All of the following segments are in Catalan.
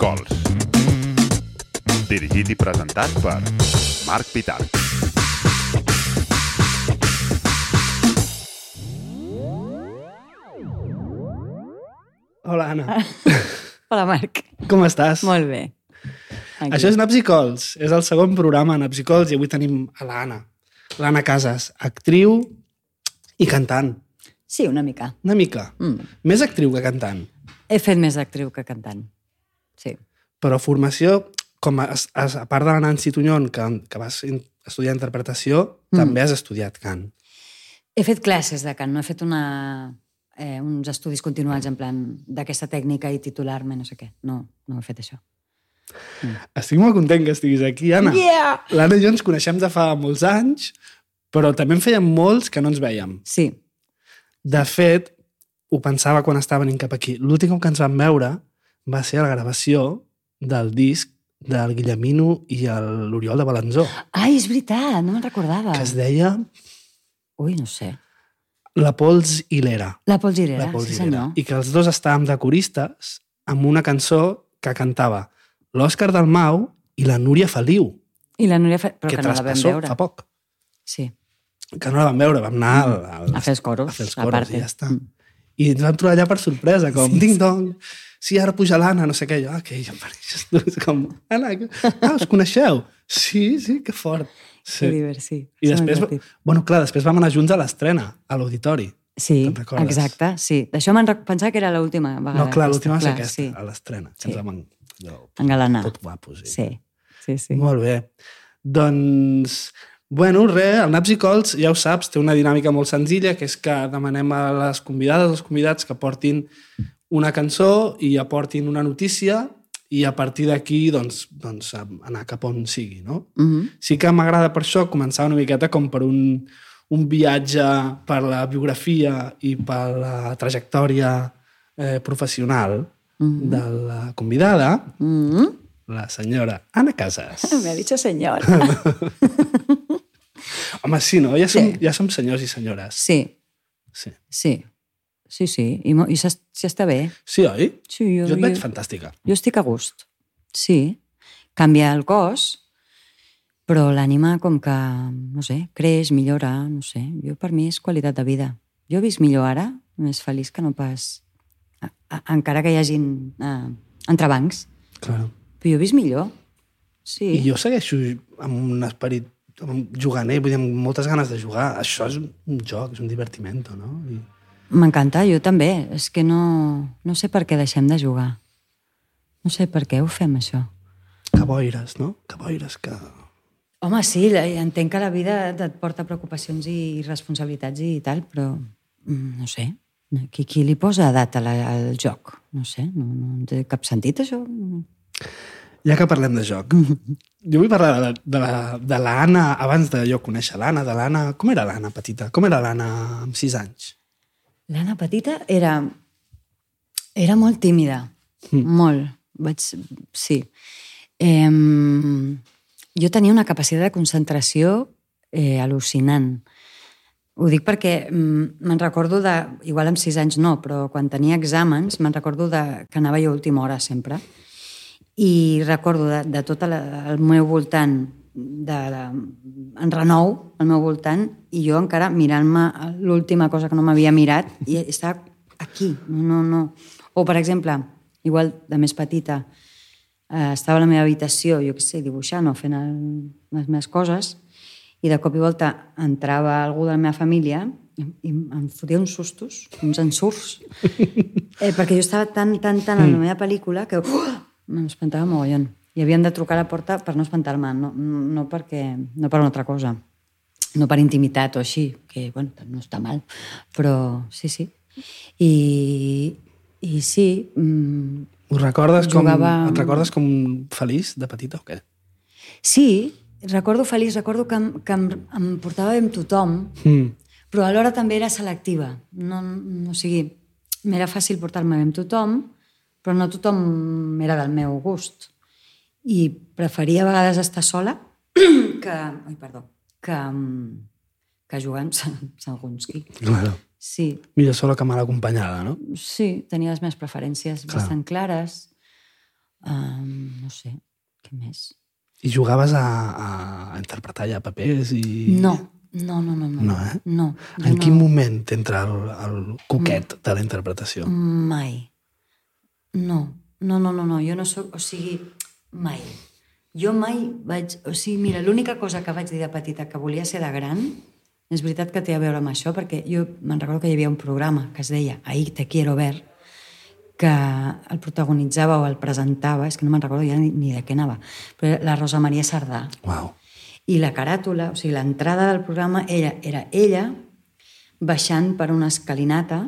Psicols. Dirigit i presentat per Marc Pitar. Hola, Anna. Hola, Marc. Com estàs? Molt bé. Aquí. Això és Napsicols. És el segon programa Napsicols i avui tenim a l'Anna. L'Anna Casas, actriu i cantant. Sí, una mica. Una mica. Mm. Més actriu que cantant. He fet més d'actriu que cantant. Però formació, com a, a, a part de la Nancy Tuñón, que, que vas estudiar interpretació, Mm. també has estudiat cant. He fet classes de cant, no he fet una, eh, uns estudis continuats en plan d'aquesta tècnica i titular-me, no sé què. No, no he fet això. Estic molt content que estiguis aquí, Anna. Yeah! L'Anna i jo ens coneixem de fa molts anys, però també en fèiem molts que no ens vèiem. Sí, De fet, ho pensava quan estava venint cap aquí. L'últim que ens vam veure va ser a la gravació del disc del Guillemino i l'Oriol de Balanzó, Ai, és veritat, no me'n recordava. que es deia Ui, no sé. La Pols i l'Era. La Pols sí i l'Era. senyor. I que els dos estàvem de coristes amb una cançó que cantava l'Òscar Dalmau i la Núria Feliu, I la Núria, Fe... però que que, no la vam veure. fa poc. Sí, Que no la vam veure, vam anar al, al, a fer els coros, a fer els a coros part. i ja està. Mm. I ens vam trobar allà per sorpresa, com Sí, sí, ding-dong, sí, ara puja l'Anna, no sé què. Jo, ah, que ja em pareixes tu. És com, Anna, que... ah, us coneixeu? Sí, sí, que fort. Sí. Que Sí. divert, sí. I després, divertit. bueno, clar, després vam anar junts a l'estrena, a l'auditori. Sí, exacte, sí. D'això me'n pensava que era l'última vegada. No, clar, l'última va ser aquesta, Sí, a l'estrena. Que Sí. ens vam allò, engalanar. tot guapos. I... Sí, sí, sí. Molt bé. Doncs, bueno, res, el Naps i Cols, ja ho saps, té una dinàmica molt senzilla, que és que demanem a les convidades, als convidats, que portin una cançó i aportin una notícia i a partir d'aquí, doncs, doncs, anar cap on sigui, no? Mm -hmm. Sí que m'agrada per això començar una miqueta com per un, un viatge per la biografia i per la trajectòria eh, professional Mhm. de la convidada, Mm -hmm. la senyora Anna Casas. Me ha dicho señor. Home, sí, no? Ja som, Sí. ja som senyors i senyores. Sí, Sí, sí. Sí, sí. I, i sí està bé. sí oi? Sí, jo, Jo et veig jo, fantàstica. jo estic a gust. Sí. Canvia el cos, però l'ànima com que, no sé, creix, millora, no sé. Jo per mi és qualitat de vida. Jo he vist millor ara, més feliç que no pas... A, a, encara que hi hagin uh, entrebancs. Claro. Però jo he vist millor. Sí. I jo segueixo amb un esperit un juganer, vull dir, amb moltes ganes de jugar. Això és un joc, és un divertimento, no? I... M'encanta, jo també. És que no, no sé per què deixem de jugar. No sé per què ho fem, això. Que boires, no? Que boires, que... Home, sí, la- entenc que la vida et porta preocupacions i responsabilitats i tal, però mm, no sé. Qui, qui li posa edat a la, al joc? No sé, no, no té cap sentit, això. Ja que parlem de joc, jo vull parlar de, de, la, de l'Anna, abans de jo conèixer l'Anna, de l'Anna... Com era l'Anna petita? Com era l'Anna amb sis anys? L'Anna petita era... Era molt tímida. Mm. Molt. Vaig... Sí. Eh, jo tenia una capacitat de concentració eh, al·lucinant. Ho dic perquè mm, me'n recordo de... Igual amb sis anys no, però quan tenia exàmens me'n recordo de, que anava jo a última hora sempre. I recordo de, de tot el, el meu voltant, de, de, en renou al meu voltant, i jo encara mirant-me l'última cosa que no m'havia mirat, i estava aquí, no, no, no. O, per exemple, igual de més petita, eh, estava a la meva habitació, jo què sé, dibuixant o fent el, les meves coses, i de cop i volta entrava algú de la meva família i, em fotia uns sustos, uns ensurts, eh, perquè jo estava tan, tan, tan en la meva pel·lícula que uh, m'espantava mogollon. I havien de trucar a la porta per no espantar-me, no, no, perquè, no per una altra cosa. No per intimitat o així, que, bueno, no està mal. Però sí, sí. I, i sí, mm, Ho recordes com, Jugava- et recordes com feliç de petita o què? sí, recordo feliç, recordo que, que em, em portava bé amb tothom, Mm. però alhora també era selectiva. No, no, o sigui, m'era fàcil portar-me bé amb tothom, però no tothom era del meu gust. I preferia a vegades estar sola que... Ai, perdó. Que, mm, que jugar amb Gonski. Claro. Sí, Millor sola que mal acompanyada, no? sí, tenia les meves preferències Clar. bastant clares. Um, no sé, què més? I jugaves a, a interpretar ja papers i... No, no, no, no. No, No, eh? no En quin no, moment t'entra el, el coquet de la interpretació? Mai. No, no, no, no, no. jo no sóc... O sigui, mai. Jo mai vaig... O sigui, mira, l'única cosa que vaig dir de petita que volia ser de gran, és veritat que té a veure amb això, perquè jo me'n recordo que hi havia un programa que es deia Ahí te quiero ver, que el protagonitzava o el presentava, és que no me'n recordo ja ni, ni de què anava, però la Rosa Maria Sardà. Uau. I la caràtula, o sigui, l'entrada del programa era, era ella baixant per una escalinata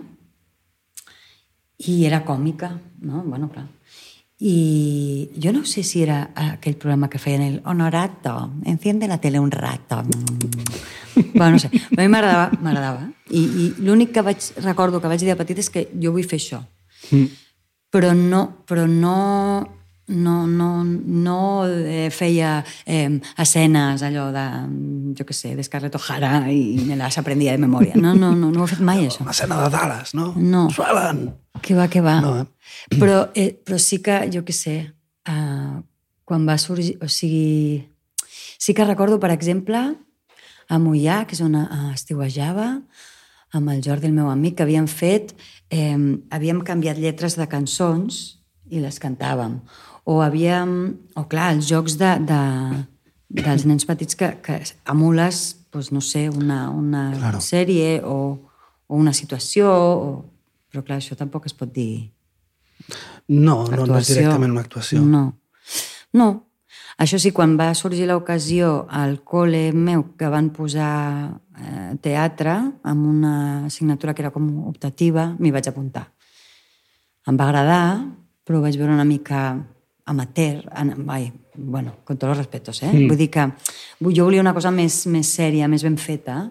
i era còmica, no? Bueno, clar. I jo no sé si era aquell programa que feien el Honorato, enciende la tele un rato. Mm. bueno, no sé, a mi m'agradava, m'agradava. I, i l'únic que vaig, recordo que vaig dir de petit és que jo vull fer això. Mm. Però no, però no, no, no, no eh, feia eh, escenes allò de, jo què sé, de Scarlett O'Hara i me les aprendia de memòria. No, no, no, no ho he fet mai, això. Una escena de Dallas, no? No. Suelen! Que va, que va. No, eh? Però, eh, però sí que, jo què sé, eh, quan va sorgir... O sigui, sí que recordo, per exemple, a Mollà, que és on eh, estiuejava, amb el Jordi, el meu amic, que havíem fet... Eh, havíem canviat lletres de cançons i les cantàvem. O havíem... O clar, els jocs de, de, dels nens petits que, que emules, doncs, no sé, una, una Claro. sèrie o, o una situació... O... Però clar, això tampoc es pot dir No, no, no és directament una actuació. No. No. Això sí, quan va sorgir l'ocasió al col·le meu que van posar eh, teatre amb una assignatura que era com optativa, m'hi vaig apuntar. Em va agradar, però vaig veure una mica amateur, en, ai, bueno, con tots els respetos, eh? Mm. Vull dir que jo volia una cosa més, més sèria, més ben feta,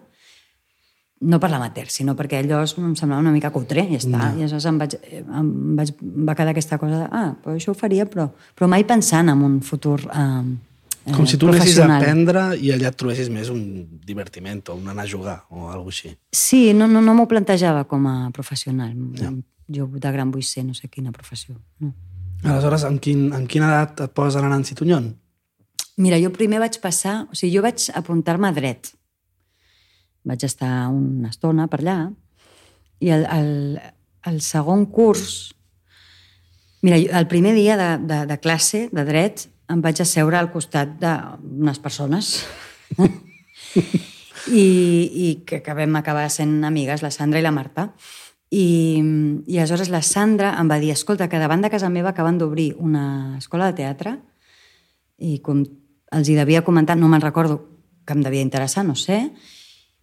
no per l'amateur, sinó perquè allò em semblava una mica cutre, i ja està. No. I aleshores em vaig, em vaig, em va quedar aquesta cosa de, ah, però això ho faria, però, però mai pensant en un futur eh, eh, Com si tu anessis a aprendre i allà et trobessis més un divertiment o un anar a jugar o alguna així. Sí, no, no, no m'ho plantejava com a professional. Ja. Jo de gran vull ser no sé quina professió. No. Aleshores, amb, quin, amb quina edat et poses a Nancy Tunyon? Mira, jo primer vaig passar... O sigui, jo vaig apuntar-me a dret. Vaig estar una estona per allà i el, el, el segon curs... Mira, el primer dia de, de, de classe de dret em vaig asseure al costat d'unes persones i, i que, que vam acabar sent amigues, la Sandra i la Marta. I, I aleshores la Sandra em va dir, escolta, que davant de casa meva acaben d'obrir una escola de teatre i com els hi devia comentar, no me'n recordo que em devia interessar, no sé,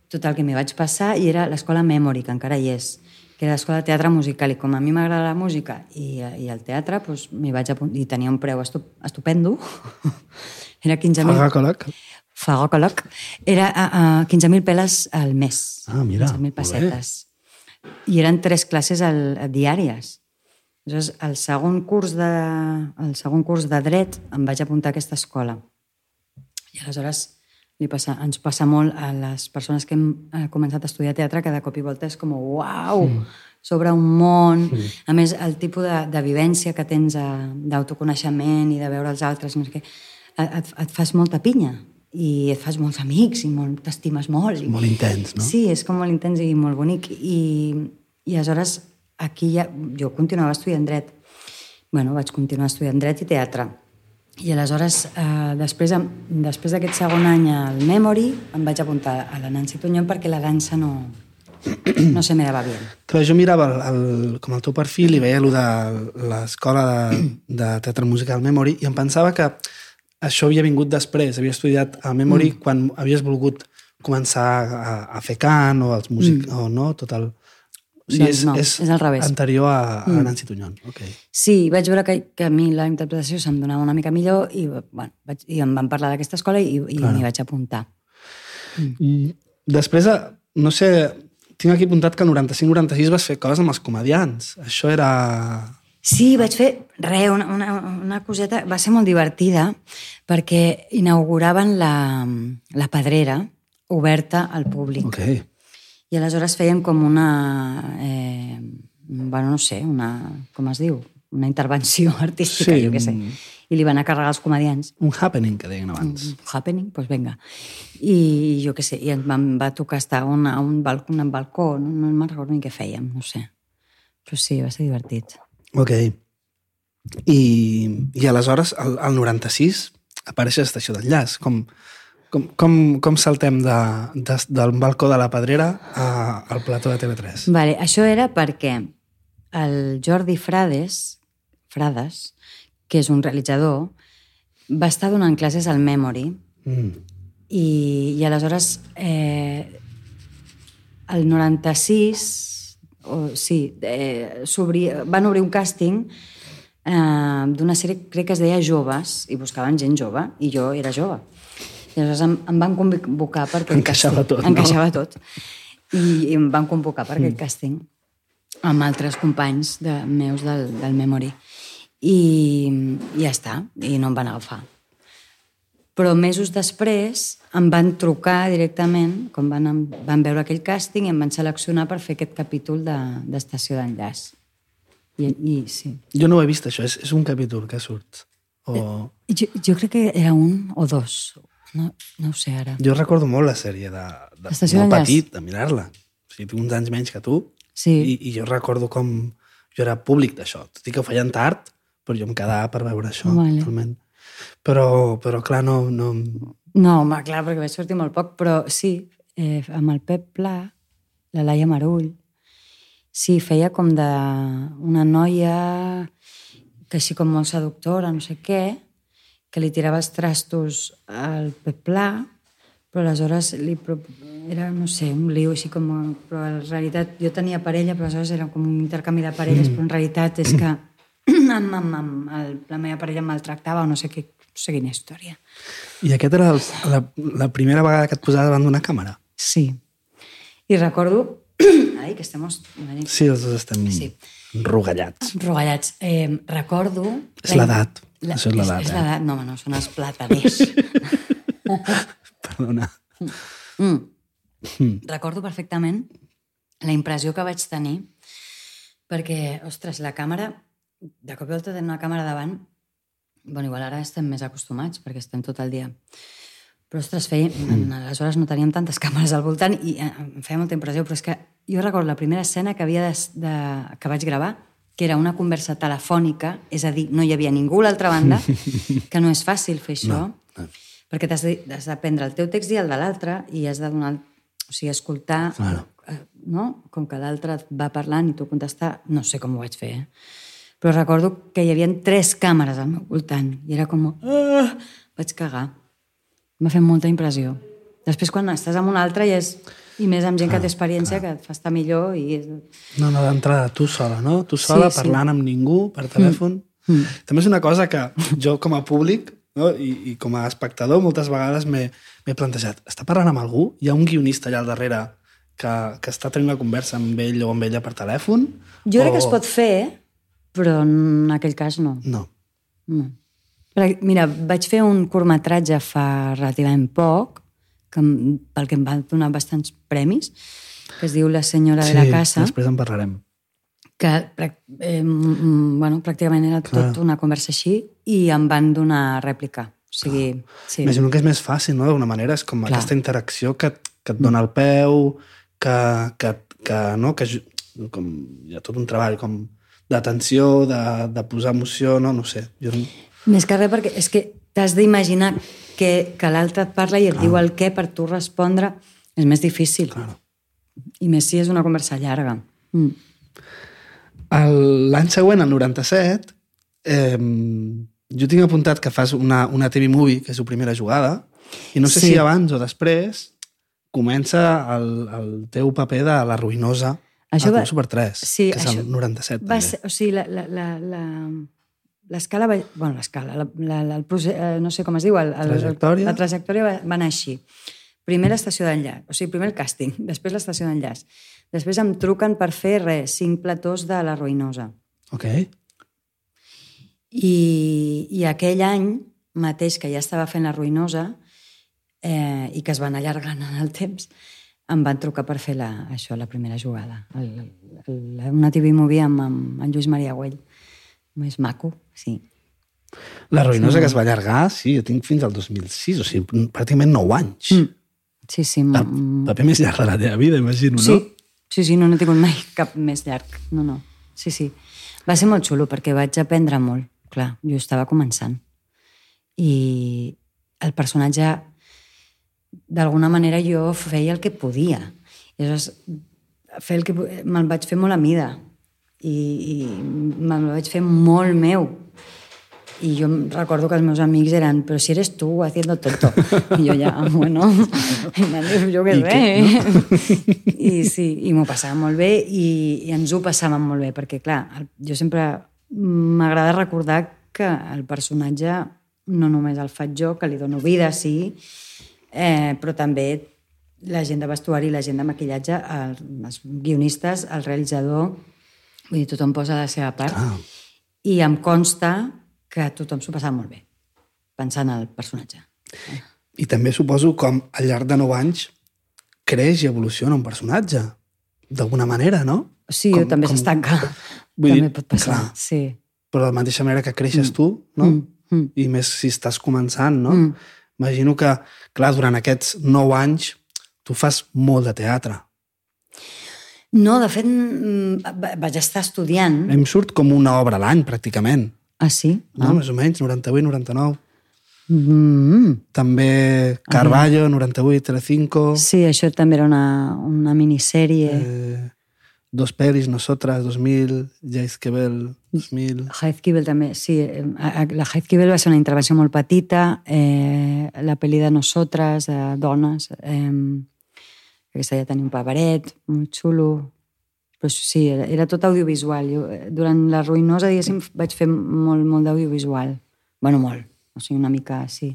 tot el que m'hi vaig passar i era l'escola Memory, que encara hi és, que era l'escola de teatre musical, i com a mi m'agrada la música i, i el teatre, doncs m'hi vaig apuntar, i tenia un preu estup, estupendo, era 15.000 Faga col·loc? Fagocoloc, era a, a 15.000 peles al mes. Ah, mira, 15.000 molt bé. pessetes. I eren tres classes al, diàries. Aleshores, el segon, curs de, el segon curs de dret em vaig apuntar a aquesta escola. I aleshores li passa, ens passa molt a les persones que hem eh, començat a estudiar teatre que de cop i volta és com, uau, mm. sobre un món. Mm. A més, el tipus de, de vivència que tens eh, d'autoconeixement i de veure els altres, no sé què, et, et fas molta pinya i et fas molts amics i molt, t'estimes molt. I, Molt intens, no? Sí, és com molt intens i molt bonic. I, i aleshores aquí ja, jo continuava estudiant dret. bueno, vaig continuar estudiant dret i teatre. I aleshores, eh, després, després d'aquest segon any al Memory, em vaig apuntar a la Nancy Tunyón perquè la dansa no, no se me daba bien. Clar, jo mirava el, el, com el teu perfil i veia lo de l'escola de, de teatre musical Memory i em pensava que això havia vingut després, havia estudiat a Memory mm. quan havies volgut començar a, a fer cant o els músic, mm. o no, tot el... O sigui, Doncs no, és al revés. anterior a, a Nancy Tuñón. Okay. Sí, vaig veure que, que a mi la interpretació se'm donava una mica millor i, bueno, vaig, i em van parlar d'aquesta escola i, i m'hi vaig apuntar. I després, eh, no sé, tinc aquí apuntat que el 95-96 vas fer coses amb els comedians. Això era... Sí, vaig fer re, una, una, una coseta, va ser molt divertida perquè inauguraven la, la pedrera oberta al públic. Ok. I aleshores feien com una... Eh, bueno, no sé, una... com es diu? una intervenció artística, Sí, jo què sé. un- I li van a carregar els comedians. Un happening, que deien abans. Happening, doncs pues vinga. I jo què sé, i em va tocar estar a un, a un, balcó, un balcó, no, no me'n recordo ni què fèiem, no sé. Però sí, va ser divertit. Ok. I, i aleshores, al, al 96, apareix l'estació d'enllaç. Com, com, com, com saltem de, de, del balcó de la Pedrera a, al plató de TV3? Vale, això era perquè el Jordi Frades, Frades, que és un realitzador, va estar donant classes al Memory Mm. i, i aleshores eh, el 96 o, sí, eh, van obrir un càsting eh, d'una sèrie, crec que es deia Joves, i buscaven gent jove, i jo era jove. I aleshores em, em van convocar per aquest Encaixava càsting. tot, no? Encaixava tot. I, I em van convocar per Mm. aquest càsting amb altres companys de, meus del, del Memory. I, I ja està, i no em van agafar. Però mesos després em van trucar directament, com van, van veure aquell càsting i em van seleccionar per fer aquest capítol de- d'Estació de, d'Enllaç. I, I sí. Jo no ho he vist, això. És, és un capítol que surt. O... Jo, jo crec que era un o dos. No, no ho sé ara. Jo recordo molt la sèrie de, de molt petit, de mirar-la. O sigui, tinc uns anys menys que tu. Sí. I, I jo recordo com jo era públic d'això. Tot i que ho feien tard, però jo em quedava per veure això, Vale. realment. Però, però clar, no, no... No, home, clar, perquè vaig sortir molt poc, però sí, eh, amb el Pep Pla, la Laia Marull, sí, feia com de una noia que així com molt seductora, no sé què, que li tirava els trastos al Pep Pla, però aleshores li pro... era, no sé, un liu així com... Però en realitat jo tenia parella, però aleshores era com un intercanvi de parelles, però en realitat és que amb, amb, amb el, la meva parella em maltractava o no sé, què, no sé quina història. I aquest era el, la, la primera vegada que et posava davant d'una càmera? Sí. I recordo... Ai, que estem... Sí, els dos estem Sí. enrogallats. Rogallats. Eh, recordo... És l'edat. Això és l'edat, És, és eh? l'edat. No, home, no, són els plataners. Perdona. mm. Recordo perfectament la impressió que vaig tenir perquè, ostres, la càmera, de cop i volta tenir una càmera davant, bueno, igual ara estem més acostumats perquè estem tot el dia, però, ostres, feia, aleshores no teníem tantes càmeres al voltant i eh, em feia molta impressió, però és que jo recordo la primera escena que, havia de, de, que vaig gravar, que era una conversa telefònica, és a dir, no hi havia ningú a l'altra banda, que no és fàcil fer això, No, no. perquè t'has de, has de prendre el teu text i el de l'altre i has de donar, o sigui, escoltar, Claro. eh, no? Com que l'altre va parlant i tu contestar, no sé com ho vaig fer, eh? Però recordo que hi havia tres càmeres al meu voltant i era com... Ah! Vaig cagar. M'ha fet molta impressió. Després, quan estàs amb un altre, i, és, i més amb gent que té experiència, que et fa estar millor i... No, no, d'entrada, tu sola, no? Tu sola, Sí, sí. parlant amb ningú, per telèfon. Mm. També és una cosa que jo, com a públic, no? I, i com a espectador, moltes vegades m'he plantejat. Està parlant amb algú? Hi ha un guionista allà al darrere que, que està tenint una conversa amb ell o amb ella per telèfon? Jo crec O- que es pot fer, però en aquell cas no. No. No. Perquè, mira, vaig fer un curtmetratge fa relativament poc, que, pel que em van donar bastants premis, que es diu La senyora de la casa, després en parlarem. que eh, mm, bueno, pràcticament era Clar. tot una conversa així i em van donar rèplica. O sigui, sí. Imagino que és més fàcil, no? D'alguna manera, és com Clar. aquesta interacció que, que et dona el peu, que, que, que, no? que com, hi ha tot un treball com d'atenció, de, de posar emoció, no? No ho sé. Jo, Més que res perquè és que t'has d'imaginar que, que l'altre et parla i et diu el què per tu respondre. És més difícil. Claro. I més si és una conversa llarga. Mm. L'any següent, el 97, eh, jo tinc apuntat que fas una, una TV Movie, que és la primera jugada, i no sé Sí. si abans o després comença el, el teu paper de la ruïnosa Això a va- Super 3, Sí, que és el 97 Va també. ser, o sigui, la, la, la, la, l'escala va... Bueno, l'escala, la, la, la, el procés, eh, no sé com es diu, el, el, Trajectòria. la trajectòria va, va anar així. Primer l'estació d'enllaç, o sigui, primer el càsting, després l'estació d'enllaç. Després em truquen per fer, res, cinc platós de la Ruïnosa. Ok. I, I aquell any mateix que ja estava fent la Ruïnosa eh, i que es van allargant en el temps, em van trucar per fer la, això, la primera jugada. El, el, una TV movie amb, amb en Lluís Maria Güell. més maco, sí. La ruïnosa que es va allargar, sí, jo tinc fins al 2006, o sigui, pràcticament 9 anys. Mm. Sí, sí. El mm, paper més llarg de la teva vida, imagino, Sí, no? sí, sí, no n'he tingut mai cap més llarg. No, no. Sí, sí. Va ser molt xulo perquè vaig aprendre molt. Clar, jo estava començant. I el personatge, d'alguna manera, jo feia el que podia. I llavors, fer el que, me'l vaig fer molt a mida. I, i me'l vaig fer molt meu. Y yo recuerdo que els meus amics eren, però si eres tu haciendo tonto. I jo ja, bueno, jo què I sé. I sí, i m'ho passava molt bé i, i ens ho passàvem molt bé, perquè clar, jo sempre m'agrada recordar que el personatge no només el faig jo, que li dono vida, sí, eh, però també la gent de vestuari, la gent de maquillatge, el, els guionistes, el realitzador, vull dir, tothom posa la seva part. Ah. I em consta que tothom s'ho passava molt bé, pensant en el personatge. I també suposo com al llarg de 9 anys creix i evoluciona un personatge. D'alguna manera, no? Sí, Com- també com- s'estanca. Vull dir, També pot passar, clar. sí. Però de la mateixa manera que creixes tu, no? Mm, mm. I més si estàs començant, no? Mm. Imagino que, clar, durant aquests 9 anys tu fas molt de teatre. No, de fet, mm, va- vaig estar estudiant. Em surt com una obra a l'any, pràcticament. Ah, sí? No? Més o menys, 98, 99. Mm. També Carballo, 98, Telecinco. Sí, això també era una, una minissèrie. Eh, Dos pelis, Nosotras, 2000, Jaizkebel, 2000... Heizkibel també, sí. eh, La Heizkibel va ser una intervenció molt petita, eh, la pel·li de Nosotres, de dones, eh, aquesta ja tenia un paveret, molt xulo, però sí, era, era tot audiovisual. Jo, eh, durant la ruïnosa, diguéssim, vaig fer molt, molt d'audiovisual. bueno, molt, o sigui, una mica, sí,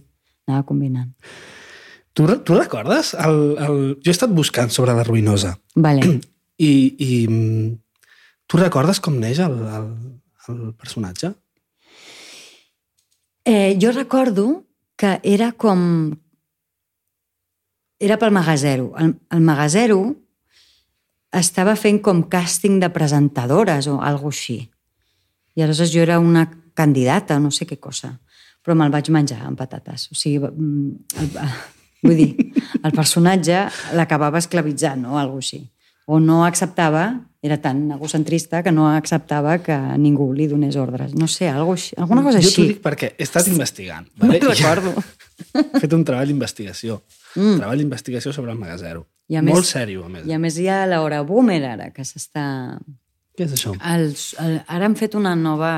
anava combinant. Tu, tu recordes? El, el... Jo he estat buscant sobre la ruïnosa Vale. i, i mm, tu recordes com neix el, el, el personatge? Eh, jo recordo que era com... Era pel Magazero. El, el Magazero estava fent com càsting de presentadores o alguna així. I aleshores jo era una candidata, no sé què cosa. Però me'l vaig menjar amb patates. O sigui, mm, el, vull dir, el personatge l'acabava esclavitzant o alguna així. O no acceptava, era tan egocentrista que no acceptava que ningú li donés ordres. No sé, així, alguna cosa jo així. t'ho dic perquè he estat investigant. No Vale? me'n recordo. He fet un treball d'investigació. Mm. Treball d'investigació sobre el Magazero. I a Molt més- sèrio, a més. I a més hi ha l'hora boomer ara, que s'està... Què és això? Els, el, ara han fet una nova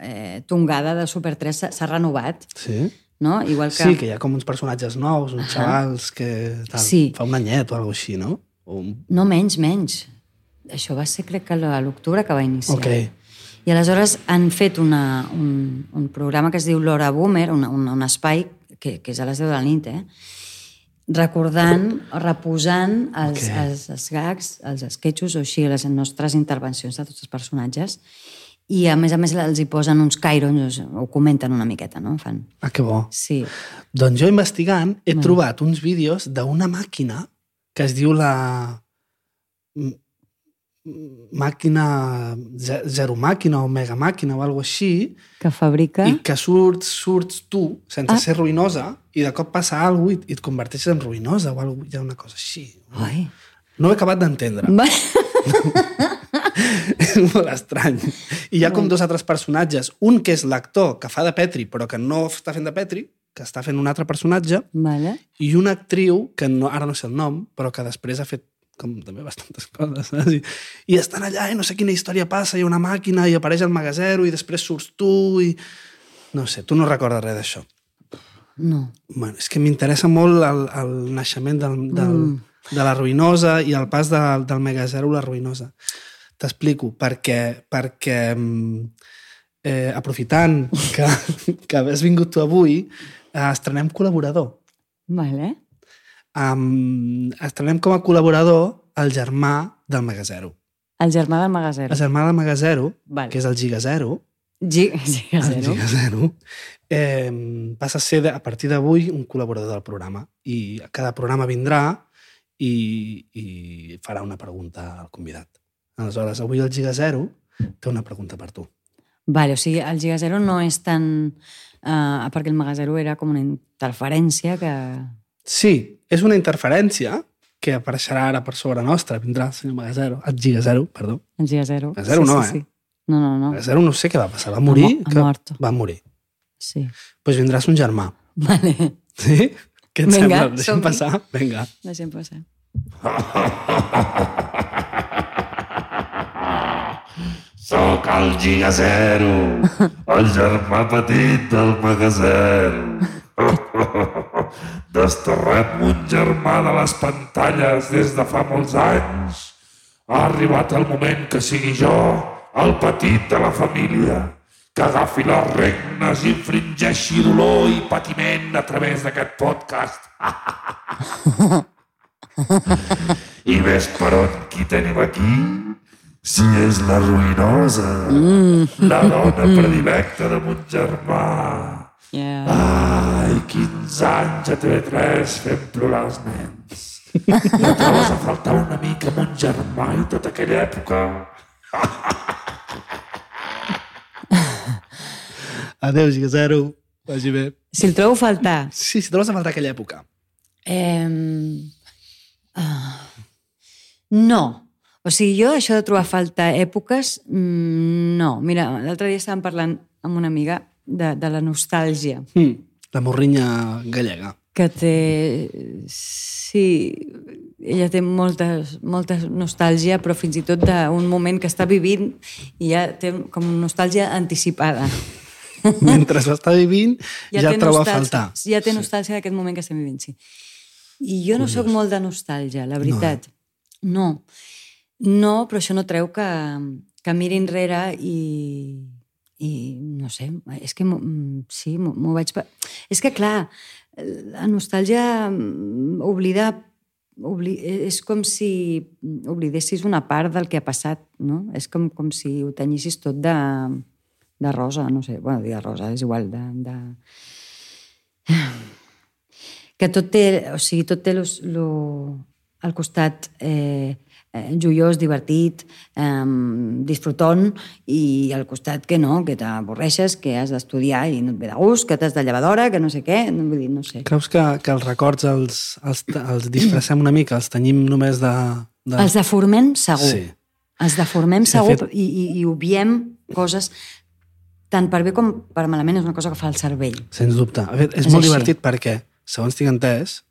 eh, tongada de Super 3, s'ha- renovat, Sí? no? Igual que... Sí, que hi ha com uns personatges nous, uns xavals que tal, Sí. fa un anyet o alguna així, no? O un... No, menys, menys. Això va ser, crec que a l'octubre que va iniciar. Ok. I aleshores han fet una, un, un programa que es diu L'Hora Boomer, un, un, un espai que, que és a les 10 de la nit, eh? recordant, reposant els, Ok. okay. els, els gags, els esquetxos o així, les nostres intervencions de tots els personatges i a més a més els hi posen uns cairons, ho comenten una miqueta, no? Fan. Ah, que bo. Sí. Doncs jo investigant he trobat uns vídeos d'una màquina que es diu la màquina, ze- zero màquina o mega màquina o alguna així, Que fabrica... i que surts, surts tu sense Ah. ser ruïnosa i de cop passa alguna cosa i, i et converteixes en ruïnosa o alguna, hi ha una cosa així. Ai. No ho he acabat d'entendre. Va... és molt estrany. I hi ha com dos altres personatges. Un que és l'actor que fa de Petri, però que no està fent de Petri, que està fent un altre personatge, Vale. i una actriu, que no, ara no sé el nom, però que després ha fet com també bastantes coses, saps? I, i estan allà i no sé quina història passa, hi ha una màquina i apareix el magazero i després surts tu i... No sé, tu no recordes res d'això. No. Bueno, és que m'interessa molt el, el naixement del, del, mm. de la ruïnosa i el pas de, del megazero a la ruïnosa. T'explico, perquè, perquè mm, eh, aprofitant que, que has vingut tu avui, eh, estrenem col·laborador. Vale. Um, estrenem com a col·laborador el germà del Megazero. El germà del Magazero. El germà del Megazero, Vale. que és el Gigazero, Gi Giga el zero. Gigazero, eh, passa a ser, de, a partir d'avui, un col·laborador del programa. I cada programa vindrà i, i farà una pregunta al convidat. Aleshores, avui el Gigazero té una pregunta per tu. Vale, o sigui, el Giga Zero no és tan... Uh, perquè el Mega Zero era com una interferència que... Sí, és una interferència que apareixerà ara per sobre nostra. Vindrà el senyor Mega Zero, el Giga Zero, perdó. El Giga Zero. El Zero sí, no, sí, eh? Sí. No, no, no. Mega Zero no sé què va passar. Va morir? mo- ha que... mort. Va morir. Sí. Doncs pues vindrà son germà. Vale, Sí? Què et Vinga, sembla? Som-hi. passar? Vinga. deixem passar. Sóc el Giga Zero, el germà petit del Magazero. Desterrat mon germà de les pantalles des de fa molts anys. Ha arribat el moment que sigui jo, el petit de la família, que agafi les regnes i infringeixi dolor i patiment a través d'aquest podcast. I ves per on qui tenim aquí? Si és la ruïnosa, la dona predilecta de mon germà. Yeah. Ai, 15 anys a TV3 fent plorar els nens. No trobes a faltar una mica mon germà i tota aquella època? Adéu, Giga Zero. Vagi bé. Si el trobo a faltar, Sí, si trobes a faltar aquella època. Eh, uh, no. O sigui, jo això de trobar falta èpoques, mm, no. Mira, l'altre dia estàvem parlant amb una amiga de, de la nostàlgia, Mm. La morrinya gallega. que té... Sí, ella té molta, molta nostàlgia, però fins i tot d'un moment que està vivint i ja té com nostàlgia anticipada. Mentre l'està vivint, ja, ja troba a faltar. Ja té nostàlgia d'aquest moment que estem vivint, sí. I jo no sóc molt de nostàlgia, la veritat. No. No, però això no treu que, que miri enrere i, i no sé, és que mm, sí, m'ho vaig... És que, clar, la nostàlgia mm, oblida obli és com si oblidessis una part del que ha passat, no? És com, com si ho tenyissis tot de, de rosa, no sé, bueno, de rosa, és igual, de... de... Que tot té, o sigui, tot té lo, lo, el costat eh, eh, joiós, divertit, eh, disfrutant, i el costat que no, que t'avorreixes, que has d'estudiar i no et ve de gust, que t'has de llevar d'hora, que no sé què, no, vull dir, no sé. Creus que, que els records els, els, els disfressem una mica, els tenyim només de... de... Els deformem segur. Sí. Els deformem Sí, segur fet- i, i, i obviem coses tant per bé com per malament és una cosa que fa el cervell. Sens dubte. De fet, és, És molt així. divertit perquè, segons tinc entès,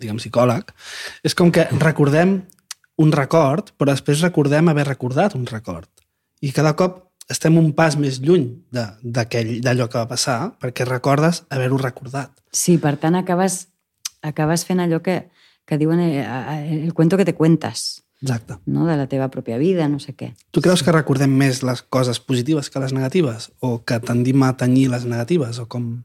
diguem psicòleg, és com que recordem un record, però després recordem haver recordat un record. I cada cop estem un pas més lluny d'allò que va passar perquè recordes haver-ho recordat. Sí, per tant, acabes, acabes fent allò que, que diuen eh, eh, el cuento que te cuentas, Exacte. no? de la teva pròpia vida, no sé què. Tu creus que recordem més les coses positives que les negatives? O que tendim a tenyir les negatives? O com...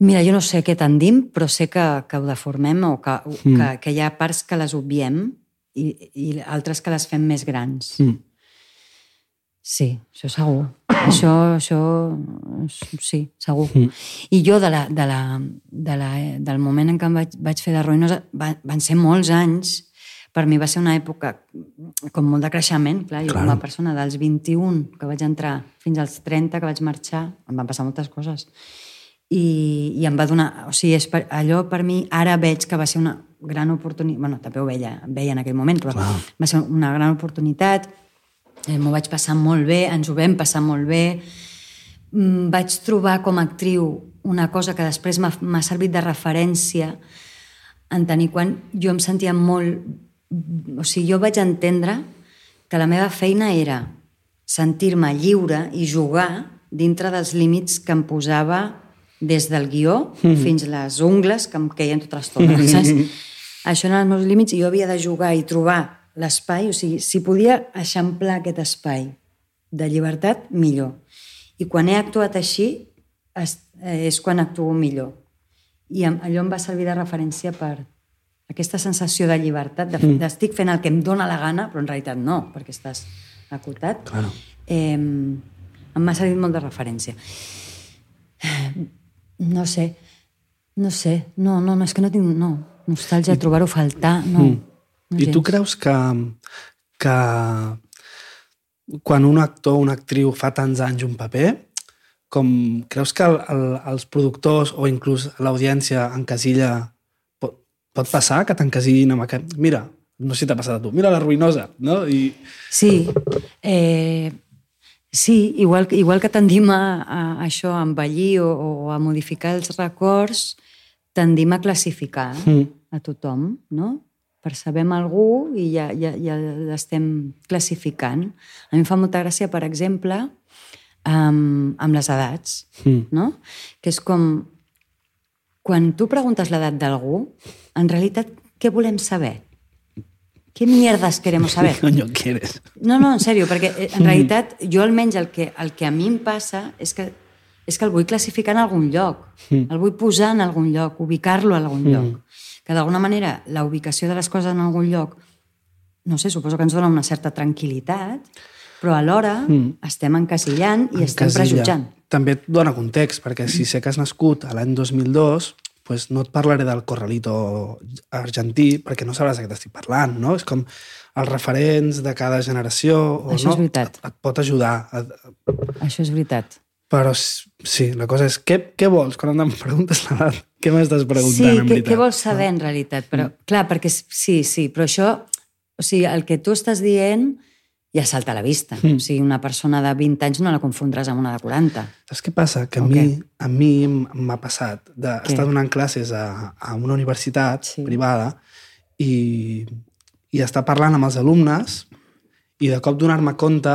Mira, jo no sé què tendim, però sé que, que ho deformem o que, Mm. que, que hi ha parts que les obviem i, i altres que les fem més grans. Mm. Sí, això segur. Això, això, sí, segur. Mm. I jo, de la, de la, de la, del moment en què em vaig, vaig fer de ruïnosa, va, van ser molts anys. Per mi va ser una època com molt de creixement. Clar, jo Clar. com a persona dels 21 que vaig entrar fins als 30 que vaig marxar, em van passar moltes coses. I, i em va donar... O sigui, és per, allò per mi ara veig que va ser una gran oportunitat... bueno, també ho veia, veia en aquell moment, però Clar. va ser una gran oportunitat. Eh, M'ho vaig passar molt bé, ens ho vam passar molt bé. Mm, Vaig trobar com a actriu una cosa que després m'ha servit de referència en tenir quan jo em sentia molt... O sigui, jo vaig entendre que la meva feina era sentir-me lliure i jugar dintre dels límits que em posava des del guió mm. fins les ungles que em queien tota l'estona, saps? Això eren els meus límits i jo havia de jugar i trobar l'espai, o sigui, si podia eixamplar aquest espai de llibertat, millor. I quan he actuat així, es, eh, és quan actuo millor. I allò em va servir de referència per aquesta sensació de llibertat, de, mm. d'estic fent el que em dóna la gana, però en realitat no, perquè estàs acotat. Claro. Eh, em m'ha servit molt de referència. No sé, no sé, no, no, no és que no tinc, no, nostàlgia, trobar-ho faltar, no. no I tu creus que, que quan un actor o una actriu fa tants anys un paper, com creus que el, el, els productors o inclús l'audiència encasilla... Pot, pot passar que t'encasillin amb aquest... Mira, no sé si t'ha passat a tu, mira la ruïnosa, no? I, Sí, eh, sí igual, igual que tendim a, a això, a envellir o, o a modificar els records, tendim a classificar Mm. a tothom, no? Percebem algú i ja, ja, ja l'estem classificant. A mi em fa molta gràcia, per exemple, amb, amb les edats, Mm. no? Que és com... Quan tu preguntes l'edat d'algú, en realitat, què volem saber? Què mierdas queremos saber? ¿Qué coño quieres? No, no, en sèrio, perquè eh, en realitat jo almenys el que, el que a mi em passa és que, és que el vull classificar en algun lloc, el vull posar en algun lloc, ubicar-lo en algun lloc. Que d'alguna manera la ubicació de les coses en algun lloc, no sé, suposo que ens dona una certa tranquil·litat, però alhora estem encasillant i estem Encasilla. prejutjant. També et dona context, perquè si sé que has nascut a l'any 2002, pues no et parlaré del corralito argentí, perquè no sabràs de què t'estic parlant, no? És com els referents de cada generació... O Això no, és veritat. Et, et pot ajudar. A, Això és veritat. però sí, la cosa és, què, què vols quan em preguntes l'edat? Què m'estàs preguntant, sí, en veritat? què vols saber en realitat? Però, clar, perquè sí, sí, però això, o sigui, el que tu estàs dient ja salta a la vista. Mm. O sigui, una persona de 20 anys no la confondràs amb una de 40. Saps què passa? Que a O mi, a mi m'ha passat d'estar donant classes a, a una universitat Sí. privada i, i estar parlant amb els alumnes i de cop donar-me compte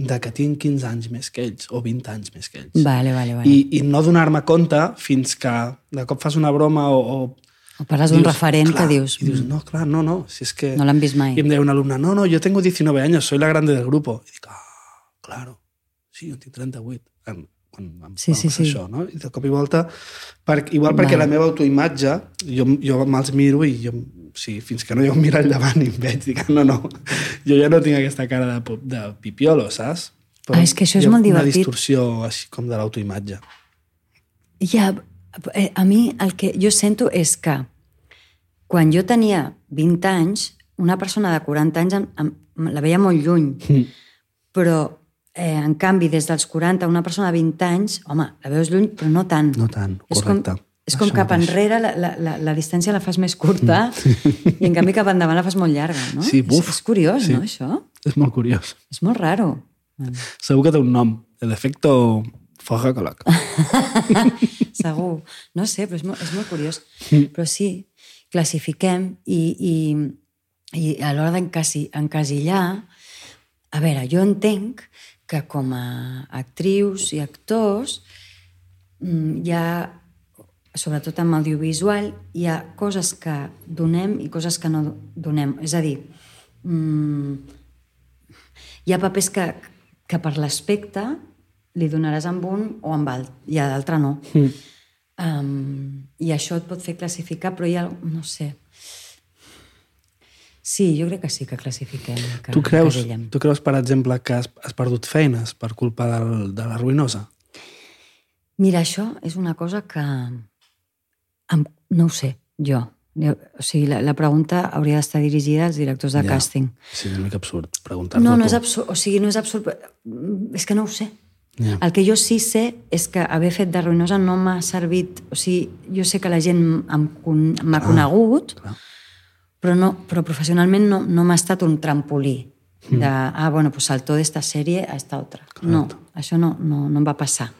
de que tinc 15 anys més que ells o 20 anys més que ells. Vale, vale, vale. I, I no donar-me compte fins que de cop fas una broma o... o o parles d'un referent que dius, I dius, no, clar, no, no, si és que... no l'han vist mai. Y me dice un alumna, no, no, yo tengo 19 años, soy la grande del grupo. I dic, ah, claro, sí, jo tinc 38. En, quan em Sí, sí, sí. això, no? I de cop i volta, per, igual perquè la meva autoimatge, jo, jo me'ls miro i jo, sí, fins que no hi ha un mirall davant i em veig, dic, no, no, jo ja no tinc aquesta cara de, de pipiolo, saps? Ah, és que això és molt Una divertit. distorsió així com de l'autoimatge. Ja, a mi el que jo sento és que quan jo tenia 20 anys, una persona de 40 anys em, em, la veia molt lluny, Mm. però eh, en canvi des dels 40 una persona de 20 anys, home, la veus lluny però no tant. No tant, És com, correcte. és com cap mateix. enrere la, la, la, la distància la fas més curta i en canvi cap endavant la fas molt llarga, no? Sí, és, buf. és curiós, Sí. no, això? És molt curiós. És molt raro. Segur que té un nom, el efecto Foja-Colac. Segur. No sé, però és molt, és molt curiós. Mm. Però sí, classifiquem i, i, i a l'hora d'encasillar... A veure, jo entenc que com a actrius i actors mm, hi ha, sobretot amb audiovisual, hi ha coses que donem i coses que no donem. És a dir, mm, hi ha papers que, que per l'aspecte li donaràs amb un o amb l'altre, i a l'altre no. Mm. Um, I això et pot fer classificar, però hi ha... no sé... Sí, jo crec que sí que classifiquem. Que Tu creus, encasillem. tu creus, per exemple, que has, has perdut feines per culpa del, de la ruïnosa? Mira, això és una cosa que... Em, no ho sé, jo. Jo- O sigui, la, la pregunta hauria d'estar dirigida als directors de Ja. càsting. Sí, és una mica absurd preguntar-te No, no és absurd. O sigui, no és absurd. mm, És que no ho sé. Ja. El que jo sí sé és que haver fet de ruïnosa no m'ha servit... O sigui, jo sé que la gent m'ha conegut, clar. però, no, però professionalment no, no m'ha estat un trampolí de, ah, bueno, pues saltó d'esta sèrie a esta altra. No, això no, no, no em va passar.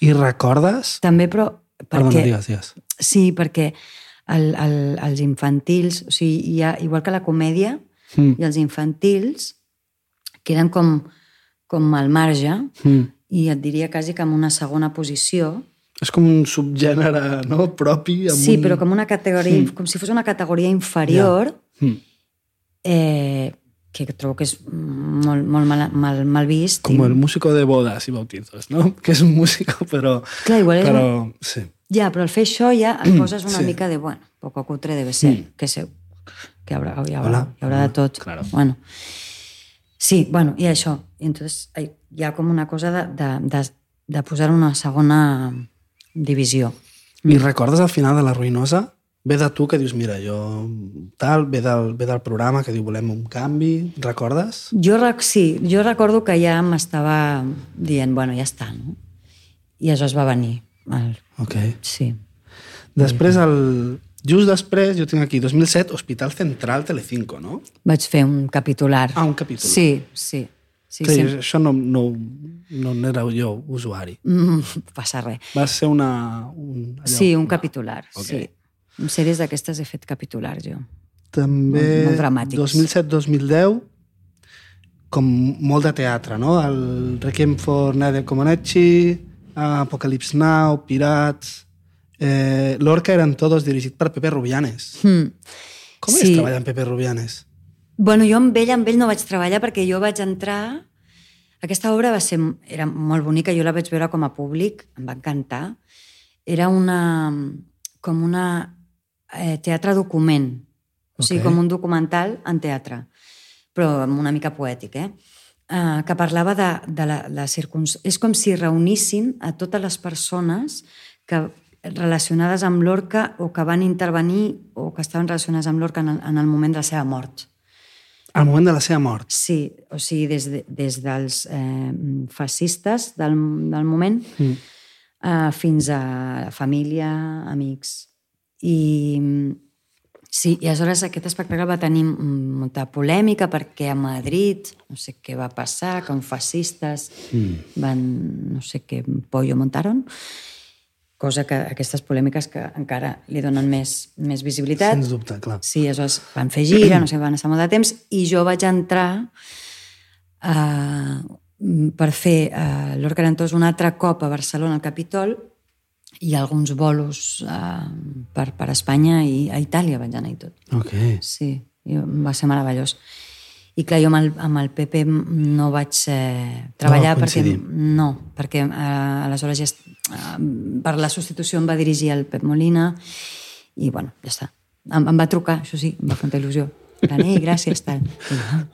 I recordes... També, però... Perdona, Perquè, digues, digues. Sí, perquè el, el, els infantils, o sigui, hi ha, igual que la comèdia, Mm. i els infantils queden com, com al marge Mm. I et diria quasi que en una segona posició. És com un subgènere no? propi. Amb Sí, un... però com una categoria, com si fos una categoria inferior, Mm. eh, que trobo que és molt, molt mal, mal, mal vist. Com i- el músico de bodas i bautizos, no? Que és un músico, però... Clar, igual és però, sí. Ja, però al fer això ja et poses una Sí. mica de, bueno, poco cutre debe ser, que sé, que habrá, hi haurà, Hola. hi haurà de tot. Claro. Bueno. Sí, bueno, i això. I entonces hi hi ha com una cosa de, de, de, de posar una segona divisió. I recordes al final de la ruïnosa Ve de tu que dius, mira, jo tal, ve del, ve del programa que diu volem un canvi, recordes? Jo, rec- sí, jo recordo que ja m'estava dient, bueno, ja està, no? I això es va venir. El... Ok. Sí. Després, el, just després, jo tinc aquí, 2007, Hospital Central Telecinco, no? Vaig fer un capitular. Ah, un capítol. Sí, sí. Sí, Sí, sí. Això no, no, no n'era jo usuari. Mm, passa res. Va ser una... Un, allò, Sí, un capitular, Ok. sí. En sèries d'aquestes he fet capitular, jo. També Molt- molt dramàtics. 2007-2010 com molt de teatre, no? El Requiem for Nadia Comaneci, Apocalypse Now, Pirates... Eh, L'Orca eren todos dirigit per Pepe Rubianes. Mm. Com Sí. és treballar amb Pepe Rubianes? Bueno, jo amb ell, amb ell no vaig treballar perquè jo vaig entrar... Aquesta obra va ser, era molt bonica, jo la vaig veure com a públic, em va encantar. Era una, com una eh, teatre document, o sigui, com un documental en teatre, però amb una mica poètic, eh? Uh, que parlava de, de la, la circunc... És com si reunissin a totes les persones que relacionades amb l'Orca o que van intervenir o que estaven relacionades amb l'Orca en, el, en el moment de la seva mort. Al moment de la seva mort. Sí, o sigui, des, de, des dels eh, fascistes del, del moment Mm. eh, fins a família, amics. I sí, i aleshores aquest espectacle va tenir molta polèmica perquè a Madrid no sé què va passar, que uns fascistes Mm. van, no sé què pollo montaron, cosa que aquestes polèmiques que encara li donen més, més visibilitat. Sens dubte, clar. Sí, aleshores van fer gira, no sé, van estar molt de temps, i jo vaig entrar uh, per fer uh, l'Orca Arentós un altre cop a Barcelona, al Capitol, i alguns bolos uh, per, per Espanya i a Itàlia vaig anar i tot. Ok. Sí, i va ser meravellós. I clar, jo amb el, amb el Pepe no vaig eh, treballar No perquè... No, perquè eh, aleshores ja, eh, per la substitució em va dirigir el Pep Molina i bueno, ja està. Em, em va trucar, això sí, em va fer il·lusió. Tant, ei, gràcies, tal.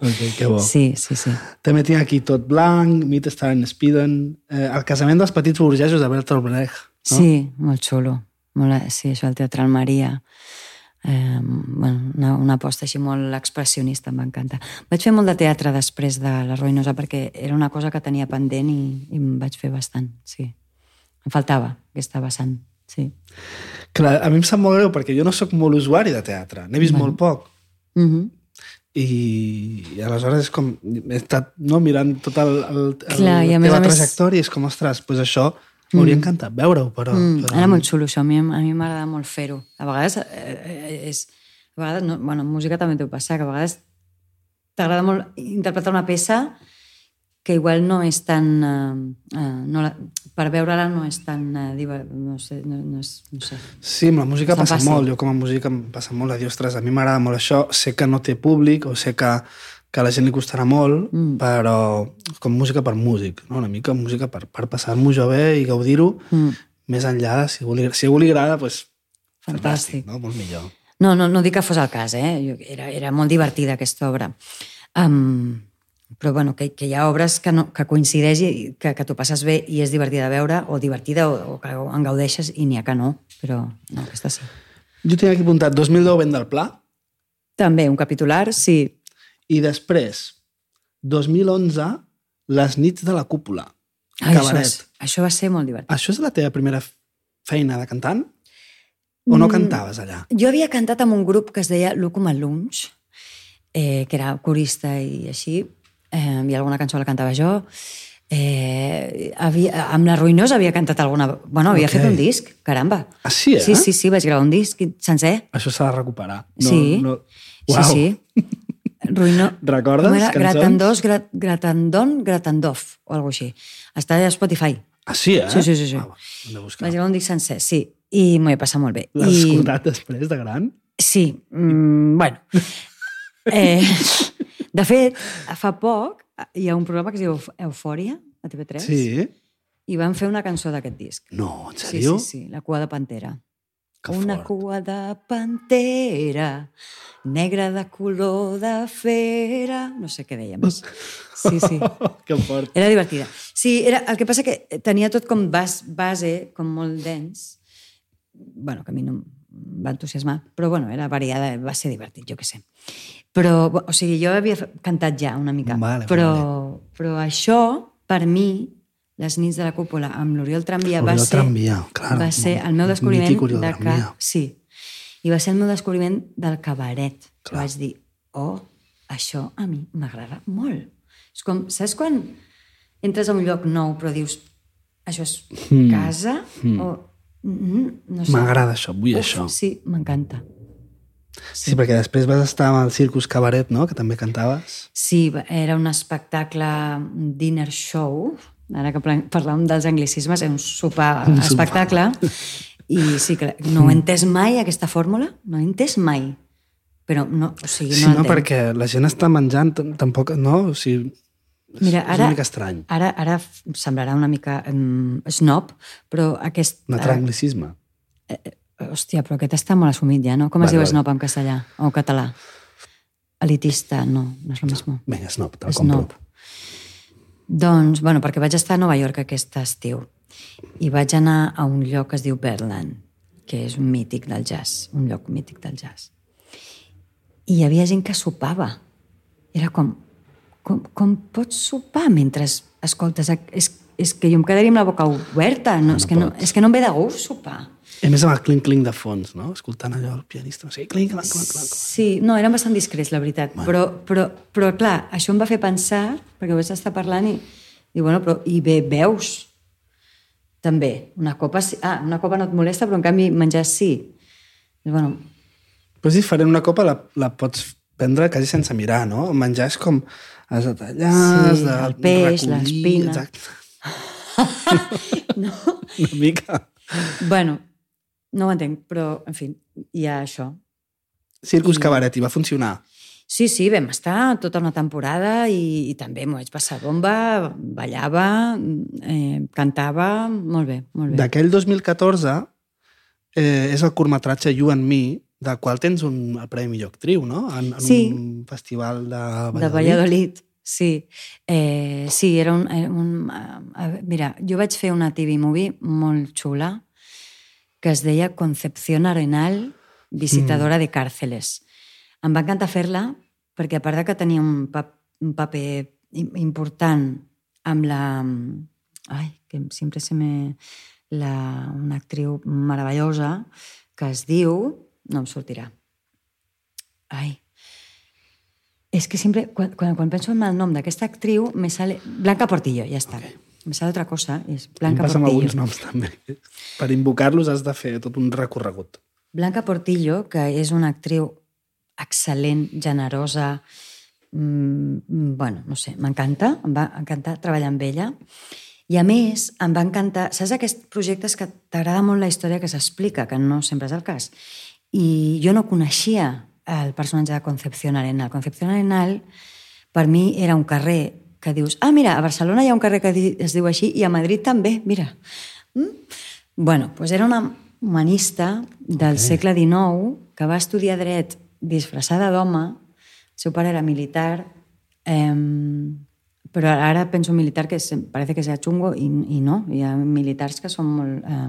Ok, que bo. Sí, sí, sí. També tinc aquí Tot Blanc, Meet Stan Spiden, eh, El casament dels petits burgesos de Bertolt Brecht. No? Sí, molt xulo. Molt, sí, això, el Teatre Almeria. Eh, bueno, una, una aposta així molt expressionista, encantar. Vaig fer molt de teatre després de La Ruïnosa perquè era una cosa que tenia pendent i, i em vaig fer bastant, sí. Em faltava aquesta vessant, sí. Clar, a mi em sap molt greu perquè jo no sóc molt usuari de teatre, n'he vist molt poc. Mm -hmm. I, i aleshores és com he estat no, mirant tot el, el, el Clar, i a la teva més- trajectòria i és com, ostres, doncs això m'hauria encantat veure-ho, però, Mm, però... era molt xulo això, a mi, a m'agrada molt fer-ho. A vegades eh, eh, és... A vegades, no, bueno, en música també deu passar, que a vegades t'agrada molt interpretar una peça que igual no és tan... Eh, eh, no la, per veure-la no és tan... Eh, no, sé, no, no, és, no sé. Sí, amb la música passa passi. molt. Jo com a música em passa molt de dir, ostres, a mi m'agrada molt això, sé que no té públic o sé que, que a la gent li costarà molt, mm. però com música per músic, no? una mica música per, per passar-m'ho jo bé i gaudir-ho, Mm, més enllà si algú li, si algú li agrada, doncs, fantàstic. no? molt millor. No, no, no dic que fos el cas, eh? Jo, era, era molt divertida aquesta obra. Um, però bueno, que, que hi ha obres que, no, que coincideix i que, que t'ho passes bé i és divertida de veure, o divertida, o, o que en gaudeixes, i n'hi ha que no, però no, aquesta sí. Jo tinc aquí apuntat 2010 vent del pla També, un capitular, sí. I després 2011 les nits de la cúpula. Ai, això, és, això va ser molt divertit. Això és la teva primera feina de cantant? O no Mm. cantaves allà? Jo havia cantat amb un grup que es deia Lucum al Lunch, eh, que era corista i així, eh, i alguna cançó la cantava jo. Eh, havia, amb la Ruïnosa havia cantat alguna... Bueno, havia Ok. fet un disc, caramba. Ah, sí, eh? Sí, sí, sí, vaig gravar un disc sencer. Això s'ha de recuperar. No, sí. No... sí, Uau. sí. Ruïno... Recordes era? cançons? Gratandós, grat, Gratandon, Gratandoff, o alguna així. Està a Spotify. Ah, sí, eh? Sí, sí, sí, sí. Ah, va. Vaig un disc sencer, sí. I m'ho he passat molt bé. L'has I... escoltat després de gran? Sí, mm, bueno. Eh, de fet, fa poc hi ha un programa que es diu Euf- Eufòria, a TV3, Sí. i van fer una cançó d'aquest disc. No, en Sí, sèrio? sí, sí, La cua de pantera. Que una fort. cua de pantera, negra de color de fera... No sé què deia més. Sí, sí. que fort. Era divertida. Sí, era, el que passa que tenia tot com bas, base, com molt dens, bueno, que a mi no em va entusiasmar, però bueno, era variada, va ser divertit, jo què sé. Però, o sigui, jo havia cantat ja una mica, Vale, però, vale. però això, per mi, les nits de la cúpula amb l'Oriol Tramvia va ser, Tramvia, clar, va ser el meu descobriment Oriol de que... Sí, i va ser el meu descobriment del cabaret. Que Clar. vaig dir, oh, això a mi m'agrada molt. És com, saps quan entres a un lloc nou però dius, això és Mm. casa? O, mm, no sé. M'agrada això, vull Uf, això. Sí, m'encanta. Sí, perquè després vas estar amb el Circus Cabaret, no?, que també cantaves. Sí, era un espectacle un dinner show, ara que parlàvem dels anglicismes, és un sopar Un sopar. espectacle, i sí que no he entès mai, aquesta fórmula, no he entès mai. Però no, o sigui, Sí, no, no, entenc. perquè la gent està menjant, tampoc, no? O sigui, Mira, és ara, una mica estrany. ara, ara semblarà una mica um, snob, però aquest... Un altre anglicisme. Hòstia, però aquest està molt assumit ja, no? Com es Vale, diu vale. snob en castellà o català? Elitista, no, no és el mismo. Vinga, snob, te'l Snob. Doncs, bueno, perquè vaig estar a Nova York aquest estiu i vaig anar a un lloc que es diu Berland, que és un mític del jazz, un lloc mític del jazz. I hi havia gent que sopava. Era com, com, com pots sopar mentre escoltes? És, és que jo em quedaria amb la boca oberta. No, és, que no, és que no em ve de gust sopar. I a més amb el clinc-clinc de fons, no? Escoltant allò, el pianista, no sé, clinc, clinc, clinc, clinc. Sí, no, eren bastant discrets, la veritat. Bueno. Però, però, però, clar, això em va fer pensar, perquè vaig estar parlant i, i bueno, però, i bé, veus, també. Una copa, sí- ah, una copa no et molesta, però en canvi menjar sí. I, bueno, Però és diferent, una copa la, la pots prendre quasi sense mirar, no? Menjar és com has de tallar, Sí, has de el peix, l'espina. Exacte. no. Una mica. bueno, no ho entenc, però, en fi, hi ha això. Circus Cabaret, i va funcionar. Sí, sí, vam estar tota una temporada i, i també m'ho vaig passar bomba, ballava, eh, cantava, molt bé, molt bé. D'aquell 2014 eh, és el curtmetratge You and Me, del qual tens un, el Premi Millor Actriu, no? En, en Sí. un festival de Valladolid. De Valladolid, sí. Eh, sí, era un... Era un eh, mira, jo vaig fer una TV movie molt xula que es deia Concepción Arenal, visitadora mm. de càrceles. Em va encantar fer-la perquè a part de que tenia un, pap un paper im- important amb la... Ai, que sempre se me... La, una actriu meravellosa que es diu... No em sortirà. Ai, és que sempre, quan, quan, quan penso en el nom d'aquesta actriu, me sale... Blanca Portillo, ja està. Okay. Me sale otra cosa, és Em Blanca passa amb alguns Portillo. noms també. Per invocar-los has de fer tot un recorregut. Blanca Portillo, que és una actriu excel·lent, generosa, mm, bueno, no sé, m'encanta, em va encantar treballar amb ella. I a més, em va encantar... Saps aquests projectes que t'agrada molt la història que s'explica, que no sempre és el cas. I jo no coneixia el personatge de Concepción Arenal. Concepción Arenal, per mi, era un carrer que dius, ah, mira, a Barcelona hi ha un carrer que es diu així i a Madrid també, mira. Mm? Bueno, doncs era una humanista del okay. segle XIX que va estudiar dret disfressada d'home, el seu pare era militar, eh, però ara penso en militar que se- parece que sea chungo i, i no, hi ha militars que són molt eh,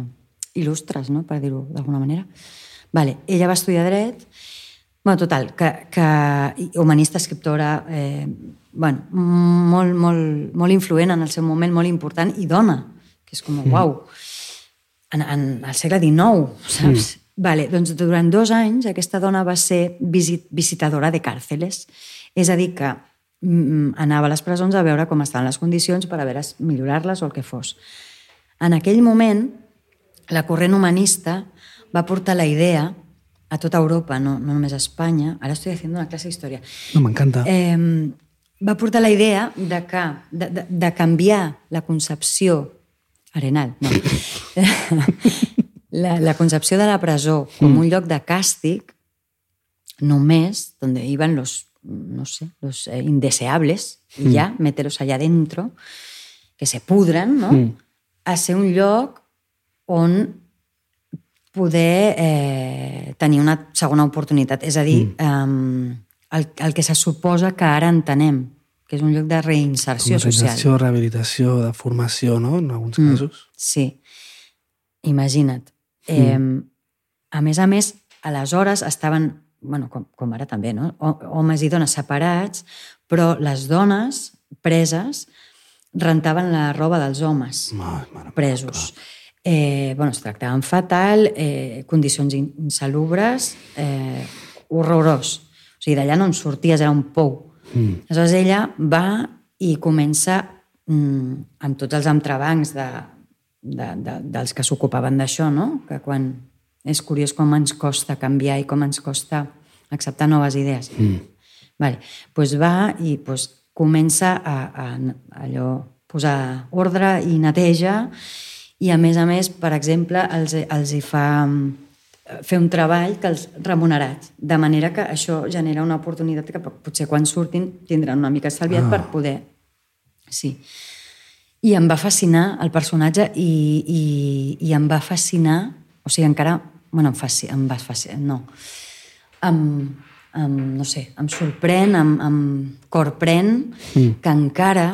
il·lustres, no? per dir-ho d'alguna manera. Vale, ella va estudiar dret, bueno, total, que, que humanista, escriptora, eh, bueno, molt, molt, molt influent en el seu moment, molt important, i dona, que és com, uau, en, en el segle XIX, saps? Mm. Vale, doncs durant dos anys aquesta dona va ser visit, visitadora de càrceles, és a dir, que mm, anava a les presons a veure com estaven les condicions per a veure millorar-les o el que fos. En aquell moment, la corrent humanista va portar la idea a tota Europa, no, no només a Espanya, ara estic fent una classe d'història, No, m'encanta. Eh... va portar la idea de, que, de, de, de canviar la concepció arenal, no. la, la concepció de la presó com un lloc de càstig només donde iban los, no sé, los eh, indeseables y ya, meteros allá dentro, que se pudran, no? Mm. a ser un lloc on poder eh, tenir una segona oportunitat. És a dir, mm. eh, el, el que se suposa que ara entenem, que és un lloc de reinserció social. Rehabilitació, rehabilitació, de formació, no? En alguns Mm. casos. Sí. Imagina't. Eh, a més a més, aleshores estaven, bueno, com, com ara també, no? Ho- homes i dones separats, però les dones preses rentaven la roba dels homes Ai, mare, presos. Eh, bueno, es tractaven fatal, eh, condicions in- insalubres, eh, horrorós. O sigui, d'allà no en sorties, era un pou. Mm. Aleshores ella va i comença mm, amb tots els entrebancs de, de, de, dels que s'ocupaven d'això, no? que quan és curiós com ens costa canviar i com ens costa acceptar noves idees. Mm. Vale. Pues va i pues, comença a, a, a allò, posar ordre i neteja i a més a més, per exemple, els, els hi fa mm, fer un treball que els remunerats, de manera que això genera una oportunitat que potser quan surtin tindran una mica estalviat ah. per poder... Sí. I em va fascinar el personatge i, i, i em va fascinar, o sigui, encara... Bueno, em, fasci, em va fascinar, no. Em, em, no sé, em sorprèn, em, em corprèn mm. que encara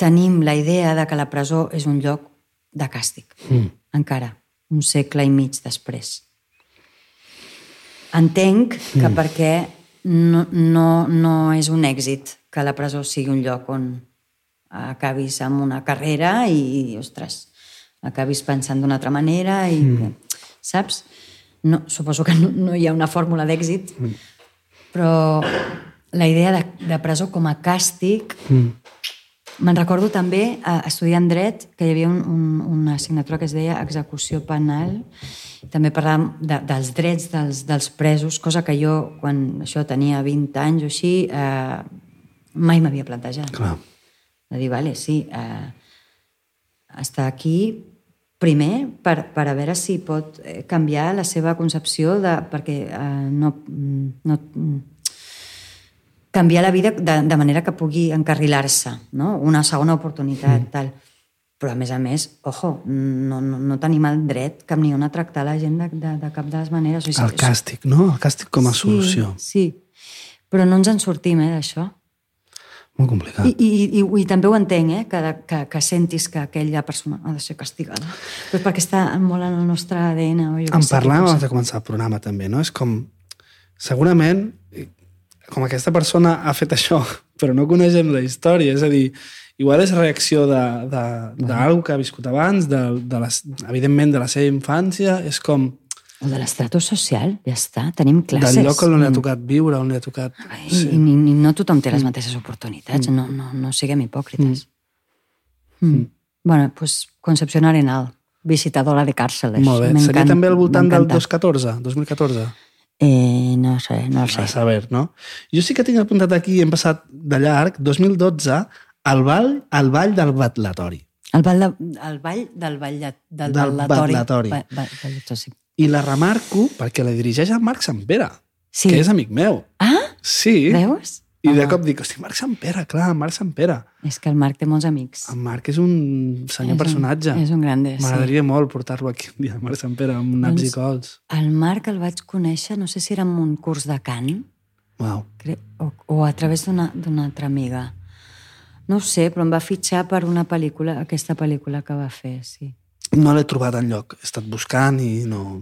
tenim la idea de que la presó és un lloc de càstig. Mm. Encara, un segle i mig després. Entenc que mm. perquè no, no, no és un èxit que la presó sigui un lloc on acabis amb una carrera i, ostres, acabis pensant d'una altra manera i, mm. saps? No, suposo que no, no hi ha una fórmula d'èxit, mm. però la idea de, de presó com a càstig mm. Me'n recordo també, eh, estudiant dret, que hi havia un, un, una assignatura que es deia execució penal. També parlàvem de, dels drets dels, dels presos, cosa que jo, quan això tenia 20 anys o així, eh, mai m'havia plantejat. Clar. De dir, vale, sí, eh, està aquí primer per, per a veure si pot eh, canviar la seva concepció de, perquè eh, no, no, canviar la vida de, de manera que pugui encarrilar-se, no? una segona oportunitat, mm. tal. Però, a més a més, ojo, no, no, no tenim el dret cap ni una a tractar la gent de, de, de cap de les maneres. O sigui, El càstig, no? El càstig com a sí, solució. Sí, però no ens en sortim, eh, d'això. Molt complicat. I, i, i, I també ho entenc, eh, que, que, que sentis que aquella persona ha de ser castigada. Però perquè està molt en el nostre ADN. O jo En parlàvem abans de començar el programa, també, no? És com... Segurament, com aquesta persona ha fet això, però no coneixem la història, és a dir, igual és reacció d'algú que ha viscut abans, de, de les, evidentment de la seva infància, és com O de l'estrato social, ja està, tenim classes. del lloc on li ha Mm. tocat viure, on li ha tocat... Ai, i, i, i no tothom té les mateixes oportunitats, no, no, no siguem hipòcrites. Mm. Bueno, pues Concepción Arenal, visitadora de càrceles. Molt bé. Seria també al voltant del m'encanta. 2014, 2014? Eh, no sé, no sé. A saber, no? Jo sí que tinc apuntat aquí, hem passat de llarg, 2012, al ball, al ball del batlatori. El ball, de, el ball del ball de, del, Del ballatori. Ba, ba, sí. I la remarco perquè la dirigeix el Marc Sampere, Sí. que és amic meu. Ah, Sí. veus? I de cop dic, hosti, Marc Sampere, clar, Marc Sampere. És que el Marc té molts amics. El Marc és un senyor És un- personatge. és un grande, sí. M'agradaria molt portar-lo aquí un dia, Marc Sampere, amb naps i Doncs- cols. El Marc el vaig conèixer, no sé si era en un curs de cant, cre- o, o a través d'una altra amiga. No sé, però em va fitxar per una pel·lícula, aquesta pel·lícula que va fer, sí. No l'he trobat enlloc. He estat buscant i no...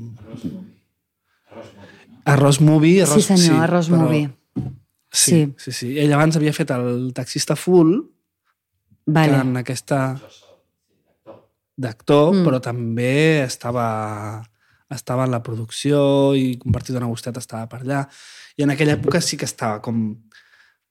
Arròs Movie. Arròs, sí, senyor, Arròs però- Movie. Sí, Sí. sí, sí. Ell abans havia fet el taxista full, Vale. que en aquesta d'actor, Mm. però també estava, estava en la producció i compartit una gustet estava per allà. I en aquella època sí que estava com,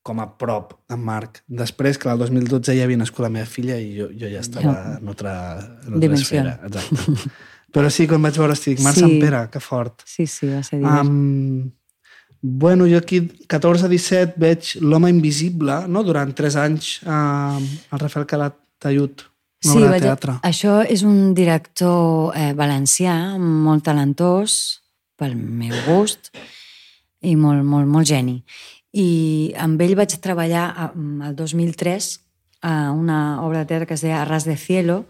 com a prop en Marc. Després, que el 2012 ja havia nascut la meva filla i jo, jo ja estava Ja. en otra, en otra Dimensió. esfera. Exacte. Però sí, quan vaig veure, estic, Marc Sí. Sant Pere, que fort. Sí, sí, va ser divertit. Um, bueno, jo aquí 14-17 veig L'home invisible, no? durant 3 anys uh, el Rafael Calatayud, una obra de vaig- teatre. Això és un director eh, valencià, molt talentós, pel meu gust, i molt, molt, molt geni. I amb ell vaig treballar el 2003 a una obra de teatre que es deia Arras de Cielo,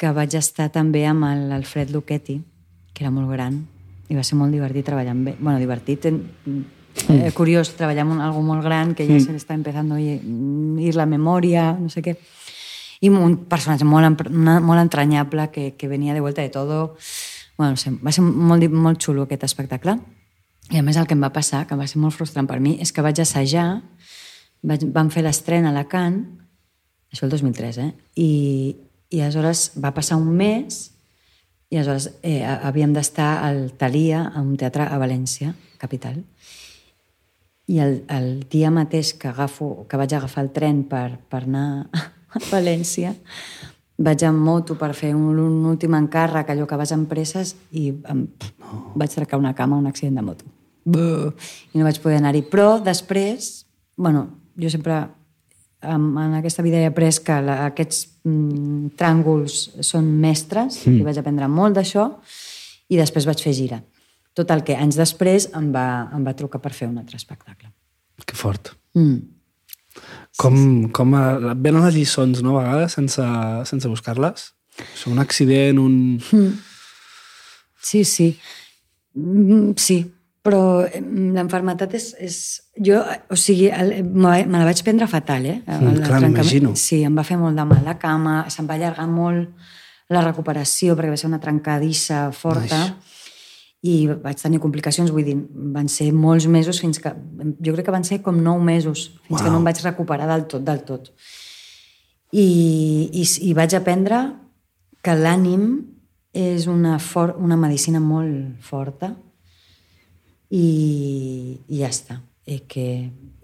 que vaig estar també amb l'Alfred Luchetti, que era molt gran, i va ser molt divertit treballar amb ell. Bueno, divertit, en, eh, curiós, treballar amb un, algo molt gran que ja se le está empezando a ir, la memòria, no sé què. I un personatge molt, una- molt entranyable que, que venia de vuelta de todo. Bueno, no sé, va ser molt, molt xulo aquest espectacle. I a més el que em va passar, que va ser molt frustrant per mi, és que vaig assajar, vaig, vam fer l'estrena a Alacant, això el 2003, eh? I, i aleshores va passar un mes i aleshores eh, ha- havíem d'estar al Thalia, a un teatre a València, capital. I el, el dia mateix que, agafo, que vaig agafar el tren per, per anar a València, vaig en moto per fer un, un últim encàrrec, allò que vas amb presses, i em, vaig trencar una cama un accident de moto. Buh! I no vaig poder anar-hi. Però després, bueno, jo sempre en, en aquesta vida he après que la, aquests mm, tràngols són mestres, mm. i vaig aprendre molt d'això, i després vaig fer gira. Tot el que anys després em va, em va trucar per fer un altre espectacle. Que fort. Mm. Com, com a, et venen les lliçons, no, a vegades, sense, sense buscar-les? Un accident, un... Sí, sí. Mm, Sí, però l'enfermetat és, és... Jo, o sigui, el, me, la vaig prendre fatal, eh? El Mm, clar, m'imagino. Sí, em va fer molt de mal la cama, se'm va allargar molt la recuperació perquè va ser una trencadissa forta Ai. i vaig tenir complicacions, vull dir, van ser molts mesos fins que... Jo crec que van ser com nou mesos, fins Uau. que no em vaig recuperar del tot, del tot. I, i, i vaig aprendre que l'ànim és una, for, una medicina molt forta i, i ja està. I que,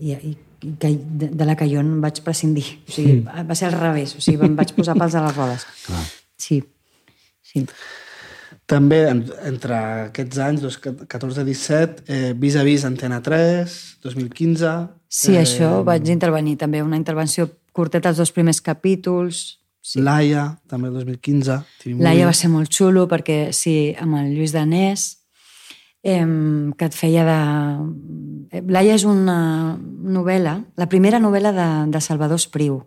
i, i, que de, de la que jo en vaig prescindir. O sigui, va ser al revés. O sigui, em vaig posar pals a les rodes. Sí, sí. També, en, entre aquests anys, dos- 14-17, eh, Vis a Vis Antena 3, 2015... Sí, eh... això vaig intervenir també, una intervenció curteta els dos primers capítols. Sí. Laia, també el 2015. TV Laia va ser molt xulo perquè, sí, amb el Lluís Danés, eh, que et feia de... eh, Laia és una novel·la, la primera novel·la de, de Salvador Espriu.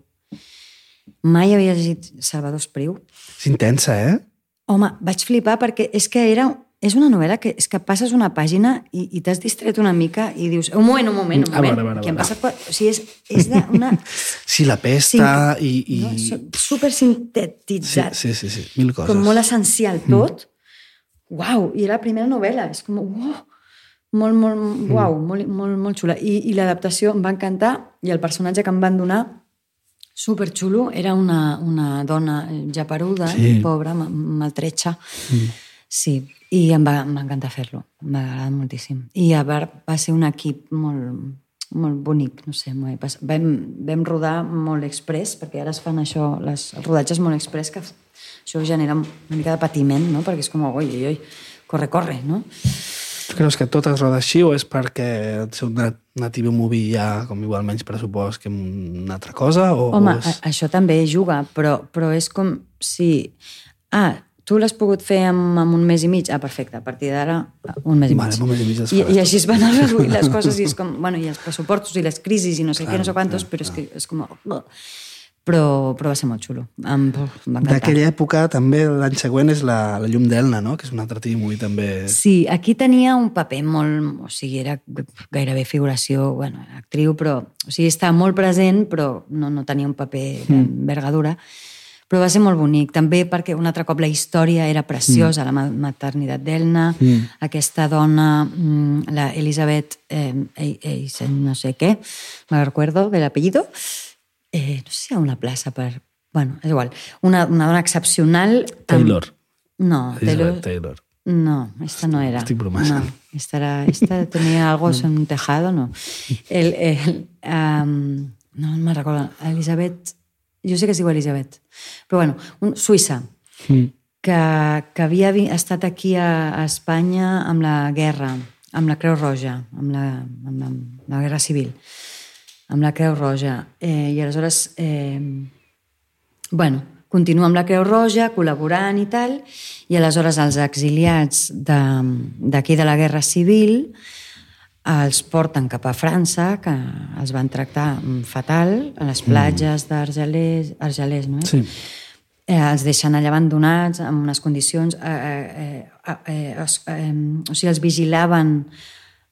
Mai havia llegit Salvador Espriu. És intensa, eh? Home, vaig flipar perquè és que era... És una novel·la que és que passes una pàgina i, i t'has distret una mica i dius, un moment, un moment, un A veure, moment, a veure, a que qua- O sigui, és, és de una... Sí, la pesta i... i... No, so- super Sí, sí, sí, sí, mil coses. com molt essencial tot. Mm. Uau, i era la primera novel·la, és com, uau, molt, molt, Mm. uau, molt, molt, molt xula. I, i l'adaptació em va encantar i el personatge que em van donar superxulo, era una, una dona japeruda, Sí. sí. pobra, ma- maltretxa. Mm. Sí, i em va, em va encantar fer-lo, m'ha agradat moltíssim. I a veure, va ser un equip molt, molt bonic, no sé, molt, vas- vam, vam rodar molt express, perquè ara es fan això, les, els rodatges molt express, que això genera una mica de patiment, no? perquè és com, oi, oi, oi, corre, corre, no? Tu creus que tot es roda així o és perquè el seu na- una TV movie hi ha com igual menys pressupost que una altra cosa? O, Home, o és... això també juga, però, però és com si... Ah, tu l'has pogut fer en, en un mes i mig? Ah, perfecte, a partir d'ara un mes i Vale, mig. un mes i mig I. I així es van reduint les coses i és com... Bueno, i els pressupostos i les crisis i no sé què, no sé quantos, però és que és com... Però, però va ser molt xulo. Em, encantar. D'aquella època també l'any següent és la, la Llum d'Elna, no? que és una altra TV movie també... Sí, aquí tenia un paper molt... O sigui, era gairebé figuració, bueno, actriu, però... O sigui, estava molt present, però no, no tenia un paper d'envergadura. Però va ser molt bonic, també perquè un altre cop la història era preciosa, la ma- maternitat d'Elna, aquesta dona, mm, la Elisabet, eh, eh, eh, no sé què, me recuerdo del apellido, eh, no sé si hi ha una plaça per... Bueno, és igual. Una, una dona excepcional... amb- Taylor. No, Elizabeth Taylor... Taylor. No, esta no era. Estic bromeando. No, esta, era, esta tenía algo en un tejado, no. El, el, um, no, no me'n recordo. Jo sé que es diu Elisabet. Però bueno, un, Suïssa, Mm. que, que havia vi- estat aquí a, a Espanya amb la guerra, amb la Creu Roja, amb la, amb la, amb la guerra civil, amb la Creu Roja. Eh, I aleshores... Eh, bueno, continua amb la Creu Roja, col·laborant i tal, i aleshores els exiliats de- d'aquí de, de la Guerra Civil els porten cap a França, que els van tractar mm, fatal, a les platges d'Argelers, Argelers, no és? Sí. eh, els deixen allà abandonats en unes condicions... Eh, eh, eh, eh, eh, o sigui, els vigilaven,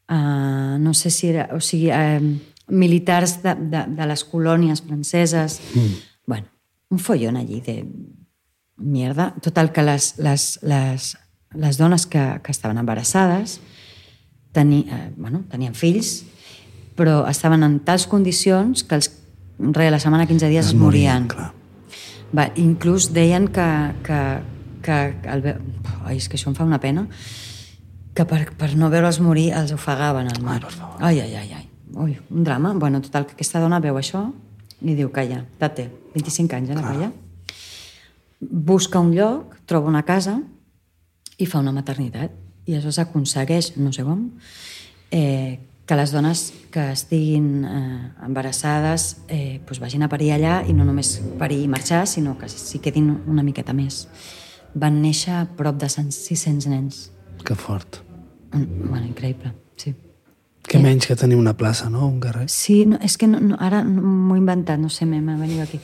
eh, no sé si era... O sigui, eh, militars de, de, de les colònies franceses. Mm. Bueno, un follon allí de mierda. Total, que les, les, les, les dones que, que estaven embarassades teni, eh, bueno, tenien fills, però estaven en tals condicions que els, re, la setmana 15 dies es, es morien. Clar. Va, inclús deien que, que, que el, ai, és que això em fa una pena que per, per no veure'ls morir els ofegaven al mar. Ai, per favor. Ai, ai, ai, ai. Ui, un drama. Bueno, total, que aquesta dona veu això i diu, calla, tate, 25 anys, eh, la noia. Busca un lloc, troba una casa i fa una maternitat. I això s'aconsegueix, no sé com, eh, que les dones que estiguin eh, embarassades eh, doncs vagin a parir allà i no només parir i marxar, sinó que s'hi quedin una miqueta més. Van néixer prop de 600 nens. Que fort. Mm, Bueno, increïble, sí. Que menys que tenir una plaça, no? Un carrer. Sí, no, és que no, no, ara m'ho he inventat, no sé, m'he m'ha venit aquí.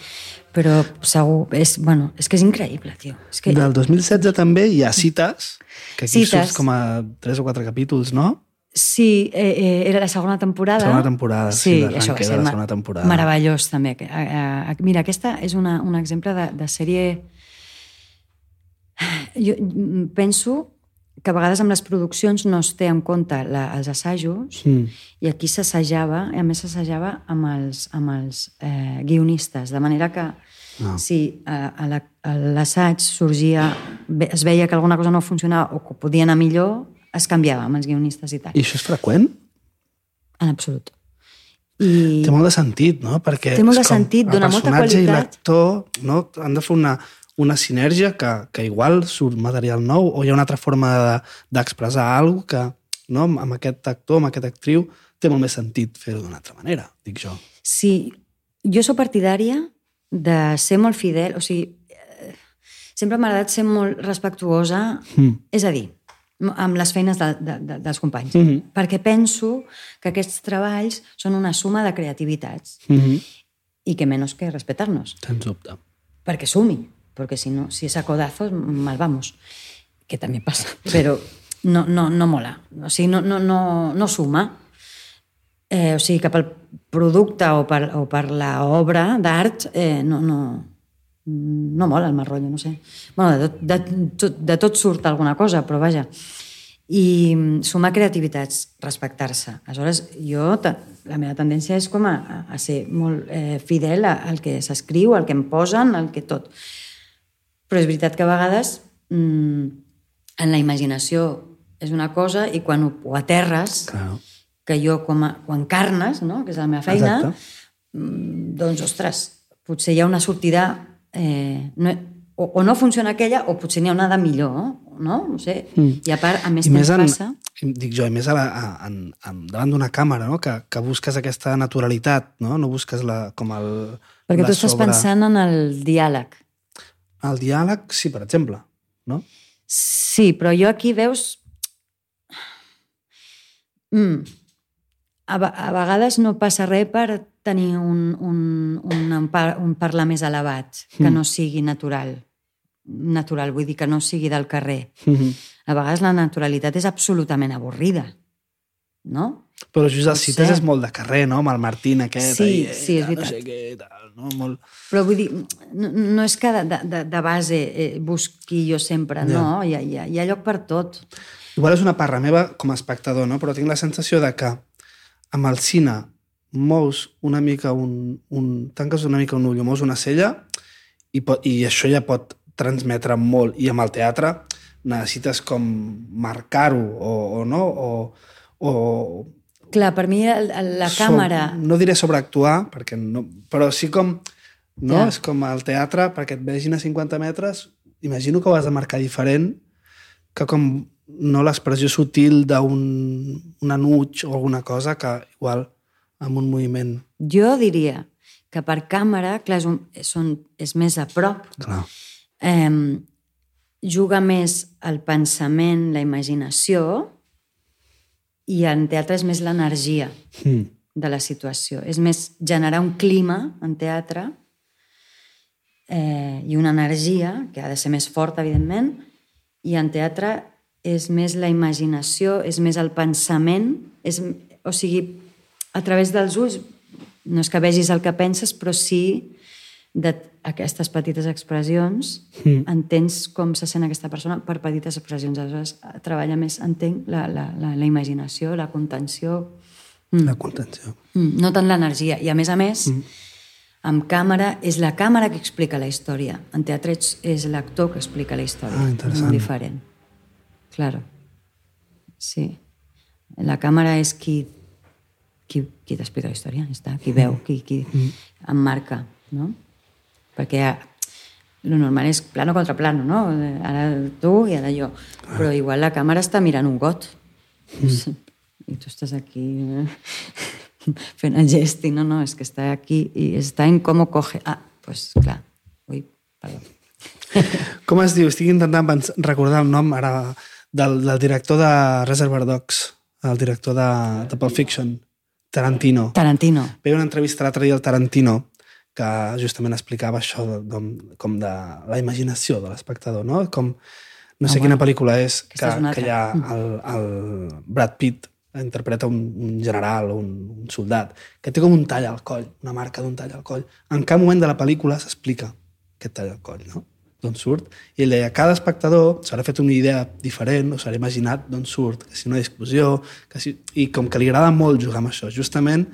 Però segur, és, bueno, és que és increïble, tio. És que, Del 2016 també hi ha cites, que aquí Cites. surts com a tres o quatre capítols, no? Sí, eh, eh, era la segona temporada. Segona temporada, sí, sí això va ser la segona temporada. meravellós, també. Eh, eh, mira, aquesta és una, un exemple de, de sèrie... Jo mm, penso que a vegades amb les produccions no es té en compte la, els assajos Mm. i aquí s'assajava, i a més s'assajava amb els, amb els eh, guionistes, de manera que Ah. si eh, a la- l'assaig sorgia, es veia que alguna cosa no funcionava o que podia anar millor, es canviava amb els guionistes i tal. I això és freqüent? En absolut. I Té molt de sentit, no? Perquè Té molt de com sentit, dona el molta personatge i qualitat. l'actor no? han de fer una, una sinergia que, que igual surt material nou o hi ha una altra forma de- d'expressar de, alguna que no? amb aquest actor, amb aquesta actriu, té molt més sentit fer-ho d'una altra manera, dic jo. sí, jo sóc partidària de ser molt fidel, o sigui, eh, sempre m'ha agradat ser molt respectuosa, Mm. és a dir, amb les feines de, de, de, dels companys. Mhm. Perquè penso que aquests treballs són una suma de creativitats Mm -hmm. i que menys que respetar-nos. Sens dubte. Perquè sumi, perquè si no, si es a codazos, mal vamos. Que també passa, però no, no, no mola. O sigui, no, no, no, no suma. Eh, o sigui, que pel producte o per, o per l'obra d'art eh, no, no, no mola el mal no sé. Bueno, de, tot, de, tot, de tot surt alguna cosa, però vaja. I sumar creativitats, respectar-se. Aleshores, jo, la meva tendència és com a, a ser molt eh, fidel al que s'escriu, al que em posen, al que tot. Però és veritat que a vegades mm, en la imaginació és una cosa i quan ho, ho aterres, Clar. que jo com a, ho encarnes, no? que és la meva feina, Exacte. mm, doncs, ostres, potser hi ha una sortida... Eh, no, o, o no funciona aquella, o potser n'hi ha una de millor, no? No sé. Mm. I a part, a més, I més en, passa... dic jo, i més a la, a, en, en, davant d'una càmera, no? que, que busques aquesta naturalitat, no? no busques la, com el... Perquè tu estàs pensant en el diàleg. El diàleg, sí, per exemple. No? Sí, però jo aquí veus... Mm. A, a vegades no passa res per tenir un, un, un, un, par, un parlar més elevat, que Mm. no sigui natural. Natural, vull dir que no sigui del carrer. Mm -hmm. A vegades la naturalitat és absolutament avorrida, no? Però just No els cites sé. és molt de carrer, no? Amb el Martín aquest. Sí, ahí, sí, és veritat. No sé què, tal, no? Molt... Però vull dir, no, no és que de, de, de base eh, busqui jo sempre, Ja. no? Hi ha, hi, ha, hi ha lloc per tot. Igual és una parra meva com a espectador, no? però tinc la sensació de que amb el cine mous una mica un, un... tanques una mica un ull mous una cella i, pot, i això ja pot transmetre molt. I amb el teatre necessites com marcar-ho o, o no, o, o Clar, per mi la so- càmera... no diré sobreactuar, perquè no, però sí com... No? Ja. És com el teatre, perquè et vegin a 50 metres, imagino que ho has de marcar diferent que com no l'expressió sutil d'un un enuig o alguna cosa que igual amb un moviment. Jo diria que per càmera, clar, és, un, són, és més a prop, Clar. eh, juga més el pensament, la imaginació, i en teatre és més l'energia Mm. de la situació. És més generar un clima en teatre eh, i una energia, que ha de ser més forta, evidentment, i en teatre és més la imaginació, és més el pensament, és, o sigui, a través dels ulls, no és que vegis el que penses, però sí d'aquestes petites expressions, mm. entens com se sent aquesta persona per petites expressions. Aleshores, treballa més, entenc, la, la, la, la imaginació, la contenció... Mm. La contenció. Mm. No tant l'energia. I, a més a més, mm. amb càmera, és la càmera que explica la història. En teatre és l'actor que explica la història. Ah, interessant. Molt diferent. Claro. Sí. La càmera és qui, qui, qui t'explica la història, està, qui veu, qui, qui mm. emmarca, no? Perquè el normal és plano contra plano, no? Ara tu i ara jo. Ah. Però igual la càmera està mirant un got. Mm. I tu estàs aquí eh? fent el gest i no, no, és que està aquí i està en com ho coge. Ah, doncs pues, clar. Ui, perdó. Com es diu? Estic intentant recordar el nom ara del, del director de Reservoir Dogs, el director de, de Pulp Fiction, Tarantino. Tarantino. Veia una entrevista l'altre dia al Tarantino que justament explicava això de, de, com de la imaginació de l'espectador, no? Com, no sé oh, quina pel·lícula és, que, és que hi ha el, el Brad Pitt interpreta un, un general o un, un soldat que té com un tall al coll, una marca d'un tall al coll. En cap moment de la pel·lícula s'explica aquest tall al coll, no? d'on surt. I ell deia, cada espectador s'haurà fet una idea diferent o s'haurà imaginat d'on surt, que si una discussió, que si... i com que li agrada molt jugar amb això, justament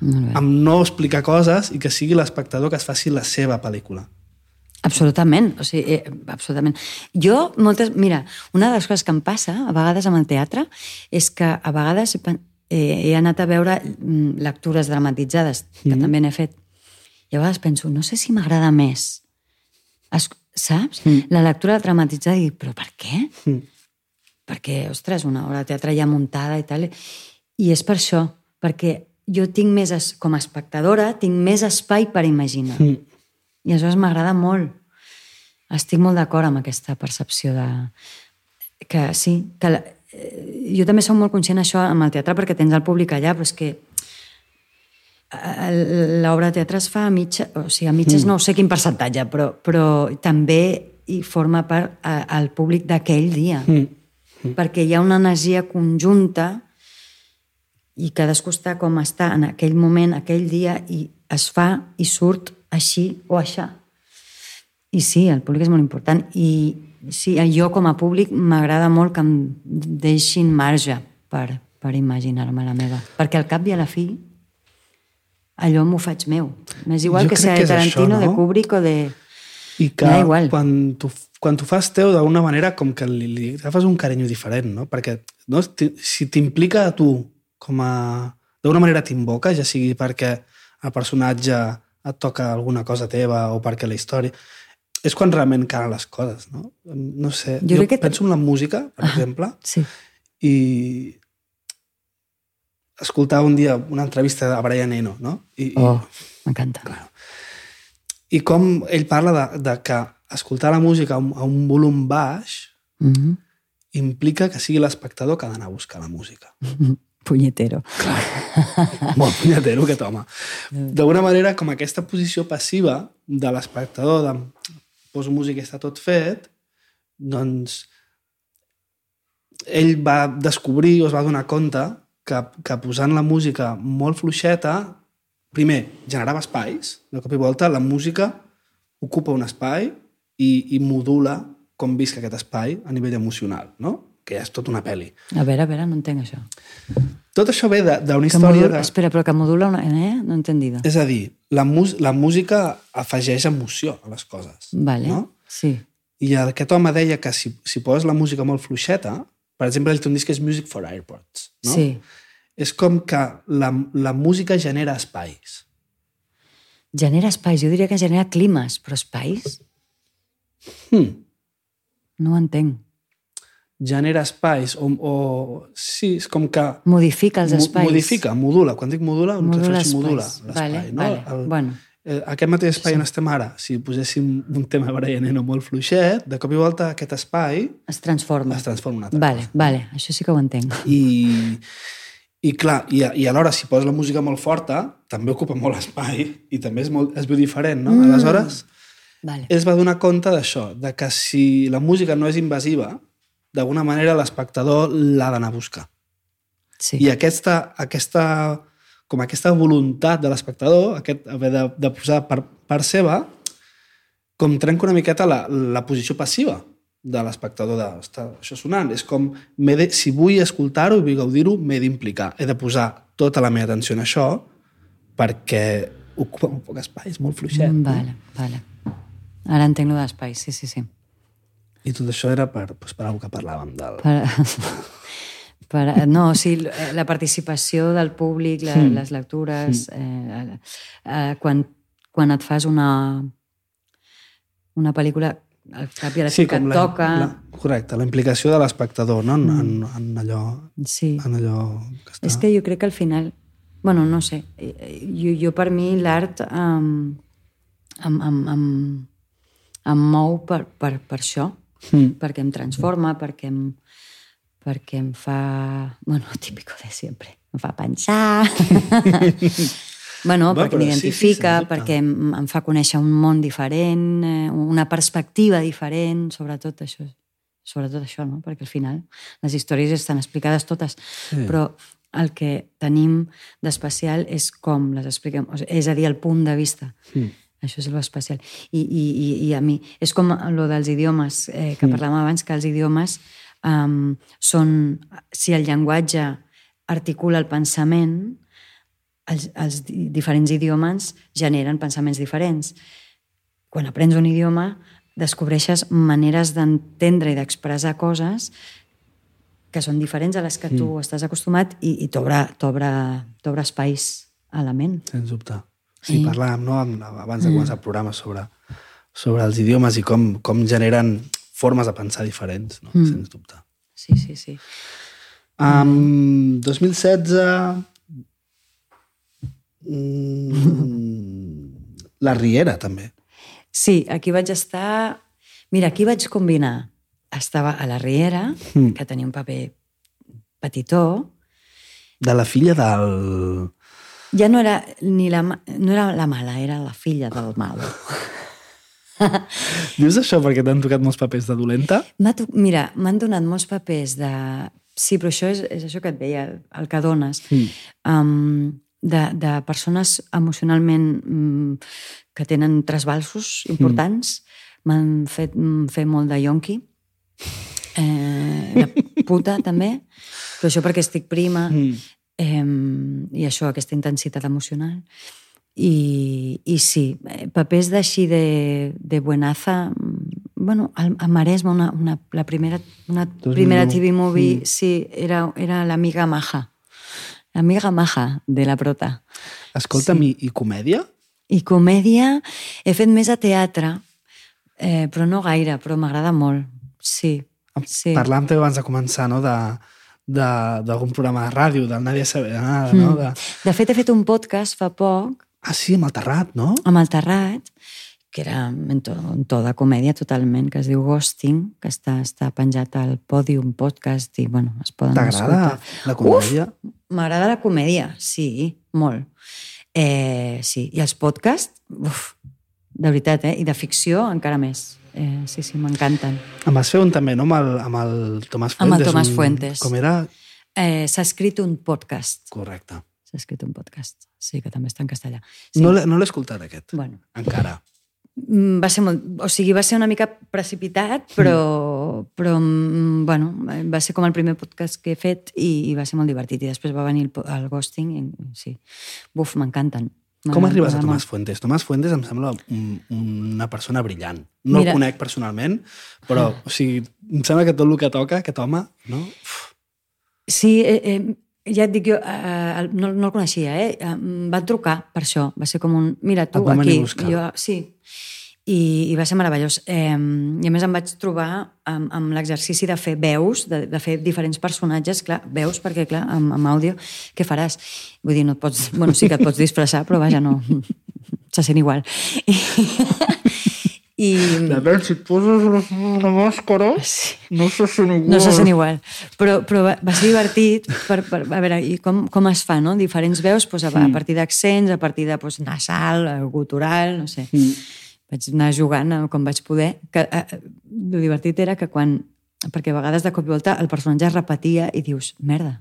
amb no explicar coses i que sigui l'espectador que es faci la seva pel·lícula. Absolutament, o sigui, eh, absolutament. Jo, moltes... Mira, una de les coses que em passa, a vegades amb el teatre, és que a vegades eh, he anat a veure mm, lectures dramatitzades, que mm. també n'he fet, i a vegades penso, no sé si m'agrada més, es, saps? Mm. La lectura dramatitzada, i dic, però per què? Mm. Perquè, ostres, una obra de teatre ja muntada i tal, i és per això, perquè jo tinc més, com a espectadora, tinc més espai per imaginar. Mm. I això m'agrada molt. Estic molt d'acord amb aquesta percepció de... Que sí, que la... Eh, jo també soc molt conscient això amb el teatre perquè tens el públic allà, però és que eh, l'obra de teatre es fa a mitja, o sigui, a mitges mm. no sé quin percentatge, però, però també hi forma part al públic d'aquell dia. Mm. Mm. Perquè hi ha una energia conjunta i cadascú està com està en aquell moment, aquell dia, i es fa i surt així o aixà. I sí, el públic és molt important. I sí, jo com a públic m'agrada molt que em deixin marge per, per imaginar-me la meva. Perquè al cap i a la fi allò m'ho faig meu. M'és igual jo que sigui de Tarantino, això, no? de Kubrick o de... I que quan tu, quan tu fas teu d'alguna manera com que li, li agafes un carinyo diferent, no? Perquè no, si t'implica a tu com a... D'una manera t'invoca, ja sigui perquè el personatge et toca alguna cosa teva o perquè la història... És quan realment calen les coses, no? No sé, jo, jo que penso en la música, per ah, exemple, sí. i escoltava un dia una entrevista de Brian Eno, no? I, oh, m'encanta. I com ell parla de, de que escoltar la música a un, a un volum baix mm -hmm. implica que sigui l'espectador que ha d'anar a buscar la música. Mm -hmm. Punyetero. Clar, molt punyetero aquest home. D'alguna manera, com aquesta posició passiva de l'espectador, de poso música i està tot fet, doncs ell va descobrir o es va donar compte que, que posant la música molt fluixeta, primer, generava espais, de cop i volta la música ocupa un espai i, i modula com visc aquest espai a nivell emocional, no? Que ja és tota una pel·li. A veure, a veure, no entenc això. Tot això ve d'una història... Modula, de... Espera, però que modula una... Eh? No he entendido. És a dir, la, la música afegeix emoció a les coses. Vale, no? sí. I aquest home deia que si, si poses la música molt fluixeta, per exemple, ell té un disc que és Music for Airports, no? Sí. És com que la, la música genera espais. Genera espais, jo diria que genera climes, però espais? Hmm. No ho entenc genera espais o, o sí, és com que... Modifica els espais. Modifica, modula. Quan dic modula, em modula refereixo modula l'espai. Vale, no? vale. El, bueno. Eh, aquest mateix espai sí. on estem ara, si poséssim un tema Brian molt fluixet, de cop i volta aquest espai... Es transforma. Es transforma una altra vale, cosa. Vale, això sí que ho entenc. I, i clar, i, i alhora si poses la música molt forta, també ocupa molt espai i també és, molt, és veu diferent, no? Mm. Aleshores, vale. es va donar compte d'això, de que si la música no és invasiva, d'alguna manera l'espectador l'ha d'anar a buscar. Sí. I aquesta, aquesta com aquesta voluntat de l'espectador, aquest haver de, de posar per, per seva, com trenca una miqueta la, la posició passiva de l'espectador de està això sonant. És com, de, si vull escoltar-ho i vull gaudir-ho, m'he d'implicar. He de posar tota la meva atenció en això perquè ocupa molt poc espai, és molt fluixet. Mm, no? vale, vale. Ara entenc lo d'espai, sí, sí, sí. I tot això era per, doncs, per alguna que parlàvem del... Per, per, no, sí, la participació del públic, la, Mm. les lectures, eh, eh, quan, quan et fas una, una pel·lícula, al cap i a la sí, que et la, toca... La, correcte, la implicació de l'espectador no? en, en, en, allò, Sí. en allò que està... És que jo crec que al final... bueno, no sé. eh, Jo, jo per mi l'art um, em, em, em, em mou per, per, per això, Mm. perquè em transforma, perquè em, perquè em fa... Bueno, típico de sempre. Em fa pensar... bueno, Va, perquè però sí, sí, m'identifica, perquè em, em fa conèixer un món diferent, eh, una perspectiva diferent, sobretot això, sobretot això, no? perquè al final les històries estan explicades totes, Sí. però el que tenim d'especial és com les expliquem, és a dir, el punt de vista. Mm. Això és l'especial. I, i, i, I a mi, és com lo dels idiomes, eh, que parlàvem abans, que els idiomes um, són, si el llenguatge articula el pensament, els, els di- diferents idiomes generen pensaments diferents. Quan aprens un idioma, descobreixes maneres d'entendre i d'expressar coses que són diferents a les que tu estàs acostumat i, i t'obre espais a la ment. Sens dubte. Sí, parlàvem no, abans de començar el programa sobre, sobre els idiomes i com, com generen formes de pensar diferents, no? Mm. sens dubte. Sí, sí, sí. Um, 2016... Mm, la Riera, també. Sí, aquí vaig estar... Mira, aquí vaig combinar. Estava a la Riera, Mm. que tenia un paper petitó. De la filla del... Ja no era, ni la, no era la mala, era la filla del malo. Dius això perquè t'han tocat molts papers de dolenta? To- Mira, m'han donat molts papers de... Sí, però això és, és això que et deia, el que dones. Mm. Um, de, de persones emocionalment um, que tenen trasbalsos importants. M'han fet mm, fer molt de yonqui. Eh, de puta, també. Però això perquè estic prima. Mm. Eh, I això, aquesta intensitat emocional. I, i sí, eh, papers d'així de, de buenaza, mm, bueno, a Maresme, una, una, la primera, una 2001. primera TV movie, Mm. sí, era, era l'amiga maja. L'amiga maja de la prota. Escolta'm, sí. i, i comèdia? I comèdia, he fet més a teatre, eh, però no gaire, però m'agrada molt. Sí, sí. Parlàvem també abans de començar, no?, de- d'algun programa de ràdio, del Nàdia Saber nada, no? Mm. De... De fet, he fet un podcast fa poc Ah, sí, amb el Terrat, no? amb el Terrat, que era en to, en to de comèdia totalment, que es diu Ghosting, que està, està penjat al Podium Podcast i, bueno, es poden T'agrada la comèdia? M'agrada la comèdia, sí, molt. Eh, sí, i els podcasts, uf, de veritat, eh? I de ficció encara més. Eh, sí, sí, m'encanten. Em vas fer un també, no?, amb el, amb el Tomàs Fuentes. Amb el Tomàs un- Fuentes. Com era? Eh, S'ha escrit un podcast. Correcte. S'ha escrit un podcast. Sí, que també està en castellà. Sí. No l'he no l'he escoltat, aquest. Bueno, Encara. Mm, va ser molt, o sigui, va ser una mica precipitat, però, però mm, bueno, va ser com el primer podcast que he fet i, i va ser molt divertit. I després va venir el, el ghosting i sí. Buf, m'encanten. Com arribes a Tomàs. Fuentes? Tomàs Fuentes em sembla un, una persona brillant. No Mira. el conec personalment, però o sigui, em sembla que tot el que toca, aquest home, no? Uf, Sí, eh, eh, ja et dic jo, eh, el- no, no el coneixia, eh? Eh, Em van trucar per això. Va ser com un, mira, tu aquí. jo, sí. I, I va ser meravellós. Eh, I a més em vaig trobar amb, amb l'exercici de fer veus, de, de fer diferents personatges, clar, veus, perquè clar, amb, amb àudio, què faràs? Vull dir, no et pots... Bueno, sí que et pots disfressar, però vaja, no... Se sent igual. I, veure, si et poses una, màscara, sí. no se sent igual. No se sent igual. Però, però va, va ser divertit per, per, a veure, i com, com es fa, no? Diferents veus doncs, a, a partir d'accents, a partir de doncs, nasal, eh, gutural, no sé. Mm. Vaig anar jugant eh, com vaig poder. Que, eh, el divertit era que quan... Perquè a vegades de cop i volta el personatge es repetia i dius, merda,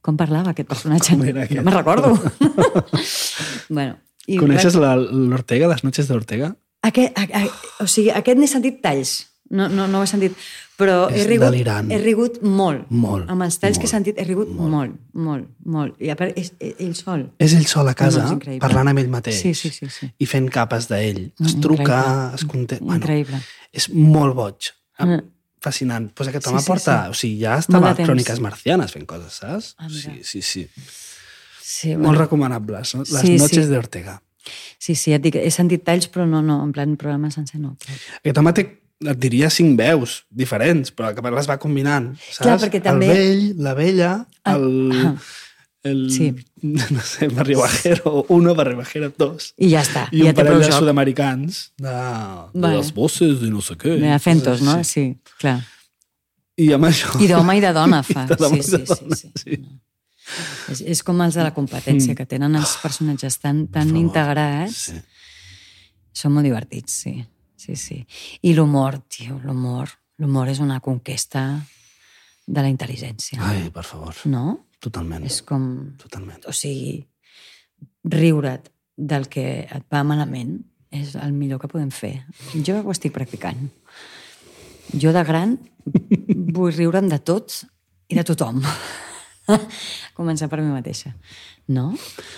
Com parlava aquest personatge? Com era aquest? No me'n recordo. bueno, i Coneixes la- l'Ortega, les noches d'Ortega? Aquest, a, a, o sigui, aquest n'he sentit talls. No, no, no ho he sentit. Però he És rigut, delirant. he rigut molt. Molt, Amb els talls que he molt, sentit he rigut molt, molt, molt. molt. I a part, és, és ell sol. És ell sol a casa, No, parlant amb ell mateix. Sí, sí, sí. sí. I fent capes d'ell. Es Mm, truca, increïble. es conté... Bueno, Increïble. és molt boig. Mm. Fascinant. Pues aquest Sí, home sí, porta... sí. O sigui, ja estava Molt a. Cròniques Marcianes fent coses, saps? Ah, sí, sí, sí. Sí, Molt recomanables. No? Les Sí, noches sí. d'Ortega. sí, sí, et dic, he sentit talls, però no, no, en plan programa sencer no. Aquest home té, et diria, cinc veus diferents, però que les va combinant, saps? Clar, perquè també- El vell, la vella, el... Ah. el Sí. no sé, Barribajero, uno, Barribajero, dos. I ja està, I ja un parell de sud-americans de, de Vale. les voces i no sé què. De acentos, no? Sí. Sí, clar. I amb això... I d'home i de dona fa. I de dona sí, sí, de sí, dona, sí. sí. No. És, és com els de la competència, que tenen els personatges tan, tan integrats. Sí. Són molt divertits, sí. Sí, sí. I l'humor, tio, l'humor. L'humor és una conquesta de la intel·ligència. Ai, per favor. No? Totalment. És com... Totalment. O sigui, riure't del que et va malament és el millor que podem fer. Jo ho estic practicant. Jo de gran vull riure'm de tot i de tothom. Començar per mi mateixa. No?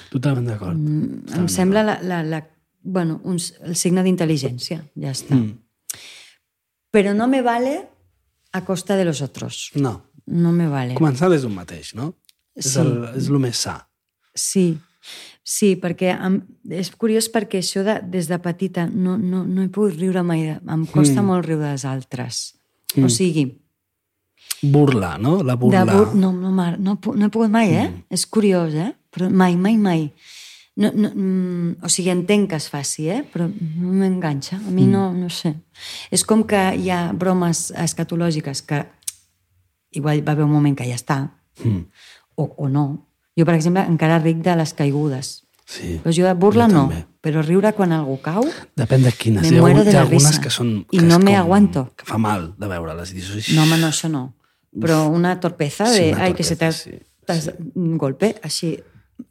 Totalment d'acord. Mm, em sembla la, la, la, bueno, un, el signe d'intel·ligència, ja està. Mm. Però no me vale a costa de los otros. No. No me vale. Començar des d'un mateix, no? És, Sí. el, és el més sa. Sí, sí, perquè em, és curiós perquè això de, des de petita no, no, no he pogut riure mai. De, em costa Mm. molt riure dels altres. O sigui, Burla, no? La de burla. bur... no, no, no, pu- no he pogut mai, eh? Mm. És curiós, eh? Però mai, mai, mai. No, no, mm, o sigui, entenc que es faci, eh? però no m'enganxa. A mi no, Mm. no sé. És com que hi ha bromes escatològiques que igual va haver un moment que ja està, Mm. o, o no. Jo, per exemple, encara ric de les caigudes. Sí. Però jo de burla Jo no, també. però riure quan algú cau... Depèn de quines. Me Hi ha, muero de hi ha algunes risa. que són... I que no és me com- aguanto. Que fa mal de veure-les. I dius. No, home, no, això no. Però una torpeza Sí, de... una ai, que se t'ha... torpeza, sí, Un golpe, així...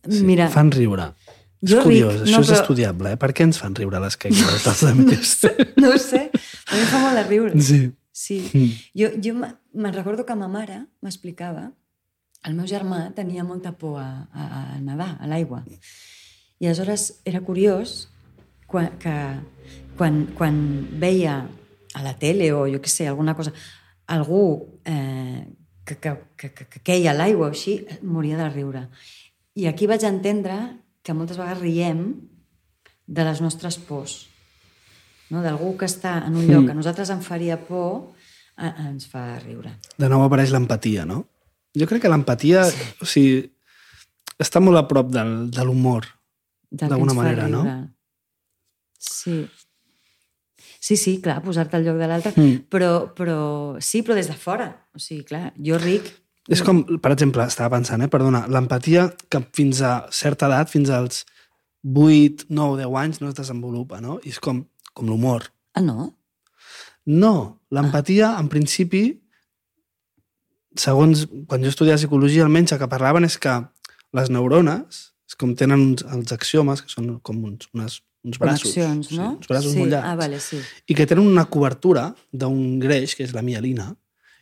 Sí, Mira, Fan riure. És Jo curiós, ric, això no, és però- estudiable, eh? Per què ens fan riure les caigudes dels altres? no ho sé, a mi em fa molt de riure. sí. Sí. Mm. Jo, jo me- me'n recordo que ma mare m'explicava el meu germà tenia molta por a, a, a nedar, a l'aigua. I aleshores era curiós quan, que quan, quan veia a la tele o jo què sé, alguna cosa, algú eh, que, que, que, que, que queia a l'aigua o així, moria de riure. I aquí vaig entendre que moltes vegades riem de les nostres pors no? d'algú que està en un lloc que a nosaltres em faria por, eh, ens fa riure. De nou apareix l'empatia, no? Jo crec que l'empatia, o sigui, està molt a prop del, de l'humor. D'alguna manera, no? Sí. Sí, sí, clar, posar-te al lloc de l'altre, Mm. però, però sí, però des de fora. O sigui, clar, jo ric... És com, per exemple, estava pensant, eh? perdona, l'empatia que fins a certa edat, fins als 8, 9, 10 anys, no es desenvolupa, no? I és com, com l'humor. Ah, no? No, l'empatia, en principi, segons quan jo estudiava psicologia, almenys el que parlaven és que les neurones, és com tenen uns, els axiomes, que són com uns, unes, uns braços. Connexions, no? Sí, uns braços sí. molt llargs. Ah, vale, sí. I que tenen una cobertura d'un greix, que és la mielina,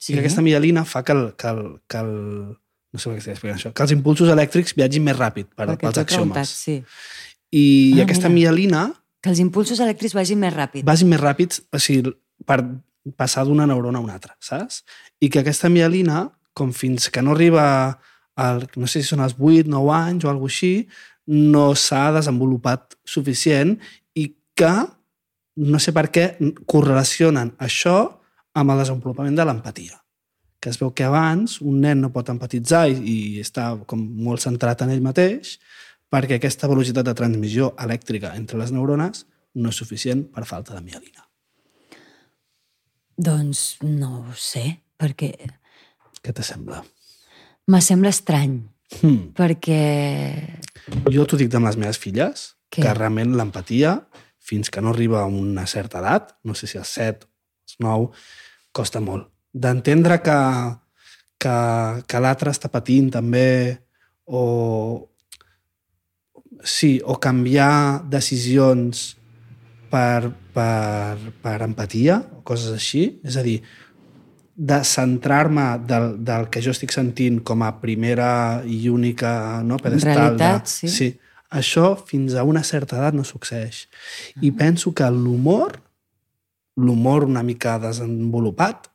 sí. i que aquesta mielina fa que el, que el, que el no sé per què estic explicant això, que els impulsos elèctrics viatgin més ràpid per, Perquè pels axiomes. sí. I Ah, aquesta mira. mielina Que els impulsos elèctrics vagin més ràpid. vagin més ràpids o sigui, per passar d'una neurona a una altra, saps? I que aquesta mielina, com fins que no arriba al, no sé si són els 8, 9 anys o alguna així, no s'ha desenvolupat suficient i que, no sé per què, correlacionen això amb el desenvolupament de l'empatia. Que es veu que abans un nen no pot empatitzar i, i està com molt centrat en ell mateix perquè aquesta velocitat de transmissió elèctrica entre les neurones no és suficient per falta de mielina. Doncs no ho sé, perquè Què te sembla? me sembla estrany, Hmm. perquè... Jo t'ho dic amb les meves filles, Què? que realment l'empatia, fins que no arriba a una certa edat, no sé si als 7, als 9, costa molt. D'entendre que, que, que l'altre està patint també, o sí, o canviar decisions per, per, per empatia, o coses així. És a dir, de centrar-me del, del que jo estic sentint com a primera i única no, pedestal. Realitat, de, sí. sí. Això fins a una certa edat no succeeix. I penso que l'humor, l'humor una mica desenvolupat,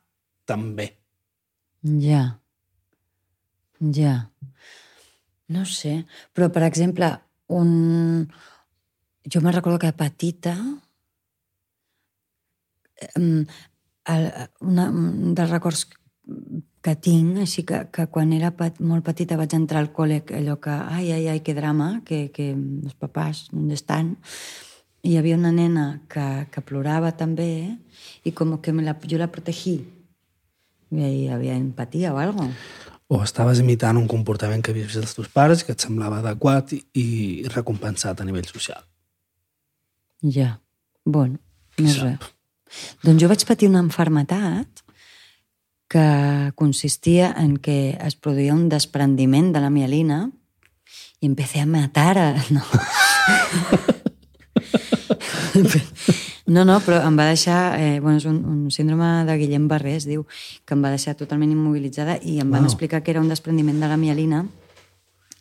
també. Ja. Ja. No sé. Però, per exemple, un... Jo me'n recordo que petita el, una, un dels records que tinc, així que, que quan era pet, molt petita vaig entrar al col·le, allò que, ai, ai, ai, que drama, que, que els papàs, on estan? Hi havia una nena que, que plorava també, i com que me la, jo la protegí. I hi havia empatia o alguna. O estaves imitant un comportament que havies vist dels teus pares que et semblava adequat i, i recompensat a nivell social. Ja. Bueno, no és sap? res. Doncs jo vaig patir una enfermetat que consistia en que es produïa un desprendiment de la mielina i empecé a matar a... No. No, no, però em va deixar... Eh, bueno, és un, un síndrome de Guillem Barré, es diu, que em va deixar totalment immobilitzada i em van Wow. explicar que era un desprendiment de la mielina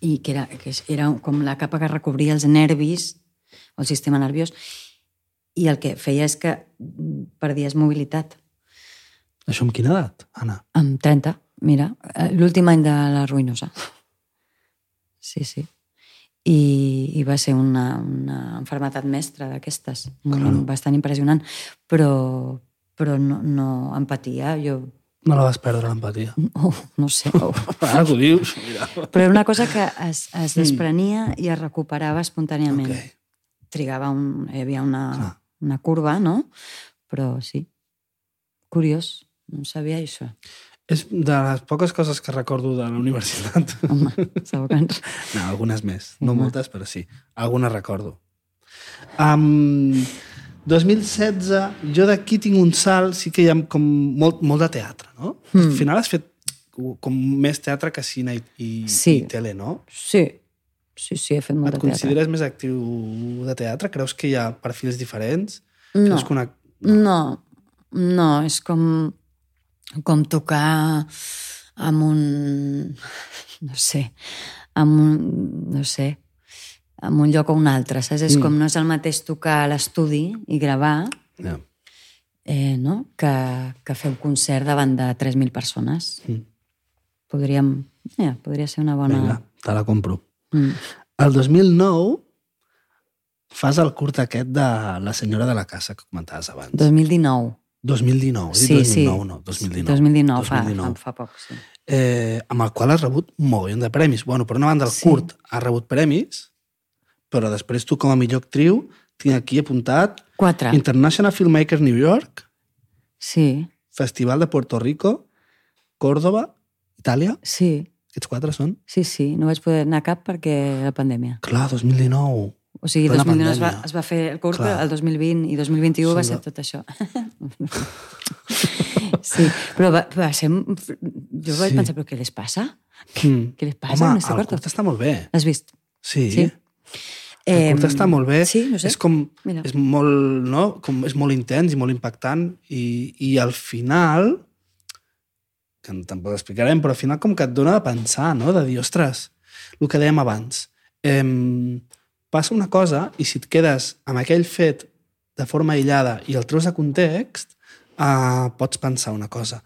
i que era, que era com la capa que recobria els nervis el sistema nerviós i el que feia és que perdies mobilitat. Això amb quina edat, Anna? Amb 30, mira, eh, l'últim any de la ruïnosa. Sí, sí. I, i va ser una, una enfermetat mestra d'aquestes, Claro. bastant impressionant, però, però no, no empatia, jo No la vas perdre, l'empatia. oh, no sé, oh. Ara que ho dius, mira. però era una cosa que es, es desprenia i es recuperava espontàniament. Ok. Trigava un... Hi havia una, Clar. una curva, no? Però sí, curiós, no sabia això. És de les poques coses que recordo de la universitat. Home, segur que ens... No, algunes més. No Home. moltes, però sí. Algunes recordo. Um, 2016, jo d'aquí tinc un salt, sí que hi ha com molt, molt de teatre, no? Mm. Al final has fet com més teatre que cine i, i, Sí. i tele, no? Sí, sí, sí, he fet molt Et de teatre. consideres més actiu de teatre? Creus que hi ha perfils diferents? No. Creus que una... No, no, és com, com tocar amb un... no sé, amb un... no sé, amb un lloc o un altre, saps? És Mm. com no és el mateix tocar a l'estudi i gravar Ja. eh, no? que, que fer un concert davant de 3.000 persones. Mm. Podríem... Ja, podria ser una bona... Vinga, te la compro. Mm. El 2009 fas el curt aquest de la senyora de la casa que comentaves abans. 2019. 2019, he dit Sí, 2009, sí. no, 2019. 2019, fa, 2019. fa, poc, sí. Eh, amb el qual has rebut mogollon de premis. Bueno, per una banda, el Sí. curt ha rebut premis, però després tu com a millor actriu tinc aquí apuntat Quatre. International Filmmaker New York, Sí, Festival de Puerto Rico, Córdoba, Itàlia. sí, Aquests quatre són? sí, sí. No vaig poder anar cap perquè la pandèmia. Clar, 2019. O sigui, Plena 2019 es va, es va fer el curt, Clar. però el 2020 i 2021 va Sí, ser va- tot això. sí, però va, va ser... Jo vaig Sí. pensar, però què les passa? Mm. Què les passa Home, este el curt està molt bé. L'has vist? Sí. Sí. El curt està molt bé. Sí, no sé. És com... Mira. És molt, no? com, és molt intens i molt impactant i, i al final que tampoc explicarem, però al final com que et dona de pensar, no? de dir, ostres, el que dèiem abans, em, passa una cosa i si et quedes amb aquell fet de forma aïllada i el treus de context, eh, pots pensar una cosa.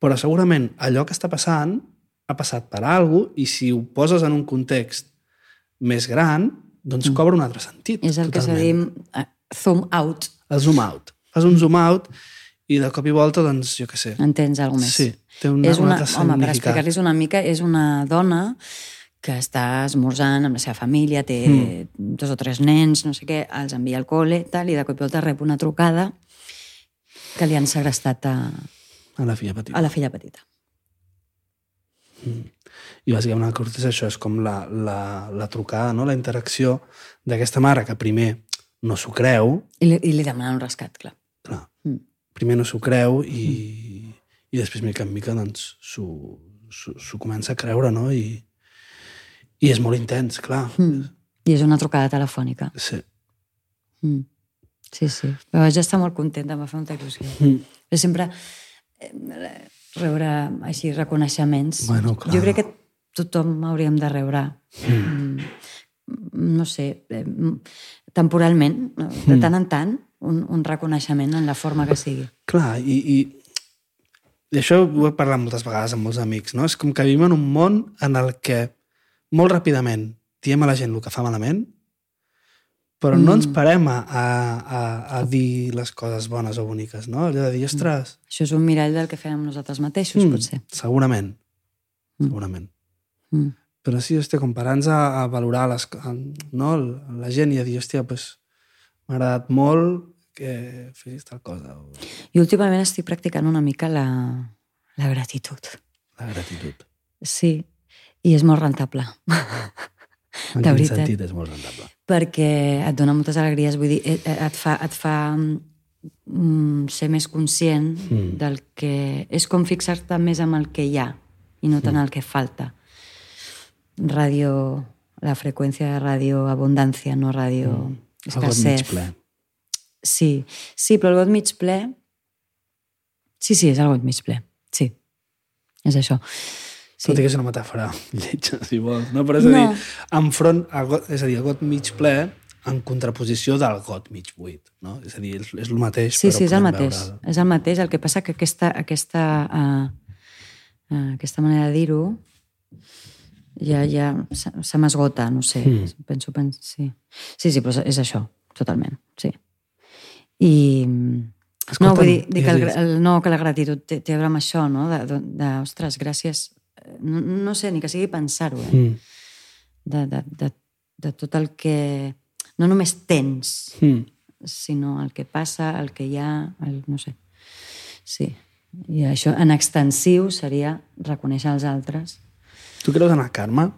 Però segurament allò que està passant ha passat per alguna i si ho poses en un context més gran, doncs cobra un altre sentit. És el que se totalment. diu uh, zoom out. El zoom out. Fas un zoom out i de cop i volta, doncs, jo què sé. Entens alguna més? Sí, té una, és un una, altre home, per significat. explicar-los una mica, és una dona que està esmorzant amb la seva família, té mm. dos o tres nens, no sé què, els envia al col·le, tal, i de cop i volta rep una trucada que li han segrestat a, A la filla petita. a la filla petita. I bàsicament el curt és això, és com la, la, la trucada, no? la interacció d'aquesta mare que primer no s'ho creu, I li, i li demanen un rescat, clar. clar, Mm. primer no s'ho creu i, i després mica en mica doncs s'ho comença a creure, no? I, I és molt intens, clar. Mm. I és una trucada telefònica. Sí. Mm. Sí, sí. Però vaig estar molt contenta, em va fer molta il·lusió. Mm. Però sempre eh, rebre així reconeixements. Bueno, clar. Jo crec que tothom hauríem de rebre. Mm. No sé, eh, temporalment? Mm. de tant en tant, un, un reconeixement en la forma que sigui. Clar, i, i, i això ho he parlat moltes vegades amb molts amics, no? És com que vivim en un món en el que molt ràpidament diem a la gent el que fa malament, però no Mm. ens parem a, a, a, a dir les coses bones o boniques, no? Allò de dir, ostres, Això és un mirall del que fem nosaltres mateixos, mm, potser. segurament, Mm. segurament. Mm. Però sí, hòstia, com parar-nos a, a valorar les, co- no? la gent i a dir, hòstia, pues, m'ha agradat molt que fessis tal cosa. O I últimament estic practicant una mica la, la gratitud. la gratitud. Sí, i és molt rentable. En De quin veritat. sentit és molt rentable? perquè et dona moltes alegries, vull dir, et, et fa, et fa mm, ser més conscient Mm. del que... És com fixar-te més amb el que hi ha i no tant el que falta. Ràdio, la freqüència de ràdio abundància, no ràdio Mm. El got mig escassez. ple. Sí, sí, però el got mig ple... Sí, sí, és el got mig ple. Sí, és això. Sí. Tot i que és una metàfora lletja, si vols. No? Però és a No. dir, enfront, el got, és a dir, el got mig ple en contraposició del got mig buit. No? És a dir, és, és el mateix, Sí, però sí, és el mateix. veure'l. És el mateix. El que passa que aquesta, aquesta, uh, uh, aquesta manera de dir-ho ja, ja se, se m'esgota, no sé. Mm. Penso, penso, sí. Sí, sí, però és, això, totalment, sí. I... Escolta'm, no, vull dir, dir que, el, el, no, que la gratitud té, té a veure amb això, no? De, de, de ostres, gràcies... No, no sé, ni que sigui pensar-ho, eh? Mm. De, de, de, de tot el que... No només tens, Mm. sinó el que passa, el que hi ha, el, no sé. Sí. I això en extensiu seria reconèixer els altres. Tu creus en el karma?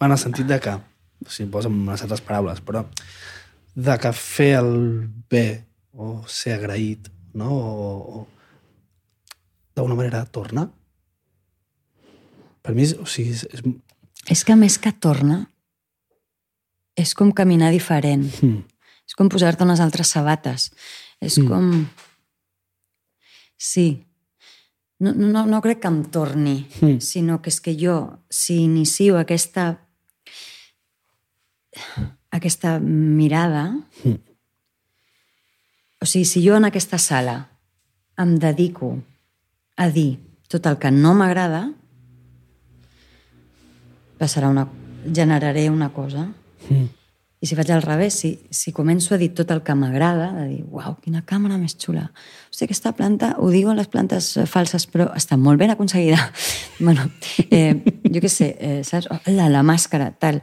En el sentit de que, si em poso amb unes certes paraules, però de que fer el bé o ser agraït, no? O, o d'alguna manera torna? Per mi, és, o sigui, és, és, És que més que torna, és com caminar diferent. mm, És com posar-te unes altres sabates. És Mm. com... Sí. No, no, no crec que em torni, Mm. sinó que és que jo, si inicio aquesta aquesta mirada, Mm. o sigui, si jo en aquesta sala em dedico a dir tot el que no m'agrada, passarà una... generaré una cosa mm, i si faig al revés, si, si començo a dir tot el que m'agrada, de dir, uau, quina càmera més xula. Hosti, aquesta planta, ho digo en les plantes eh, falses, però està molt ben aconseguida. bueno, eh, jo què sé, eh, saps? Oh, la, la màscara, tal.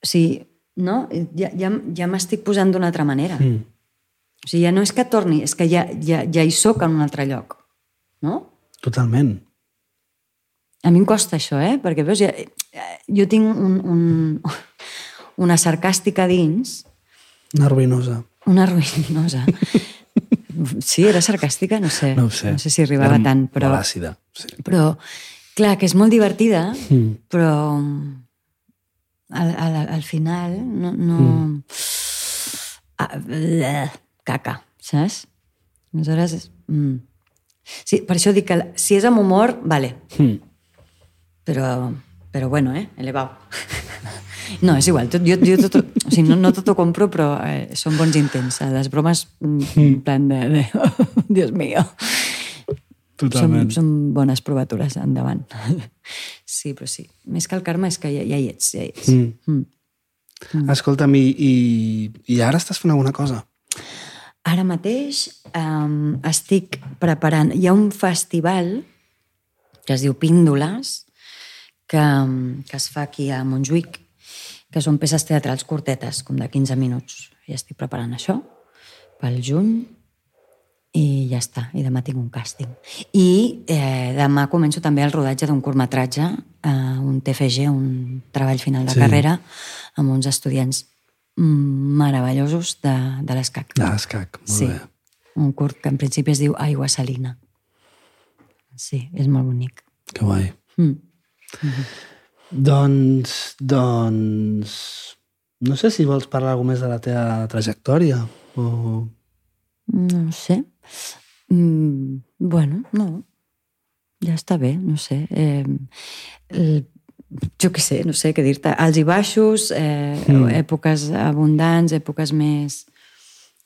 O sigui, no? Ja, ja, ja m'estic posant d'una altra manera. mm. O sigui, ja no és que torni, és que ja, ja, ja hi sóc en un altre lloc. No? Totalment. A mi em costa això, eh? Perquè, veus, ja, jo tinc un, un, una sarcàstica dins, Una ruïnosa. una ruïnosa. Sí, era sarcàstica? No sé. No sé. No sé si arribava Era tant, però... Molt àcida. Sí. Però, clar, que és molt divertida, Mm. però al, al, al final no... no... Mm. Ah, bleh, caca, saps? Aleshores... Mm. Sí, per això dic que si és amb humor, vale, Mm. Però, però bueno, eh? Elevado. No, és igual. Tot, jo, jo tot, o sigui, no, no tot ho compro, però eh, són bons intents. Eh, Les bromes, mm, en plan de... de Dios mío. Són, Totalment. són bones provatures, endavant. Sí, però sí. Més que el karma és que ja, ja hi ets, ja hi ets. Mm. Mm. Escolta'm, i, i, i ara estàs fent alguna cosa? Ara mateix um, estic preparant... Hi ha un festival que es diu Píndoles, que, em, que es fa aquí a Montjuïc, que són peces teatrals curtetes, com de 15 minuts. I estic preparant això pel juny i ja està. I demà tinc un càsting. I eh, demà començo també el rodatge d'un curtmetratge, eh, un TFG, un treball final de Sí. carrera, amb uns estudiants mm, meravellosos de, de l'ESCAC. De l'escac, molt Sí, bé. un curt que en principi es diu Aigua Salina. Sí, és molt bonic. Que guai. Mm. Doncs, doncs... No sé si vols parlar alguna més de la teva trajectòria o... No ho sé. Mm, bueno, no. Ja està bé, no sé. Eh, el, jo què sé, no sé què dir-te. Alts i baixos, eh, mm. èpoques abundants, èpoques més,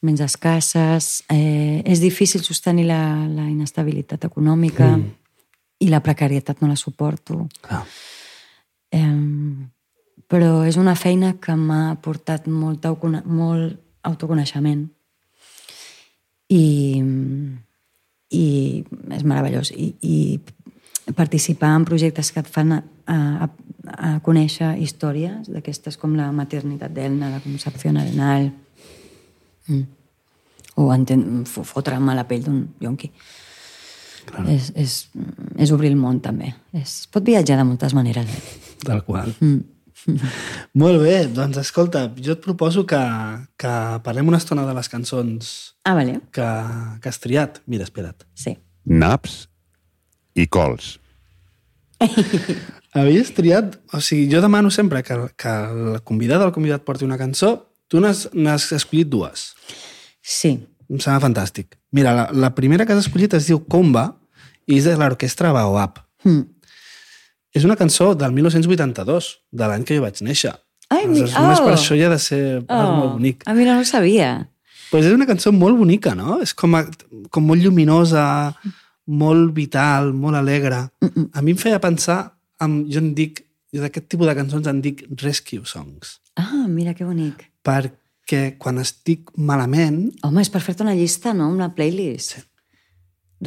menys escasses. Eh, és difícil sostenir la, la inestabilitat econòmica mm. I la precarietat no la suporto. Ah. Eh, però és una feina que m'ha portat molt, molt autoconeixement i, i és meravellós i, i participar en projectes que et fan a, a, a conèixer històries d'aquestes com la maternitat d'Elna, la concepció arenal mm. o fotre'm a la pell d'un yonqui és, és, és obrir el món també és, pot viatjar de moltes maneres eh? Tal qual. mm. Molt bé, doncs escolta, jo et proposo que, que parlem una estona de les cançons ah, vale. que, que has triat. Mira, espera't. sí Naps i cols. Havies triat... O sigui, jo demano sempre que, que el convidat o el convidat porti una cançó. Tu n'has escollit dues. sí, Em sembla fantàstic. Mira, la, la primera que has escollit es diu Comba i és de l'orquestra Baobab. mm. És una cançó del 1982, de l'any que jo vaig néixer. Ai, mi- Aleshores, només oh! per això ja ha de ser oh. molt bonic. Ah, mira, no ho sabia. Pues és una cançó molt bonica, no? És com, a, com molt lluminosa, molt vital, molt alegre. Mm -mm. A mi em feia pensar, en, jo en dic, d'aquest tipus de cançons en dic rescue songs, Ah, mira que bonic. perquè quan estic malament, Home, és per fer-te una llista, no? Una playlist. Sí.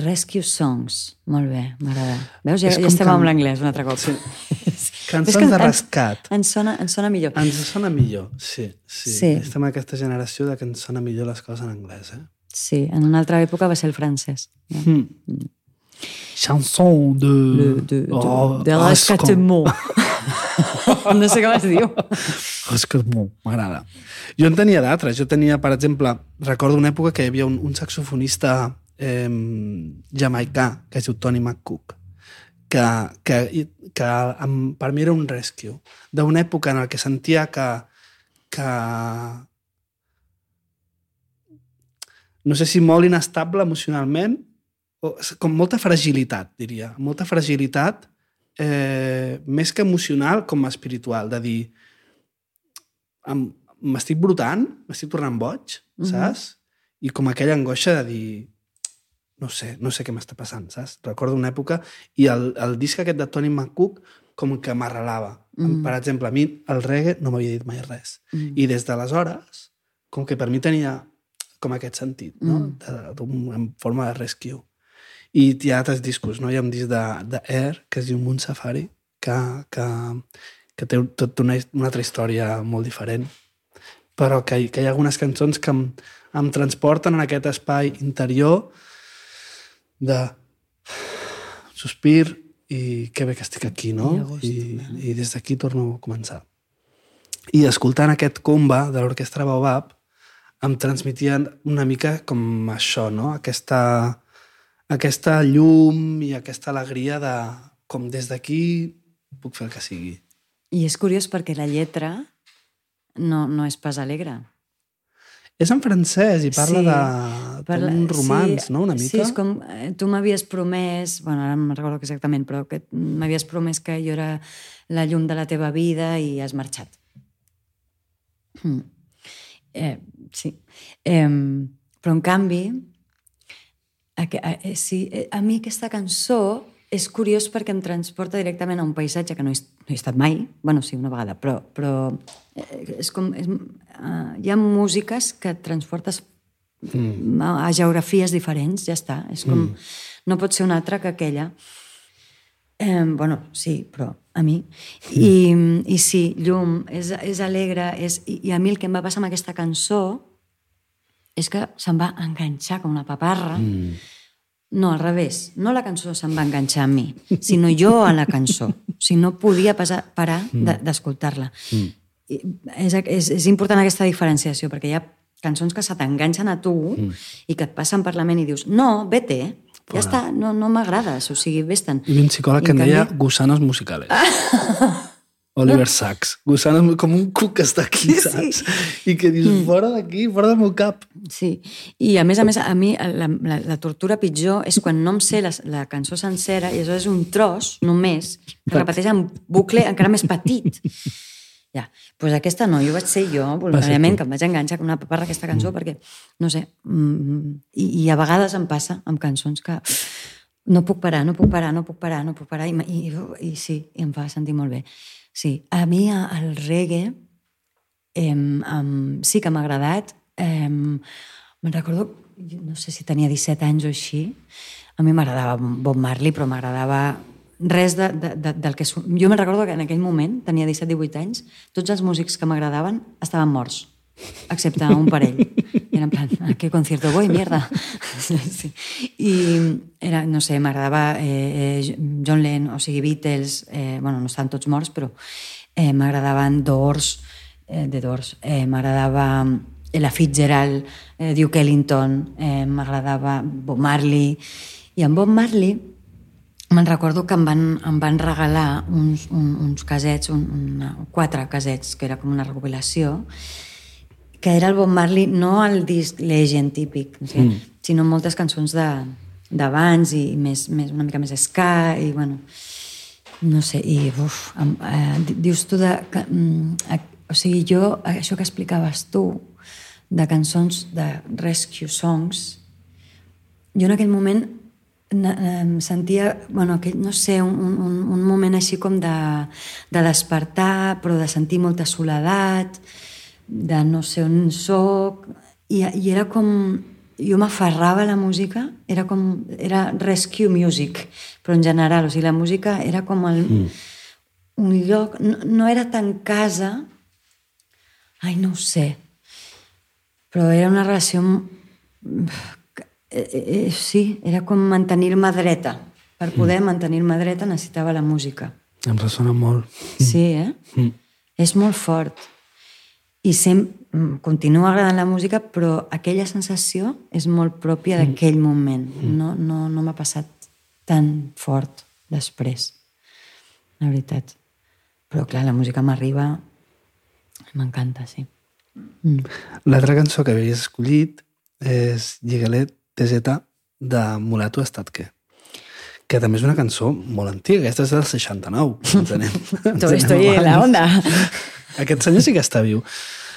Rescue Songs. Molt bé, m'agrada. Veus, ja, ja estem que- amb l'anglès un altre cop. Sí. cançons que de rescat, Ens sona, ens sona millor. ens sona millor, sí, sí. Sí. Estem en aquesta generació de que ens sona millor les coses en anglès, eh? Sí, en una altra època va ser el francès. Mm. Chanson de... Le, de, de, Oh, de rescatement. no sé com es diu. És que m'agrada. Jo en tenia d'altres. Jo tenia, per exemple, recordo una època que hi havia un, un saxofonista eh, jamaicà que es diu Tony McCook que, que, que em, per mi era un rescue d'una època en la que sentia que, que no sé si molt inestable emocionalment o com molta fragilitat, diria. Molta fragilitat eh, més que emocional com espiritual, de dir m'estic brotant, m'estic tornant boig, Mhm. saps? I com aquella angoixa de dir no sé, no sé què m'està passant, saps? Recordo una època i el, el disc aquest de Tony McCook com que m'arrelava. Mm. Per exemple, a mi el reggae no m'havia dit mai res. Mm. I des d'aleshores, com que per mi tenia com aquest sentit, no? Mm. De, de, en forma de rescue. I hi ha altres discos, no? Hi ha un disc de, de Air, que es diu Moon Safari, que, que, que té tot una, una altra història molt diferent, però que, que hi ha algunes cançons que em, em transporten en aquest espai interior de sospir i que bé que estic aquí, no? I I, i des d'aquí torno a començar. I escoltant aquest comba de l'orquestra Baobab em transmetien una mica com això, no? Aquesta, aquesta llum i aquesta alegria de com des d'aquí puc fer el que sigui. I és curiós perquè la lletra no, no és pas alegre. És en francès i parla Sí, de Parla- d'un romans, sí, no? Una Sí, mica. és com... eh, Tu m'havies promès... bueno, ara no me'n recordo exactament, però que m'havies promès que jo era la llum de la teva vida i has marxat. Mm. Eh, sí. Eh, però, en canvi, a, a, eh, sí, eh, a mi aquesta cançó és curiós perquè em transporta directament a un paisatge que no he, no he estat mai, bueno, sí, una vegada, però, però eh, és com, és, uh, hi ha músiques que et transportes mm. a, a geografies diferents, ja està. És com, mm. no pot ser una altra que aquella. Eh, bueno, sí, però a mi. I, i sí, llum, és, és alegre, és, i, i a mi el que em va passar amb aquesta cançó és que se'm va enganxar com una paparra. Mm. No, al revés. No la cançó se'm va enganxar a mi, sinó jo a la cançó. O sigui, no podia passar, parar de- d'escoltar-la. Mm. És, és, és important aquesta diferenciació, perquè hi ha cançons que se t'enganxen a tu mm. i que et passen per la ment i dius, no, vete, Ja està, no, no m'agrades, o sigui, vés-te'n. Hi havia un psicòleg que I en en deia canvi- gusanos musicales. Oliver Sacks. Gusanos com un cuc que està aquí, Sí. saps? I que dius, fora d'aquí, fora del meu cap. Sí, i a més a més, a mi la, la, la tortura pitjor és quan no em sé la, la cançó sencera i aleshores un tros, només, que repeteix en bucle encara més petit. Ja, doncs pues aquesta no, jo vaig ser jo, voluntàriament, que em vaig enganxar com una paparra aquesta cançó, mm. perquè, no sé, mm, i, i a vegades em passa amb cançons que no puc parar, no puc parar, no puc parar, no puc parar, i, i, i sí, i em fa sentir molt bé. Sí, a mi el reggae em, em, sí que m'ha agradat. Em, me'n recordo, no sé si tenia 17 anys o així, a mi m'agradava Bob Marley, però m'agradava res de, de, de, del que... Jo me'n recordo que en aquell moment, tenia 17-18 anys, tots els músics que m'agradaven estaven morts, excepte un parell. Era en plan, ¿a qué concierto voy, mierda? sí. I era, no sé, m'agradava eh, eh, John Lennon, o sigui, Beatles, eh, bueno, no estan tots morts, però eh, m'agradaven Doors, eh, de Doors, eh, m'agradava eh, la Fitzgerald, eh, Duke Ellington, eh, m'agradava Bob Marley, i en Bob Marley me'n recordo que em van, em van regalar uns, un, uns casets, un, una, quatre casets, que era com una recopilació, que era el Bob Marley, no el disc Legend típic, no sé, mm. sinó moltes cançons de d'abans i més, més, una mica més ska i bueno, no sé, i uf, eh, di- dius tu de... Que, mm, eh, o sigui, jo, això que explicaves tu, de cançons de rescue songs, jo en aquell moment em sentia, bueno, aquell, no sé, un, un, un moment així com de, de despertar, però de sentir molta soledat, de no sé on soc, i, i era com... Jo m'aferrava a la música, era com... Era rescue music, però en general, o sigui, la música era com el, mm. un lloc... No, no era tan casa... Ai, no ho sé. Però era una relació... Eh, eh, sí, era com mantenir-me dreta. Per poder mm. mantenir-me dreta necessitava la música. Em ressona molt. Sí, eh? Mm. És molt fort. I sem mm, continua agradant la música, però aquella sensació és molt pròpia d'aquell moment. No, no, no m'ha passat tan fort després, la veritat. Però, clar, la música m'arriba... M'encanta, sí. Mm. L'altra cançó que havies escollit és Lligalet TZ de Mulato Estatque que també és una cançó molt antiga, aquesta és del 69, entenem. Todo estoy en la onda. Aquest senyor sí que està viu.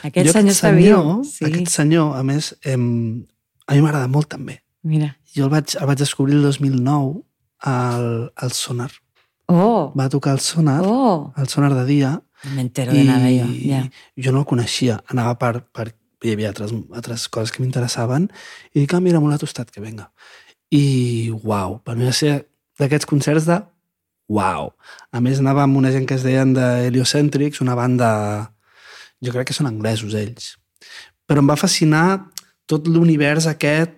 Aquest Jo senyor està viu, sí. Aquest senyor, a més, em, a mi m'agrada molt també. Mira. Jo el vaig, el vaig descobrir el 2009 al, al Sonar. Oh! Va tocar el Sonar, Oh! el Sonar de dia, No me entero de nada jo, ja. jo no el coneixia. Anava per, per hi havia altres, altres coses que m'interessaven i dic, ah, mira, molt tostat, que venga. I, uau, per mi va ser d'aquests concerts de uau. A més, anava amb una gent que es deien de Heliocentrics, una banda... Jo crec que són anglesos, ells. Però em va fascinar tot l'univers aquest,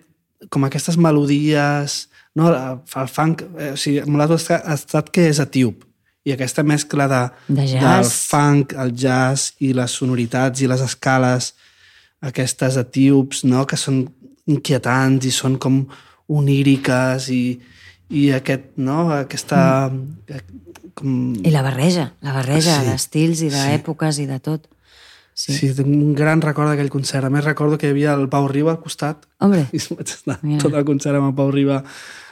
com aquestes melodies... No, el funk... Eh, o sigui, Mulato ha estat que és etíop. I aquesta mescla de, De jazz. del funk, el jazz i les sonoritats i les escales aquestes etíops, no?, que són inquietants i són com oníriques i, i aquest, no?, aquesta... Com... I la barreja, la barreja Sí, d'estils i sí. d'èpoques i de tot. Sí. Sí, tinc un gran record d'aquell concert. A més, recordo que hi havia el Pau Riba al costat Hombre, i vaig estar Mira. tot el concert amb el Pau Riba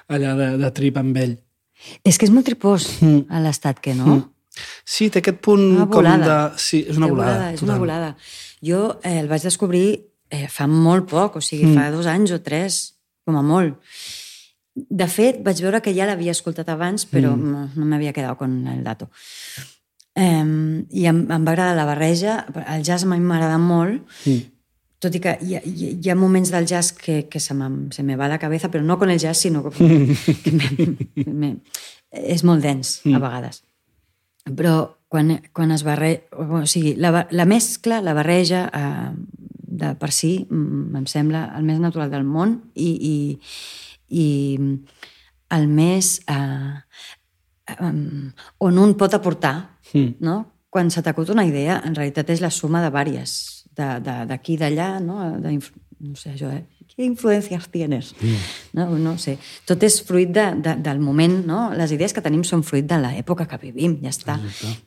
allà de, de trip amb ell. és que és molt tripós Mm. a l'estat que no? Sí, té aquest punt Una com volada. de... Sí, és una Té volada. És una total. volada. Jo eh, el vaig descobrir eh, fa molt poc, o sigui, Mm. fa dos anys o tres, com a molt. De fet, vaig veure que ja l'havia escoltat abans, però Mm. no, no m'havia quedat con el dato. Eh, I em, em va agradar la barreja. El jazz a mi m'agrada molt, Mm. tot i que hi ha, hi ha- moments del jazz que, que se, me, se me va la cabeza, però no con el jazz, sinó que, que me, me, és molt dens, a vegades. Però quan, quan es barreja... O sigui, la, la mescla, la barreja, eh, de per si, mm, em sembla el més natural del món i, i, i el més... Eh, um, on un pot aportar, Mm. no? Quan se t'acut una idea, en realitat és la suma de vàries, d'aquí, de, d'allà, no? De, no sé, això, eh? què influències tienes? No, no ho sé. Tot és fruit de, de, del moment, no? Les idees que tenim són fruit de l'època que vivim, ja està.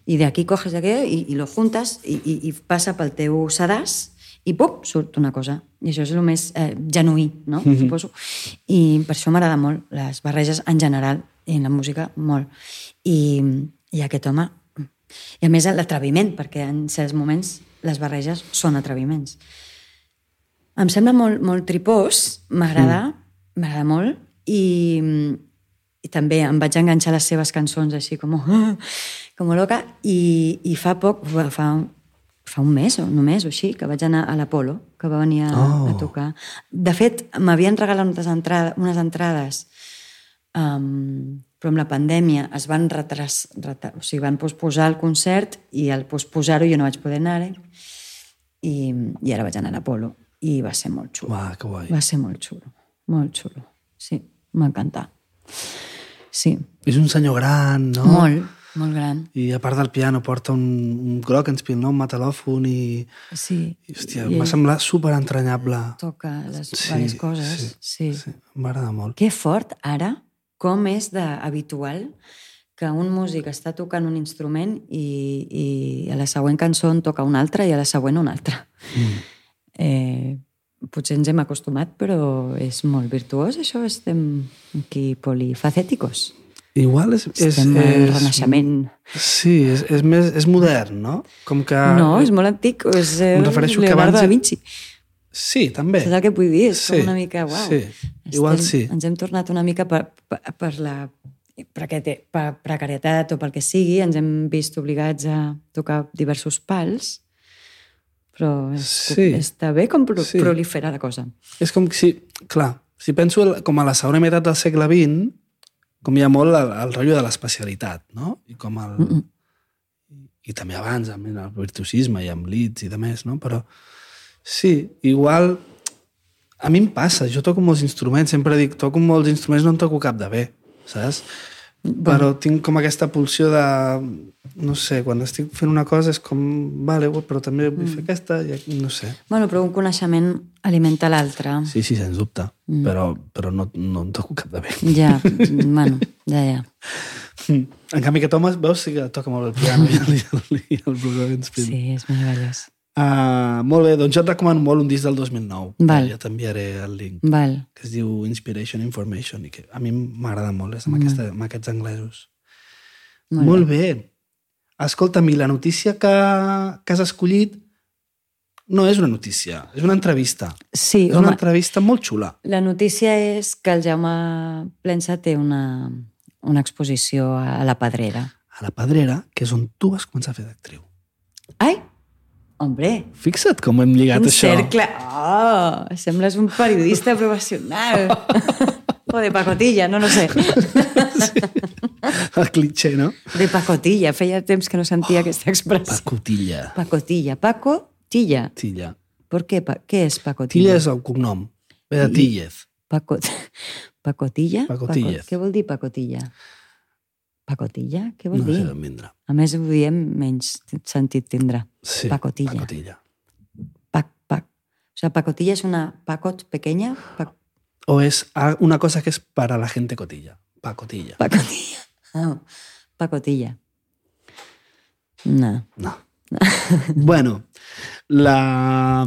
I d'aquí coges aquello i, i lo juntes i, i, i passa pel teu sedàs i pum, surt una cosa. I això és el més eh, genuí, no? Mm -hmm. Suposo. I per això m'agrada molt les barreges en general i en la música molt. I, i aquest home... I a més l'atreviment, perquè en certs moments les barreges són atreviments. Em sembla molt, molt tripós, m'agrada, mm. m'agrada molt, i, i també em vaig enganxar les seves cançons així com, com loca, i, i fa poc, fa, fa un mes o només o així, que vaig anar a l'Apolo, que va venir a, oh. a tocar. De fet, m'havien regalat unes entrades, unes entrades um, però amb la pandèmia es van retras, retras, o sigui, van posposar el concert i al posposar-ho jo no vaig poder anar-hi i, i ara vaig anar a l'Apolo i va ser molt xulo. Uah, que guai. Va ser molt xulo, molt xulo. Sí, m'encantà. Sí. És un senyor gran, no? Molt, molt gran. I a part del piano porta un, un groc no? Un metalòfon i... Sí. I, hòstia, em va semblar super entranyable. Toca les sí, diverses coses. Sí, Sí. sí. M'agrada molt. Que fort, ara, com és d'habitual que un músic està tocant un instrument i, i a la següent cançó en toca un altre i a la següent un altre. Mm. Eh, potser ens hem acostumat, però és molt virtuós, això. Estem aquí polifacèticos. Igual és... és, Estem és renaixement. Sí, és, és, més, és modern, no? Com que... No, és molt antic. És eh, Em refereixo que abans- da Vinci. Sí, també. Saps el que vull dir? És Sí, com una mica, uau. sí. Igual sí. Ens hem tornat una mica per, per, per la per precarietat o pel que sigui, ens hem vist obligats a tocar diversos pals, però és, Sí. està bé com pro, Sí. proliferar la cosa. És com si... Clar, si penso el- com a la segona meitat del segle XX, com hi ha molt el, el rotllo de l'especialitat, no? I com el... Mm -mm. I també abans, amb el virtuosisme i amb Leeds i de més, no? Però sí, igual... A mi em passa, jo toco molts instruments, sempre dic, toco molts instruments, no en toco cap de bé, saps? Però tinc com aquesta pulsió de... No sé, quan estic fent una cosa és com... Vale, però també vull fer aquesta, i no sé. Bueno, però un coneixement alimenta l'altre. Sí, sí, sens dubte. Mm. Però, però no, no en toco cap de bé. Ja, bueno, ja, ja. En canvi, aquest home, veus, sí que toca molt el piano i el, i el, i el Blue Spin. Sí. Sí, és meravellós. Uh, molt bé, doncs jo et recomano molt un disc del 2009. Val. Ja t'enviaré el link. Val. Que es diu Inspiration Information i que a mi m'agrada molt, és amb, aquesta, amb aquests anglesos. Molt, Molt bé. Escolta'm, i la notícia que, que has escollit no és una notícia, és una entrevista. Sí, és una home, entrevista molt xula. La notícia és que el Jaume Plensa té una, una exposició a la Pedrera. A la Pedrera, que és on tu vas començar a fer d'actriu. Ai, hombre, Fixa't com hem lligat un això. cercle... Oh, sembles un periodista professional. o de pacotilla, no, no sé. El clitxer, no? De pacotilla, feia temps que no sentia aquesta expressió. Pacotilla. Pacotilla. Paco, tilla. Tilla. ¿Por qué? Pa ¿Qué es Tilla pacotilla? és el cognom. Ve de Tillez. Pacot... Pacotilla? Pacotillez. Paco... Què vol dir pacotilla? Pacotilla? Què vol No sé dir? d'on vindrà. A més, ho diem menys sentit tindrà. Sí, Pacotilla. Pacotilla. Pac, pac. O sea, pacotilla es una pacot pequeña. Pac, O és una cosa que és para la gente cotilla. Pacotilla. pacotilla. Ah, pacotilla. No. No. bueno, la...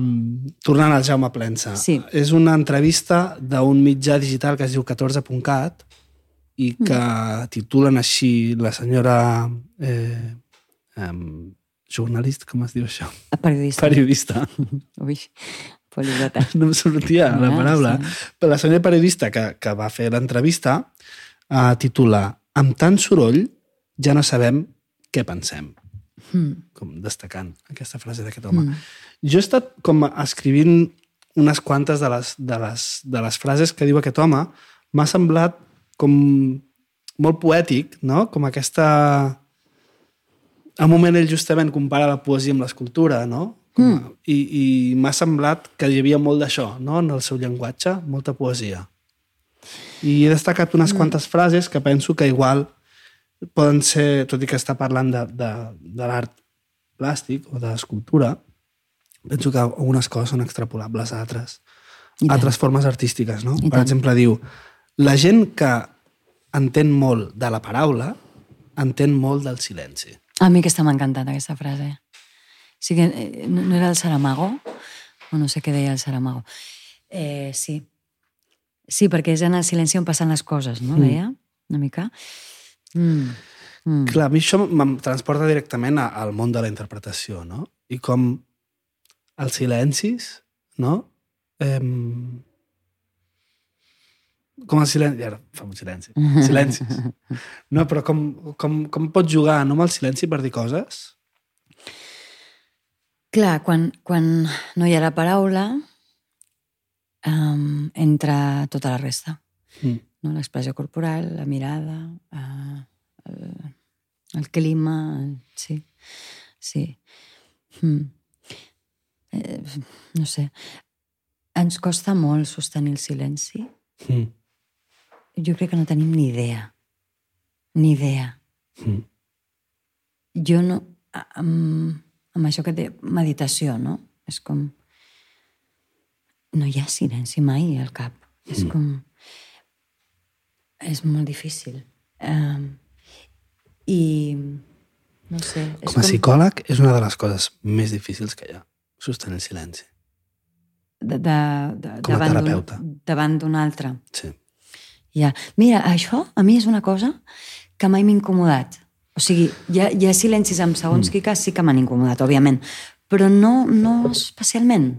tornant al Jaume Plensa. Sí. És una entrevista d'un mitjà digital que es diu 14.cat i que Mm. titulen així la senyora eh, um, jornalista, com es diu això? Periodista. Periodista. Ui, poliglota. no em sortia la Ah, paraula. sí. Però la senyora periodista que, que va fer l'entrevista eh, titula Amb tant soroll ja no sabem què pensem. Mm. Com destacant aquesta frase d'aquest home. Mm. Jo he estat com escrivint unes quantes de les, de les, de les frases que diu aquest home. M'ha semblat com molt poètic, no? Com aquesta... A un moment ell justament compara la poesia amb l'escultura, no? Com a... I, i m'ha semblat que hi havia molt d'això, no? En el seu llenguatge, molta poesia. I he destacat unes quantes frases que penso que igual poden ser, tot i que està parlant de, de, de l'art plàstic o d'escultura, penso que algunes coses són extrapolables a altres, I tant. altres formes artístiques, no? I Per tant. exemple, diu, la gent que entén molt de la paraula entén molt del silenci. A mi aquesta m'ha encantat, aquesta frase. O sigui, eh, no, no era el Saramago? O no sé què deia el Saramago. Eh, sí. Sí, perquè és en el silenci on passen les coses, no? Deia, una mica. Mm. Mm. Clar, a mi això em transporta directament al món de la interpretació, no? I com els silencis, no? Eh, com el silenci... Ara fa un silenci. Silencis. No, però com, com, com pots jugar no, amb el silenci per dir coses? Clar, quan, quan no hi ha la paraula, um, entra tota la resta. Mm. No? L'expressió corporal, la mirada, uh, el, el clima, sí. Sí. Mm. Eh, no sé. Ens costa molt sostenir el silenci. Mm. Jo crec que no tenim ni idea. Ni idea. Mm. Jo no... Amb, amb això que té meditació, no? És com... No hi ha silenci mai al cap. És com... És molt difícil. Um, I... No sé. És Com a psicòleg és una de les coses més difícils que hi ha, sostenir el silenci. de, de, de, Com a terapeuta. Davant d'un altre. Sí. Ja. Mira, això a mi és una cosa que mai m'ha incomodat. O sigui, hi ha, hi ha silencis amb segons mm. qui cas sí que m'han incomodat, òbviament, però no, no especialment.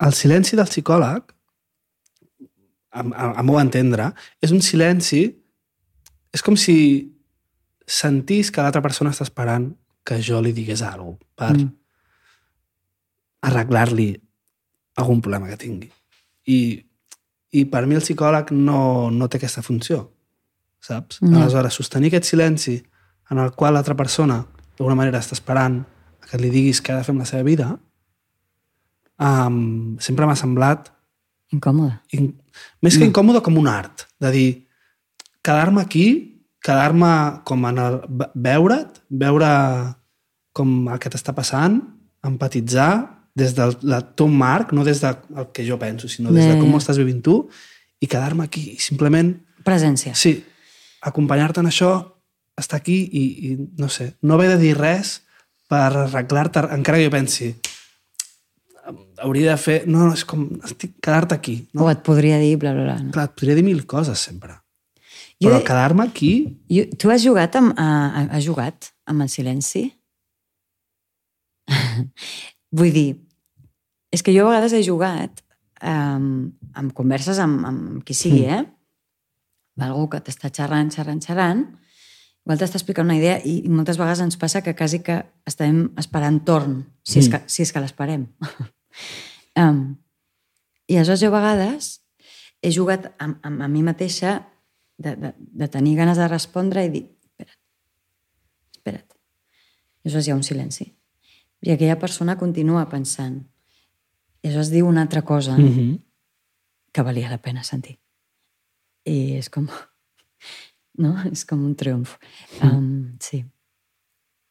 El silenci del psicòleg, a, a, a meu entendre, és un silenci... És com si sentís que l'altra persona està esperant que jo li digués alguna cosa per mm. arreglar-li algun problema que tingui. I, i per mi el psicòleg no, no té aquesta funció, saps? No. Aleshores, sostenir aquest silenci en el qual l'altra persona d'alguna manera està esperant que li diguis què ha de fer amb la seva vida, um, sempre m'ha semblat Incòmode. in... més que incòmode com un art, de dir, quedar-me aquí, quedar-me com en el... ve- veure't, veure com el que t'està passant, empatitzar des del la, teu marc, no des del que jo penso, sinó des de com ho estàs vivint tu, i quedar-me aquí, i simplement, Presència. sí, acompanyar-te en això, estar aquí i, i, no sé, no haver de dir res per arreglar-te, encara que jo pensi, hauria de fer... No, no, és com estic quedar-te aquí. No? O et podria dir bla, bla, bla. No? Clar, et podria dir mil coses sempre. Jo- Però quedar-me aquí... Jo, tu has jugat amb, uh, has jugat amb el silenci? Vull dir, és que jo a vegades he jugat um, amb converses amb, amb qui sigui, eh? Algú que t'està xerrant, xerrant, xerrant, igual t'està explicant una idea i, i moltes vegades ens passa que quasi que estem esperant torn, si, és, Mm. que, si és que l'esperem. um, I aleshores jo a vegades he jugat amb, amb, amb mi mateixa de, de, de tenir ganes de respondre i dir, espera't, espera't. I aleshores hi ha un silenci. I aquella persona continua pensant. I aleshores diu una altra cosa Mm -hmm. que valia la pena sentir. I és com... No? És com un triomf. Um, sí.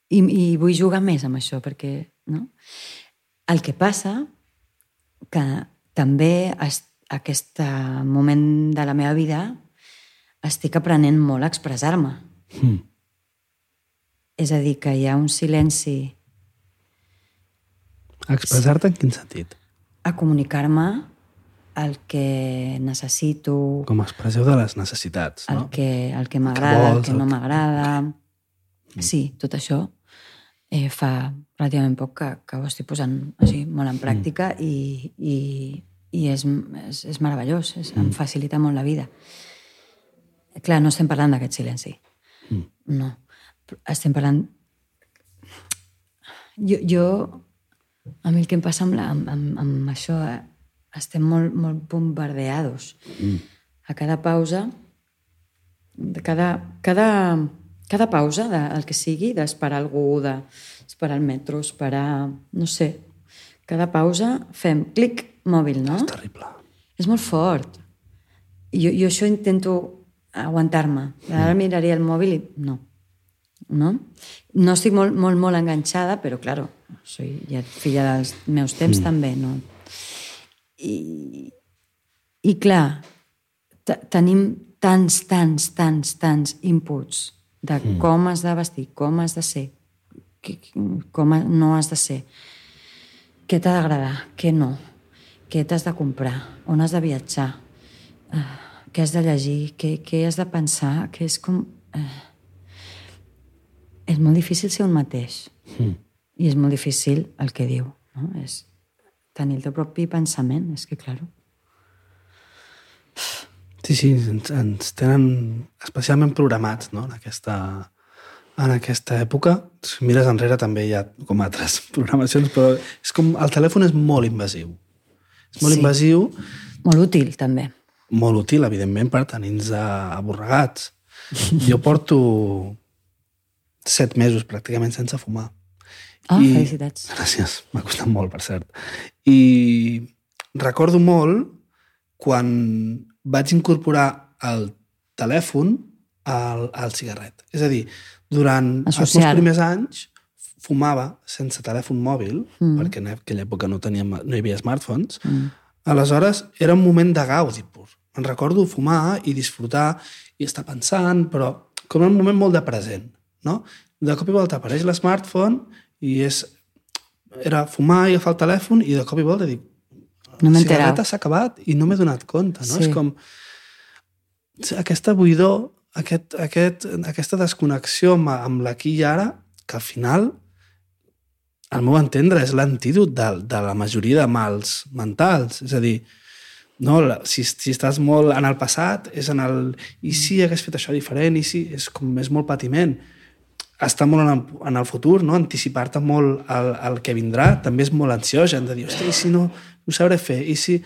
I, I vull jugar més amb això, perquè... No? El que passa que també es, aquest eh, moment de la meva vida estic aprenent molt a expressar-me. Mm. És a dir, que hi ha un silenci Expressar-te en quin sentit? A comunicar-me el que necessito, Com a expressió de les necessitats, el no? que, el que m'agrada, el que el no m'agrada... Sí, tot això eh, fa relativament poc que, que ho estic posant així, molt en pràctica i, i, i és, és, és meravellós, és, em facilita molt la vida. Clar, no estem parlant d'aquest silenci. No. Estem parlant... Jo, jo, a mi el que em passa amb, la, amb, amb, amb això, eh, estem molt, molt bombardeados. Mm. A cada pausa, de cada, cada, cada pausa, de, el que sigui, d'esperar algú, d'esperar el metro, esperar... No sé. Cada pausa fem clic, mòbil, no? És terrible. És molt fort. I jo, jo això intento aguantar-me. Ara miraria el mòbil i no. No? No estic molt, molt, molt enganxada, però, claro, soy ja filla dels meus temps mm. també, no? I, I clar, te- tenim tants, tants, tants, tants inputs de mm. com has de vestir, com has de ser, com no has de ser, què t'ha d'agradar, què no, què t'has de comprar, on has de viatjar, uh, què has de llegir, què, què has de pensar, que és com... Uh, és molt difícil ser un mateix. Mm. I és molt difícil el que diu. No? És tenir el teu propi pensament, és que, claro. Sí, sí, ens, ens tenen especialment programats no? en, aquesta, en aquesta època. Si mires enrere també hi ha com altres programacions, però és com el telèfon és molt invasiu. És molt Sí. invasiu, Molt útil, també. molt útil, evidentment, per tenir-nos aborregats. Jo porto set mesos pràcticament sense fumar. Ah, I- felicitats. Gràcies, m'ha costat molt, per cert. I recordo molt quan vaig incorporar el telèfon al, al cigarret. És a dir, durant els meus Associar. primers anys fumava sense telèfon mòbil, mm. perquè en aquella època no, teníem, no hi havia smartphones, mm. aleshores era un moment de gaudi pur. Me'n recordo fumar i disfrutar i estar pensant, però com un moment molt de present. No? De cop i volta apareix l'smartphone i és, era fumar i agafar el telèfon i de cop i volta dic No la cigarreta s'ha acabat i no m'he donat compte. No? Sí. És com aquesta buidor, aquest, aquest, aquesta desconnexió amb, amb l'aquí i ara, que al final, al meu entendre, és l'antídot de, de la majoria de mals mentals. És a dir, no, la- si, si estàs molt en el passat, és en el... I si hagués fet això diferent? I si... És com és molt patiment. Estar molt en el, en el futur, no? anticipar-te molt al, al que vindrà, també és molt ansiogen, de dir, ostres, i si no ho sabré fer? I si...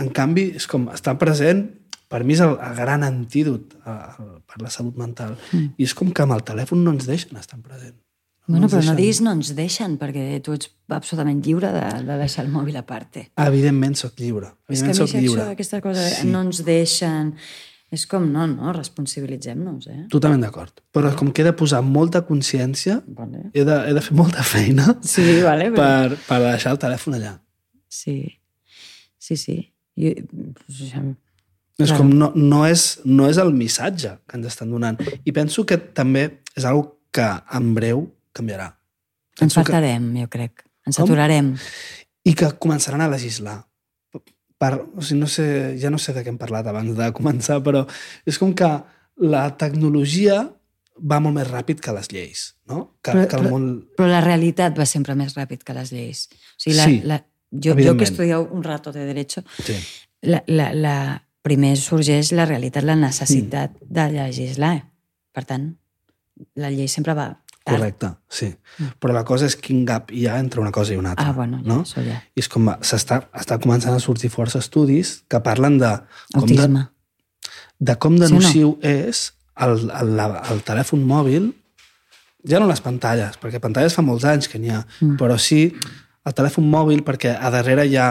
En canvi, és com estar present, per mi és el, el gran antídot a, a, per la salut mental. Mm. I és com que amb el telèfon no ens deixen estar present. Bueno, ens però no diguis no ens deixen, perquè tu ets absolutament lliure de, de deixar el mòbil a part. Evidentment sóc lliure. És que a mi sóc això, lliure. aquesta cosa Sí. no ens deixen... És com, no, no, responsabilitzem-nos, eh? Totalment d'acord. Però com que he de posar molta consciència, Vale. he de, he de fer molta feina Sí, vale, però... per, per deixar el telèfon allà. Sí, sí, sí. Pues, ja- És Clar. com no, no, és, no és el missatge que ens estan donant. I penso que també és una que en breu canviarà. ens Penso que, faltarem, jo crec. Ens Com? aturarem. I que començaran a legislar. Per, o sigui, no sé, ja no sé de què hem parlat abans de començar, però és com que la tecnologia va molt més ràpid que les lleis, no? Que, Però- que el món... Però la realitat va sempre més ràpid que les lleis. O sigui, la, Sí, la, jo, jo que he estudiat un rato de Derecho, Sí. la, la, la, primer sorgeix la realitat, la necessitat mm. de legislar. Per tant, la llei sempre va tard. Correcte, sí. Però la cosa és quin gap hi ha entre una cosa i una altra. Mm. Ah, bueno, ja, no? això ja. I és com s'està està començant a sortir força estudis que parlen de com de, Autisme. de com de Sí o no? nociu és el, el, la- el telèfon mòbil, ja no les pantalles, perquè pantalles fa molts anys que n'hi ha, mm. però sí el telèfon mòbil, perquè a darrere hi ha,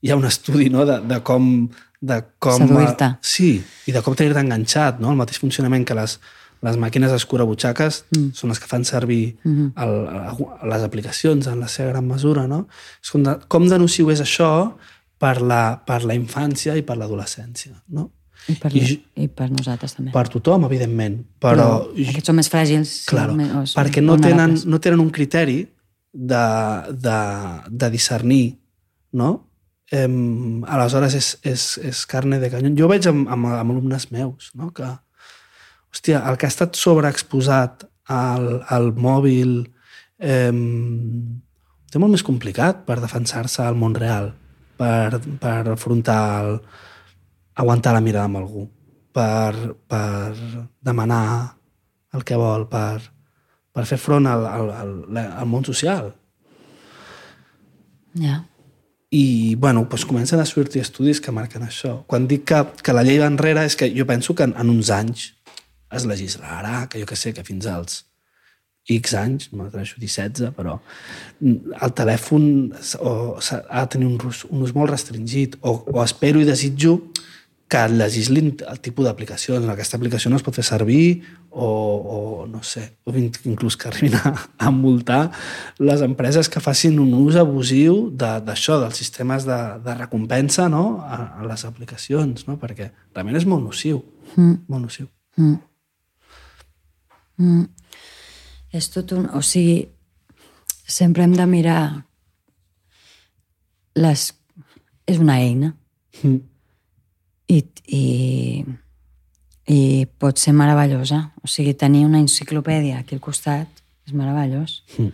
hi ha un estudi no? de, de com... De com Seduir-te. Sí, i de com tenir-te enganxat, no? el mateix funcionament que les, les màquines escurabutxaques mm. són les que fan servir mm. -hmm. el, les aplicacions en la seva gran mesura, no? És com de, com de nociu és això per la, per la infància i per l'adolescència, no? I per, I I, per nosaltres també. Per tothom, evidentment, però... Aquests són més fràgils. Claro, més, o són perquè no tenen, no tenen un criteri de, de, de discernir, no? Eh, aleshores és, és, és carne de canyón. Jo veig amb, amb, amb alumnes meus, no? que, hòstia, el que ha estat sobreexposat al, al mòbil eh, té molt més complicat per defensar-se al món real, per, per afrontar el, aguantar la mirada amb algú, per, per demanar el que vol, per, per fer front al, al, al, al món social. Ja. I, bueno, doncs comencen a sortir estudis que marquen això. Quan dic que, que la llei va enrere és que jo penso que en, en uns anys es legislarà, que jo que sé, que fins als X anys, m'atreveixo a dir 16, però el telèfon o, ha de tenir un ús, un ús molt restringit, o, o espero i desitjo que legislin el tipus d'aplicacions. Aquesta aplicació no es pot fer servir o, o no sé, o in- inclús que arribin a, a multar les empreses que facin un ús abusiu de- d'això, dels sistemes de, de recompensa no? a, a les aplicacions, no? perquè realment és molt nociu. Mm. Molt nociu. És tot un... O sigui, sempre hem de mirar les... És una eina. Mm. I, i, i pot ser meravellosa. O sigui, tenir una enciclopèdia aquí al costat és meravellós. Mm.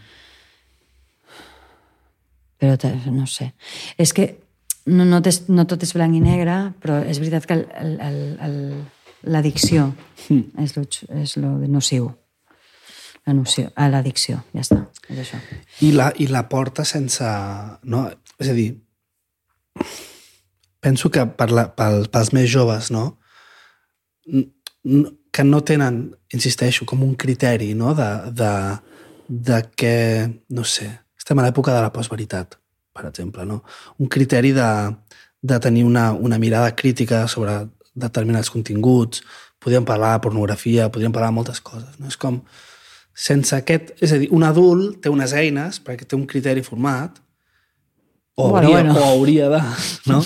Però no sé. És que no, no, no tot és blanc i negre, però és veritat que el- el- el- el- l'addicció Mm. és, lo, és lo de nociu. A l'addicció, ja està, és això. I la, I la porta sense... No? És a dir, penso que per la, pel, pels més joves, no? Que no tenen, insisteixo, com un criteri no? de, de, de que, no sé, estem a l'època de la postveritat, per exemple, no? Un criteri de, de tenir una, una mirada crítica sobre determinats continguts, podríem parlar de pornografia, podríem parlar de moltes coses, no? És com, sense aquest... És a dir, un adult té unes eines perquè té un criteri format, o Bueno, hauria, bueno. o hauria de, no?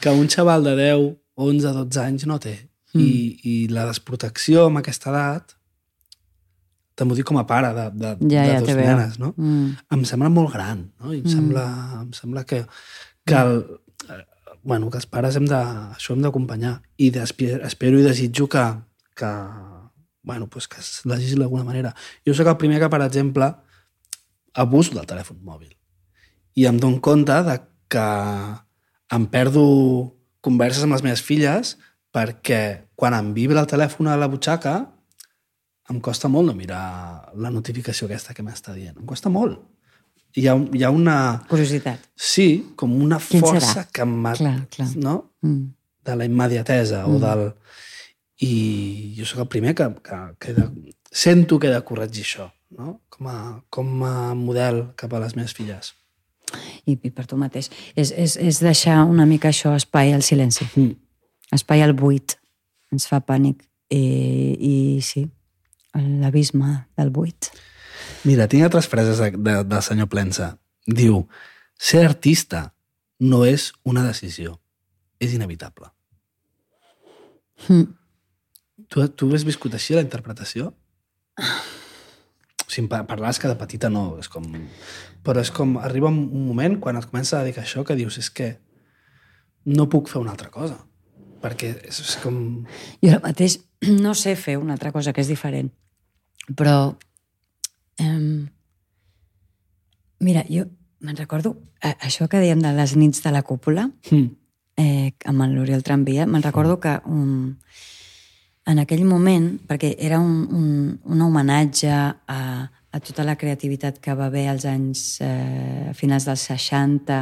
que un xaval de 10, 11, 12 anys no té. Mm. I, I la desprotecció amb aquesta edat, també ho dic com a pare de, de, Ja, de ja, dos te nenes, no? Mm. em sembla molt gran, no? I em, mm. sembla, em sembla que, que, el, bueno, que els pares hem de, això hem d'acompanyar. I espero i desitjo que, que, bueno, pues que es legisli d'alguna manera. Jo sóc el primer que, per exemple, abuso del telèfon mòbil. I em dono compte de que em perdo converses amb les meves filles perquè quan em vibra el telèfon a la butxaca em costa molt no mirar la notificació aquesta que m'està dient. Em costa molt. Hi ha, hi ha una... Curiositat. Sí, com una Quin força serà? que m'ha... Clar, clar. No? Mm. De la immediatesa mm. o del... I jo sóc el primer que, que, que he de... sento que he de corregir això, no? Com a, com a model cap a les meves filles. I, I per tu mateix. És, és, és deixar una mica això, espai al silenci. Mm. Espai al buit. Ens fa pànic. I, i sí, l'abisme del buit. Mira, tinc altres frases de, de, del senyor Plensa. Diu, ser artista no és una decisió, és inevitable. Mm. Tu, tu has viscut així la interpretació? O sigui, pa- parlaves que de petita no, és com... Però és com, arriba un moment quan et comença a a això que dius, és que no puc fer una altra cosa. Perquè és, és com... Jo ara mateix no sé fer una altra cosa que és diferent. Però... Um, mira, jo me'n recordo a, això que dèiem de les nits de la cúpula, Mm. eh, amb l'Oriol Tramvia, me'n recordo que um, en aquell moment, perquè era un, un, un homenatge a, a tota la creativitat que va haver als anys eh, finals dels 60,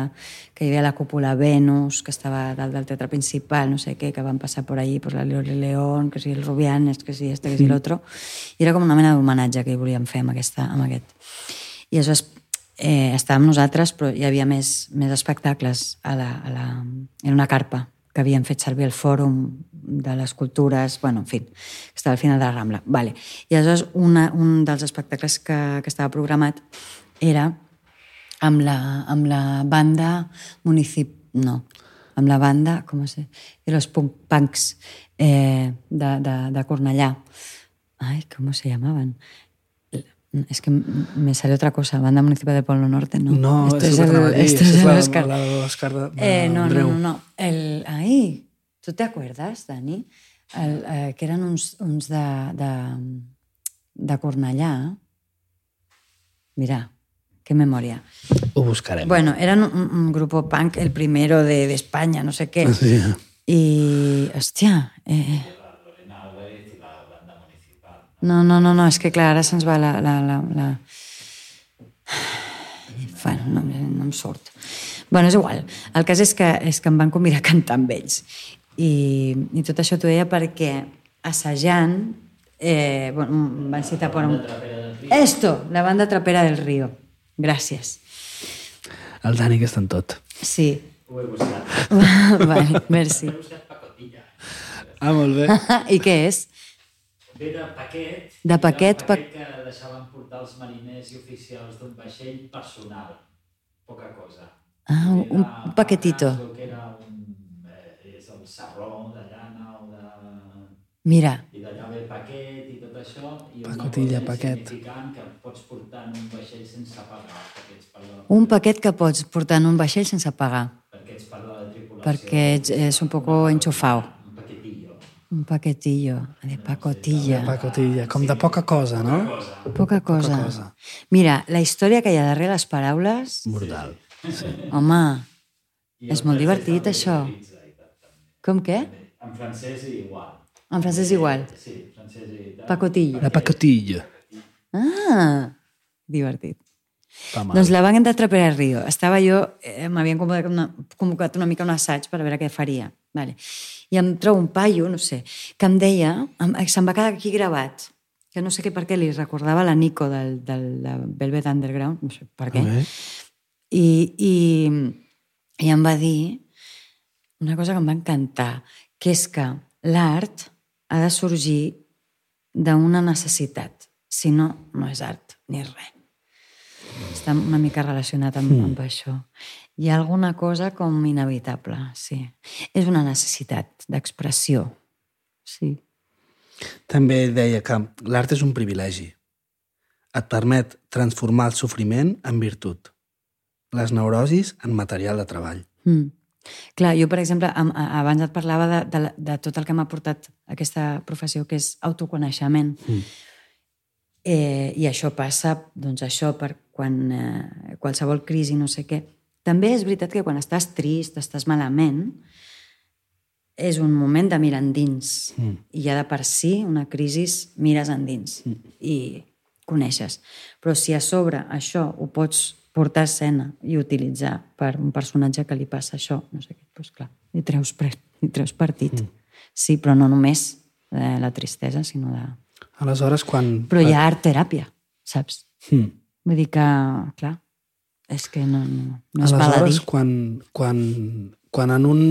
que hi havia la cúpula Venus, que estava dalt del teatre principal, no sé què, que van passar por allí, por la Lore León, que si el Rubianes, que si este, que si l'altre, i era com una mena d'homenatge que hi volíem fer amb, aquesta, amb aquest. I aleshores eh, estàvem nosaltres, però hi havia més, més espectacles. A la, a la... Era una carpa que havien fet servir el fòrum de les cultures, bueno, en fi, que estava al final de la Rambla. Vale. I aleshores una, un dels espectacles que, que estava programat era amb la, amb la banda municip... No, amb la banda, com es diu? De los punk punks eh, de, de, de Cornellà. Ai, com se llamaven? Es que me salió otra cosa, Banda Municipal de Polo Norte, ¿no? No, esto es el esto es el Oscar. la de Eh, no, no, no, no. El, ahí, ¿tú te acuerdas, Dani? El, eh, que eren uns, uns de, de, de Cornellà. Mira, qué memoria. Ho buscarem. Bueno, eran un, un grupo punk, el primero de, de España, no sé qué. Sí. Y, hostia... Eh... No, no, no, no, és que clar, ara se'ns va la... la, la, la... Bueno, no, no em surt. bueno, és igual. El cas és que, és que em van convidar a cantar amb ells. I, i tot això t'ho deia perquè assajant eh, bueno, van citar per un... Esto, la banda trapera del río. Gràcies. El Dani que està en tot. Sí. Ho he buscat. vale, merci. Ah, molt bé. I què és? Ve de paquet. De paquet, Era pa- un paquet que deixaven portar els mariners i oficials d'un vaixell personal. Poca cosa. Ah, un, un paquetito. que era un, eh, és el sarró de llana o de... Mira, I d'allà ve paquet i tot això. I Pacotilla, una cosa paquet. que pots portar en un vaixell sense pagar. Ets de la, un paquet que pots portar en un vaixell sense pagar, perquè ets part de la tripulació. perquè ets, és un poco enxufau. Un paquetillo. Un paquetillo, de pacotilla. Pacotilla, com de poca cosa, no? Poca cosa. cosa. Mira, la història que hi ha darrere les paraules, Brutal. home, és molt divertit, això. Com què? En francès igual. En francès igual. Sí, francès i tal. Pacotillo. La pacotilla. Ah, divertit. Doncs la van de Trapera Rio. Estava jo, eh, m'havien convocat una, convocat una mica un assaig per a veure què faria. Vale. I em trobo un paio, no sé, que em deia, em, se'm va quedar aquí gravat, que no sé què per què li recordava la Nico del, del, de Velvet Underground, no sé per què. I, i, i em va dir una cosa que em va encantar, que és que l'art ha de sorgir d'una necessitat. Si no, no és art ni res. Està una mica relacionat amb, mm. amb això. Hi ha alguna cosa com inevitable, sí. És una necessitat d'expressió, sí. També deia que l'art és un privilegi. Et permet transformar el sofriment en virtut, les neurosis en material de treball. Mm. Clar, jo, per exemple, abans et parlava de, de, de tot el que m'ha portat aquesta professió, que és autoconeixement. Mm. Eh, I això passa, doncs això, per quan eh, qualsevol crisi, no sé què. També és veritat que quan estàs trist, estàs malament, és un moment de mirar endins. Mm. I ja de per si, una crisi, mires endins mm. i coneixes. Però si a sobre això ho pots portar escena i utilitzar per un personatge que li passa això, no sé què, doncs clar, hi treus, pre, hi treus partit. Mm. Sí, però no només de la tristesa, sinó de... Aleshores, quan... Però hi ha art teràpia, saps? Mm. Vull dir que, clar, és que no, no, no es val a dir. Aleshores, quan, quan, quan en un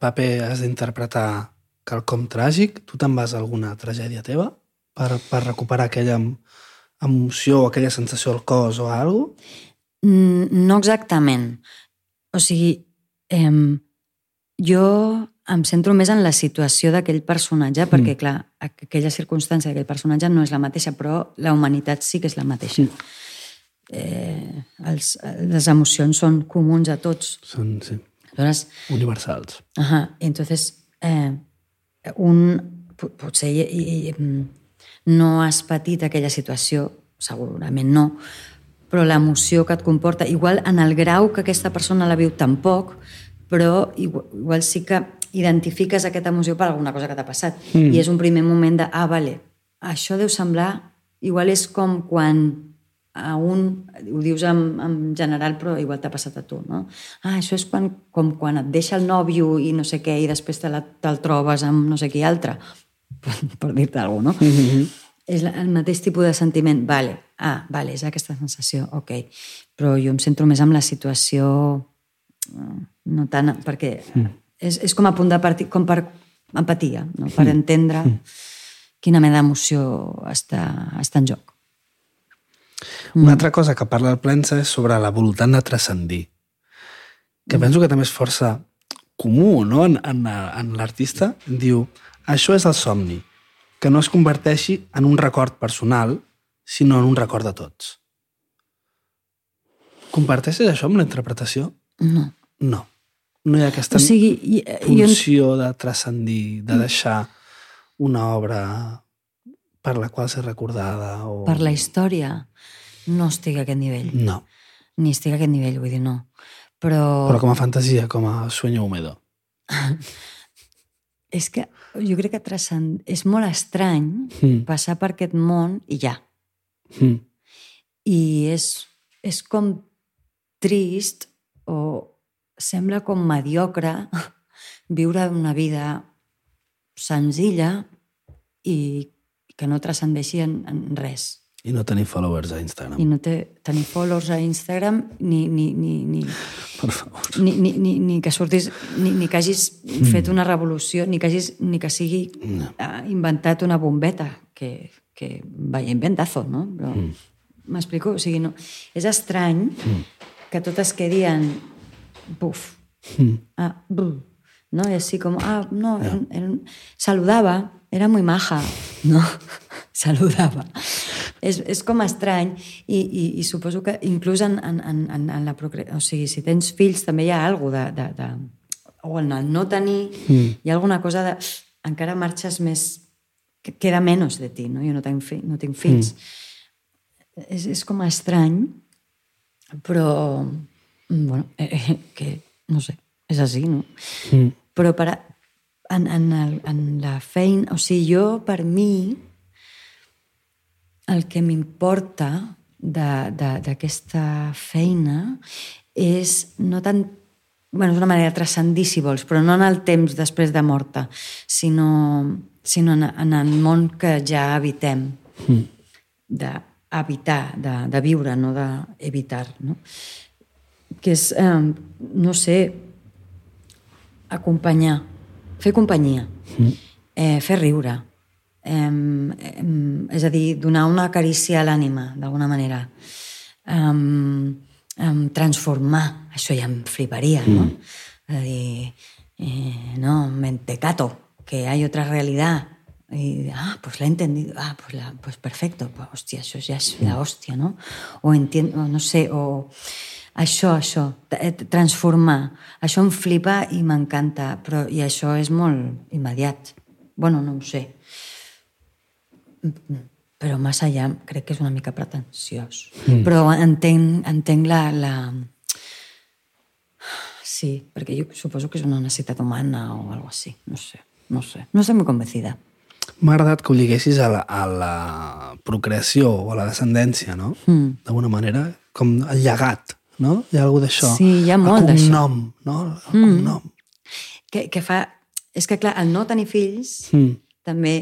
paper has d'interpretar quelcom tràgic, tu te'n vas a alguna tragèdia teva per, per recuperar aquella em- emoció o aquella sensació al cos o alguna cosa? Mm, No exactament. O sigui, eh, jo em centro més en la situació d'aquell personatge, perquè, clar, aqu- aquella circumstància d'aquell personatge no és la mateixa, però la humanitat sí que és la mateixa. Eh, els, les emocions són comuns a tots. Són sí, Aleshores, universals. Ajá, entonces, eh, un, po- potser i, i, mm, no has patit aquella situació, segurament no, però l'emoció que et comporta, igual en el grau que aquesta persona la viu tampoc, però igual, igual sí que identifiques aquesta emoció per alguna cosa que t'ha passat. Mm. I és un primer moment de, ah, vale, això deu semblar... Igual és com quan a un, ho dius en, en general, però igual t'ha passat a tu, no? Ah, això és quan, com quan et deixa el nòvio i no sé què, i després te la, te'l trobes amb no sé qui altre, per, per dir-te alguna cosa, no? Mm -hmm. És el mateix tipus de sentiment. Vale, ah, vale, és aquesta sensació, ok. Però jo em centro més amb la situació, eh, no tant, perquè mm. és, és com a punt de partir, com per empatia, no? per entendre mm. quina mena d'emoció està, està en joc. Una altra cosa que parla el Plensa és sobre la voluntat de transcendir, que penso que també és força comú no? en, en, en l'artista. Diu, això és el somni, que no es converteixi en un record personal, sinó en un record de tots. Comparteixes això amb la interpretació? No. No. No hi ha aquesta O sigui, i, i, funció de transcendir, de deixar una obra per la qual ser recordada o... per la història no estic a aquest nivell. No, Ni estic a aquest nivell, vull dir, no. Però, però com a fantasia, com a sueño húmedo. és que jo crec que transcend... és molt estrany Mm. passar per aquest món i ja. Mm. I és, és com trist o sembla com mediocre viure una vida senzilla i que no transcendeixi en, en res. I no tenir followers a Instagram. i no té, tenir followers a Instagram ni, ni, ni, ni, Per favor. ni, ni, ni, ni que surtis, ni, ni que hagis Mm. fet una revolució, ni que, hagis, ni que sigui no. inventat una bombeta, que, que vaya inventazo, no? Però, Mm. M'explico? O sigui, no, és estrany Mm. que tot es quedi en buf, Mm. ah, bu, no? I així com, ah, no, era, era, saludava, era muy maja, no? saludava. És, és com estrany i, i, i suposo que inclús en, en, en, en la procre... O sigui, si tens fills també hi ha alguna de, de, de... O en el no tenir mm. hi ha alguna cosa de... Encara marxes més... que Queda menys de ti, no? Jo no tinc, fi, no tinc fills. Mm. És, és com estrany, però... mm, Bueno, eh, eh, que no sé, és així, no? Mm. Però per a, en, en, el, en la feina... O sigui, jo, per mi, el que m'importa d'aquesta feina és no tant... bueno, és una manera de transcendir, si vols, però no en el temps després de morta, sinó, sinó en, en el món que ja habitem. Mm. D'habitar, de, de viure, no d'evitar. No? Que és, eh, no sé, acompanyar, fer companyia, mm. eh, fer riure, eh, eh, és a dir, donar una carícia a l'ànima, d'alguna manera, eh, eh, transformar, això ja em fliparia, no? És a dir, eh, no, mentecato, que hay otra realidad, y, ah, pues la he entendido, ah, pues, la, pues perfecto, pues, hòstia, això ja és la hòstia, no? O entiendo, no sé, o això, això, eh, transformar. Això em flipa i m'encanta, però i això és molt immediat. Bueno, no ho sé. Però més allà crec que és una mica pretensiós. Mm. Però entenc, entenc la, la... Sí, perquè jo suposo que és una necessitat humana o alguna així. No sé, no sé. No estic molt convencida. M'ha agradat que ho lliguessis a la, a la procreació o a la descendència, no? Mm. D'alguna manera, com el llegat, no? Hi ha alguna d'això. Sí, hi ha molt el d'això. cognom, no? El cognom. Que, que fa... És que, clar, el no tenir fills Mm. també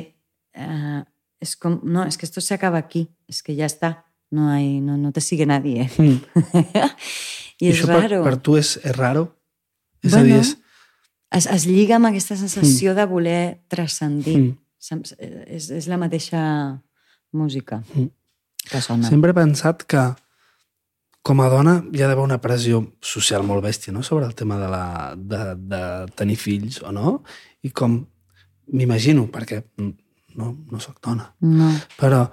eh, és com... No, és que esto se acaba aquí. És que ja està. No, hay, no, no te sigue nadie. Mm. I és això raro. Per, per tu és, és raro? És Bueno, a dir, és... es, es lliga amb aquesta sensació de voler transcendir. Mm. Sem- És, és la mateixa música Mm. que sona. Sempre he pensat que com a dona hi ha d'haver una pressió social molt bèstia no? sobre el tema de, la, de, de tenir fills o no, i com m'imagino, perquè no, no sóc dona, No. però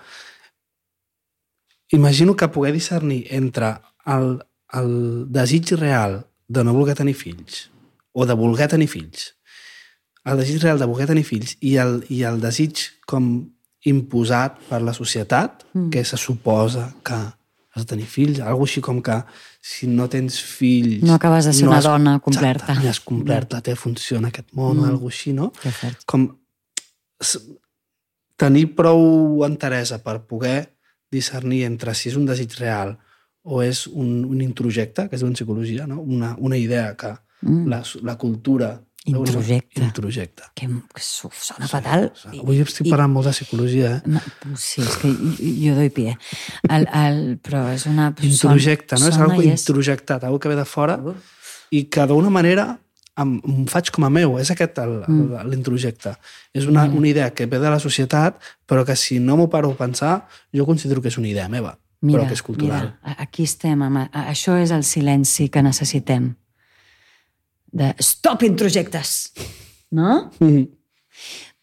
imagino que poder discernir entre el, el desig real de no voler tenir fills o de voler tenir fills, el desig real de voler tenir fills i el, i el desig com imposat per la societat, mm. que se suposa que has de tenir fills, algo així com que si no tens fills... No acabes de ser una has- dona complerta. Exacte, no has complert la teva funció en aquest món mm. o algo així, no? Com tenir prou enteresa per poder discernir entre si és un desig real o és un, un introjecte, que es diu en psicologia, no? una, una idea que Mm. la, la cultura... Introjecte. Introjecte. Que, que sona fatal. I- Avui estic parlant molt de psicologia, eh? Ma- Sí, és que jo, doy pie. El, el, però és una... Introjecte, no? És algo i és- introjectat, algo que ve de fora Uh. i que d'una manera em, em faig com a meu, és aquest l'introjecte. És una, una idea que ve de la societat, però que si no m'ho paro a pensar, jo considero que és una idea meva, Mira, però que és cultural. Mira, aquí estem, amb, això és el silenci que necessitem. De stop introjectes! No? Mm.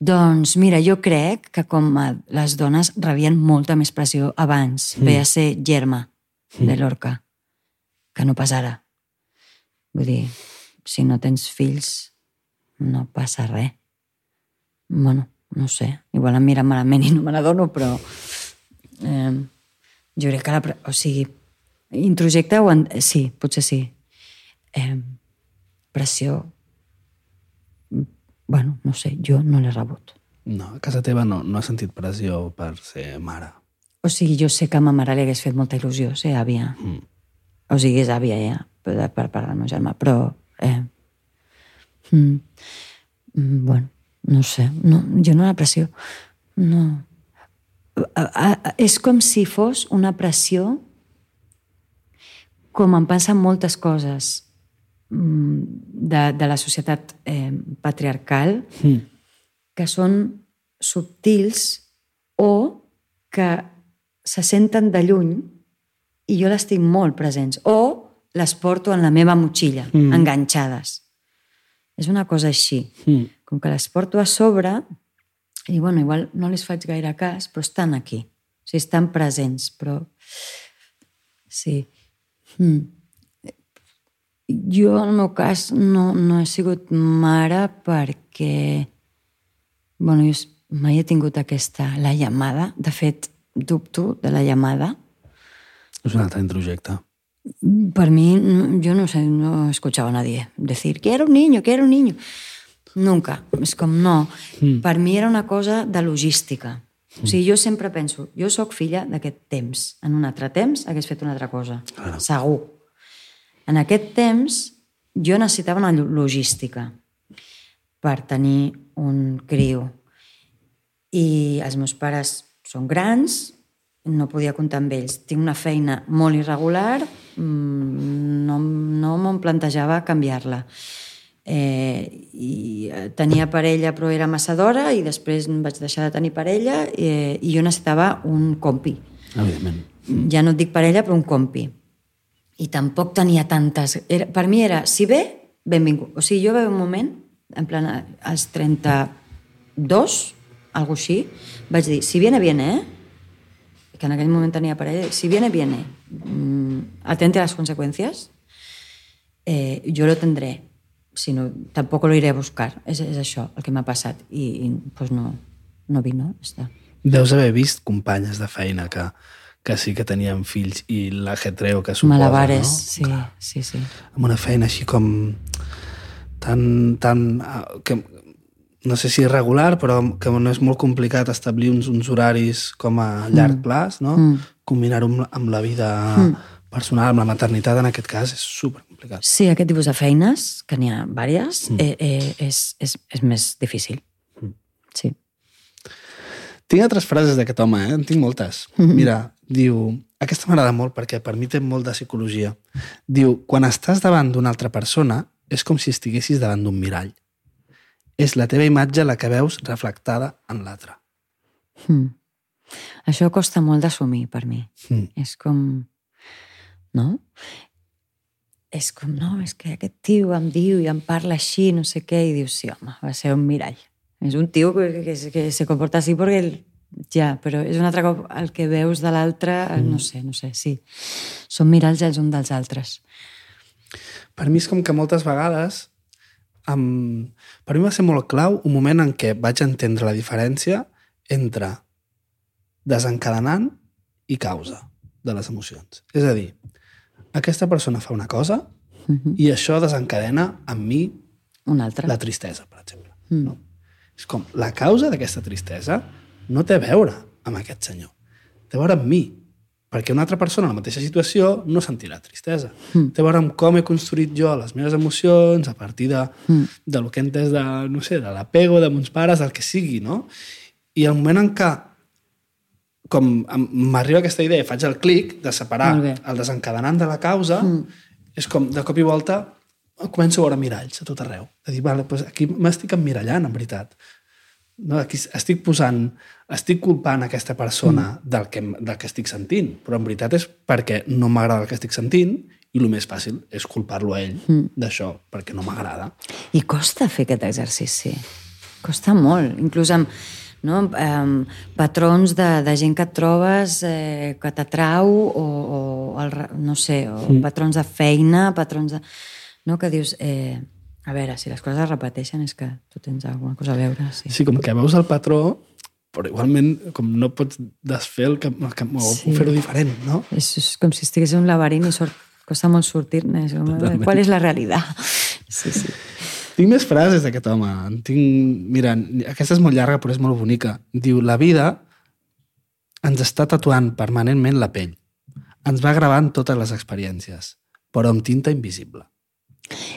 Doncs mira, jo crec que com a les dones rebien molta més pressió abans, mm. ve a ser germa de l'orca, que no pas ara. Vull dir, si no tens fills, no passa res. Bueno, no sé, igual em mira malament i no me n'adono, però eh, jo crec que la... O sigui, introjecte o... En, sí, potser sí. Eh, pressió... Bueno, no sé, jo no l'he rebut. No, a casa teva no, no has sentit pressió per ser mare. O sigui, jo sé que a ma mare li hagués fet molta il·lusió ser àvia. Mm. O sigui, és àvia ja, per, per part del meu germà, però... Eh, mm, mm, bueno, no sé, no, jo no la pressió. No. a, a, és com si fos una pressió com em passen moltes coses de, de la societat eh, patriarcal Mm. que són subtils o que se senten de lluny i jo les tinc molt presents o les porto en la meva motxilla, mm. enganxades. És una cosa així. Mm. Com que les porto a sobre i, bueno, igual no les faig gaire cas, però estan aquí. O sigui, estan presents, però... Sí. Mm. Jo, en el meu cas, no, no he sigut mare perquè... Bueno, jo mai he tingut aquesta... La llamada. De fet, dubto de la llamada. És un altre introjecte. Para mí, no- yo no sé, no he escuchado a nadie decir, quiero un niño, quiero un niño. Nunca. És com, no. Mm. Per mi era una cosa de logística. O sigui, jo sempre penso, jo sóc filla d'aquest temps. En un altre temps hagués fet una altra cosa. Claro. Segur. En aquest temps jo necessitava una lo- logística per tenir un criu. I els meus pares són grans, no podia comptar amb ells. Tinc una feina molt irregular, mm, no, no me'n plantejava canviar-la. Eh, i eh, tenia parella però era massa d'hora i després vaig deixar de tenir parella eh, i jo necessitava un compi Evidentment. ja no et dic parella, però un compi. I tampoc tenia tantes... Era, per mi era, si ve, benvingut. O sigui, jo haver un moment, en plan, als 32, algo així, vaig dir, si viene, viene, eh? Que en aquell moment tenia parella, si viene, viene. Mm, atente a las consecuencias. Eh, yo lo tendré. Si no, tampoco lo iré a buscar. És, és això el que m'ha passat. I, i pues no, no vino. Està. Deus haver vist companyes de feina que, que sí que tenien fills i l'ajetreo que suposa, Malabares, no? sí, sí, sí. amb una feina així com tan, tan ah, que, no sé si irregular, però que no és molt complicat establir uns, uns horaris com a llarg plaç, no? Mm. Combinar-ho amb, amb la vida personal, amb la maternitat, en aquest cas, és supercomplicat. Sí, aquest tipus de feines, que n'hi ha diverses, mm. eh, eh, és, és, és més difícil. Sí. Tinc altres frases d'aquest home, eh? En tinc moltes. Mm -hmm. Mira, diu... Aquesta m'agrada molt perquè per mi té molt de psicologia. Diu, quan estàs davant d'una altra persona és com si estiguessis davant d'un mirall. És la teva imatge la que veus reflectada en l'altre. Mm. Això costa molt d'assumir per mi. Mm. És com... No? És com, no, és que aquest tio em diu i em parla així, no sé què, i dius, sí, home, va ser un mirall. És un tio que, que, que se comporta així perquè. Ja, però és un altre cop el que veus de l'altre, mm. no sé, no sé, sí. Són miralls els uns dels altres. Per mi és com que moltes vegades... Um, per mi va ser molt clau un moment en què vaig entendre la diferència entre desencadenant i causa de les emocions. És a dir, aquesta persona fa una cosa Mm -hmm. i això desencadena en mi Un altre. la tristesa, per exemple. Mm. No? És com, la causa d'aquesta tristesa no té a veure amb aquest senyor. Té a veure amb mi. Perquè una altra persona en la mateixa situació no sentirà tristesa. Mm. Té a veure amb com he construït jo les meves emocions a partir de, Mm. de lo que he entès de, no sé, de l'apego de mons pares, del que sigui, no? I el moment en què com m'arriba aquesta idea i faig el clic de separar el desencadenant de la causa, mm. és com, de cop i volta, començo a veure miralls a tot arreu. De dir, vale, doncs aquí m'estic emmirallant, en veritat. No, aquí estic posant, estic culpant aquesta persona mm. del, que, del que estic sentint, però en veritat és perquè no m'agrada el que estic sentint i el més fàcil és culpar-lo a ell mm. d'això, perquè no m'agrada. I costa fer aquest exercici. Costa molt. Inclús amb, no, amb patrons de, de gent que et trobes eh, que t'atrau o, o el, no sé, o mm. patrons de feina, patrons de... No, que dius, eh, a veure, si les coses es repeteixen és que tu tens alguna cosa a veure. Sí. Sí, com que veus el patró, però igualment com no pots desfer el que, el que o Sí. fer-ho diferent, no? És, és com si estigués en un laberint i sort, costa molt sortir-ne. Totalment. Qual és la realitat? Sí, sí. Tinc més frases d'aquest home. En tinc... Mira, aquesta és molt llarga, però és molt bonica. Diu, la vida ens està tatuant permanentment la pell. Ens va gravant totes les experiències, però amb tinta invisible.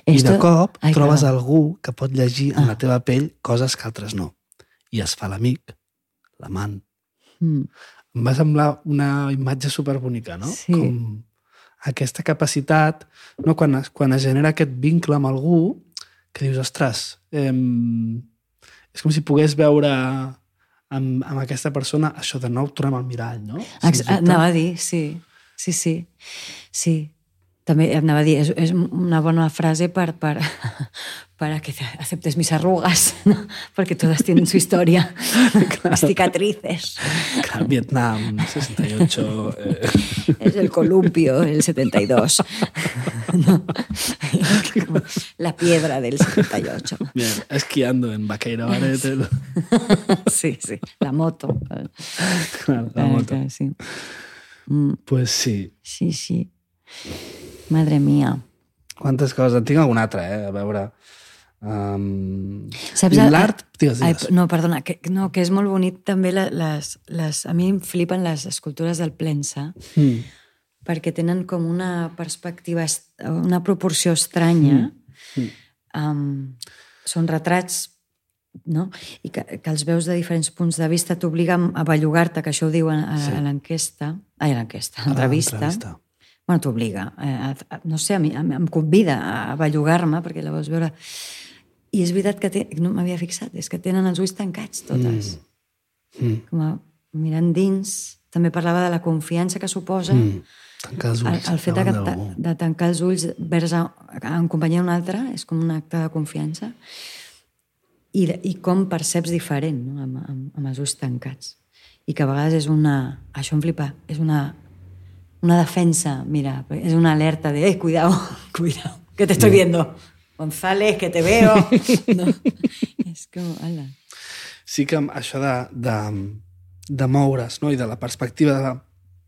I de cop Ai, trobes perdó. algú que pot llegir en Ah. la teva pell coses que altres no. I es fa l'amic, l'amant, Mm. Em va semblar una imatge superbonica, no? Sí. Com aquesta capacitat, no? quan, es, quan es genera aquest vincle amb algú, que dius, ostres, eh, és com si pogués veure amb, amb aquesta persona això de nou tornem al mirall, no? Ex anava a dir, sí. Sí, sí. Sí. També anava a dir, és, és una bona frase per, per, para que aceptes mis arrugas, ¿no? porque todas tienen su historia, mis cicatrices. Clar, Vietnam, 68... Eh, Es el columpio, el 72. ¿no? La piedra del 78. bien, esquiando en Vaqueira Baret. El, Sí, sí, la moto. clar, la Eh, moto. que Sí. Mm, Pues sí. sí, sí. Madre mía. Quantes coses? En tinc alguna altra, eh? A veure... Um... Saps, l'art... Digues, Ai, digues. no, perdona, que, no, que és molt bonic també les, les... A mi em flipen les escultures del Plensa Mm. perquè tenen com una perspectiva, una proporció estranya. Mm. Um, són retrats no? i que, que els veus de diferents punts de vista t'obliga a bellugar-te, que això ho diuen a, Sí. a l'enquesta, ai, a l'enquesta, a Ah, l'entrevista. entrevista. Bueno, t'obliga. Eh, a, no sé, a mi, a, em convida a bellugar-me perquè la vols veure. I és veritat que té, no m'havia fixat, és que tenen els ulls tancats totes. Mm. Com a, mirant dins. També parlava de la confiança que suposa Mm. Tancar els el, ulls. el fet de, de, de tancar els ulls vers a, en companyia d'un altre és com un acte de confiança i, de- i com perceps diferent no? amb, amb, amb els ulls tancats i que a vegades és una això em flipa, és una una defensa, mira, és una alerta de eh, cuidado, cuidado, que te estoy viendo González, que te veo no? és com, ala Sí que això de, de, de moure's no? i de la perspectiva de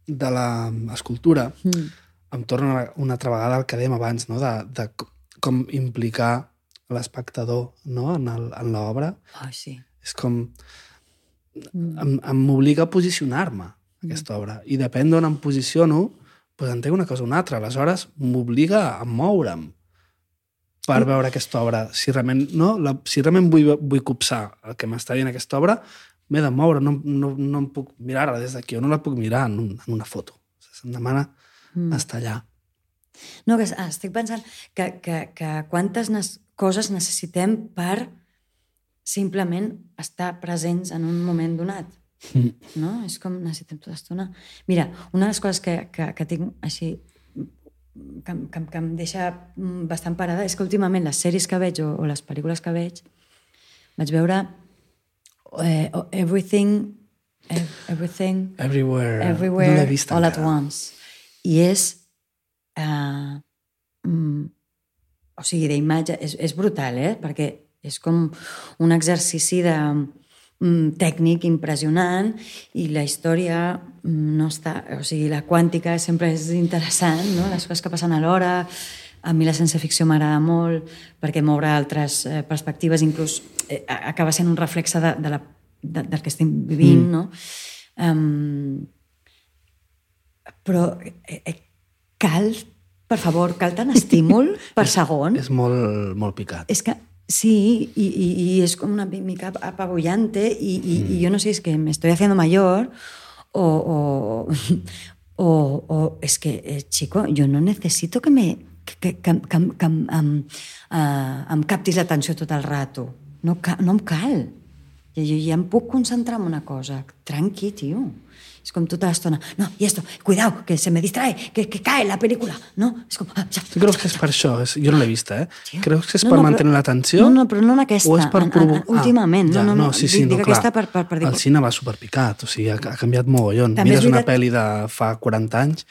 de l'escultura mm. em torna una altra vegada al que dèiem abans, no? de, de com implicar l'espectador no? en l'obra. oh, sí És com... Mm. Em, em m'obliga a posicionar-me, aquesta obra. I depèn d'on em posiciono, doncs entenc una cosa o una altra. Aleshores, m'obliga a moure'm per veure aquesta obra. Si realment, no? la, si realment vull, vull copsar el que m'està dient aquesta obra, m'he de moure, no, no, no em puc mirar-la des d'aquí, o no la puc mirar en, un, en una foto. Se'm demana Mm. estar allà. No, que estic pensant que, que, que quantes nes coses necessitem per simplement estar presents en un moment donat. No? És com necessitem tota l'estona. Mira, una de les coses que, que, que tinc així que, que, que em deixa bastant parada és que últimament les sèries que veig o, o les pel·lícules que veig vaig veure eh, Everything ev- Everything Everywhere. Everywhere, no vist All at. Once. I és... Uh, mm, o sigui, d'imatge... És, és brutal, eh? Perquè és com un exercici de tècnic impressionant i la història mm, no està... O sigui, la quàntica sempre és interessant, no? Les coses que passen alhora... A mi la ciència-ficció m'agrada molt perquè m'obre altres eh, perspectives, inclús eh, acaba sent un reflexe de, de la, de, del que estem vivint, mm. no? Um, però eh, eh, cal, per favor, cal tant estímul per segon? És molt, molt picat. És que sí, y, y, y es como una mica apabullante y, y, y yo no sé, es que me estoy haciendo mayor o, o, o, o es que, eh, chico, yo no necesito que me que, que, que, que, que em, eh, em captis l'atenció tot el rato. No, no em cal. Jo ja em puc concentrar en una cosa. Tranqui, tio. És com tota l'estona. No, y esto, cuidado, que se me distrae, que, que cae la película. No? És com... Ah. Tu creus que és per això? Jo no l'he vista, eh? Creus que és No, per no, mantenir l'atenció? No, no, però no en aquesta. O és per provocar... últimament, no, ja, no, no, sí, sí, dic- no, clar. per- per- per dir- El cine va superpicat, o sigui, ha, ha canviat mogollon. També Mires una pel·li de fa 40 anys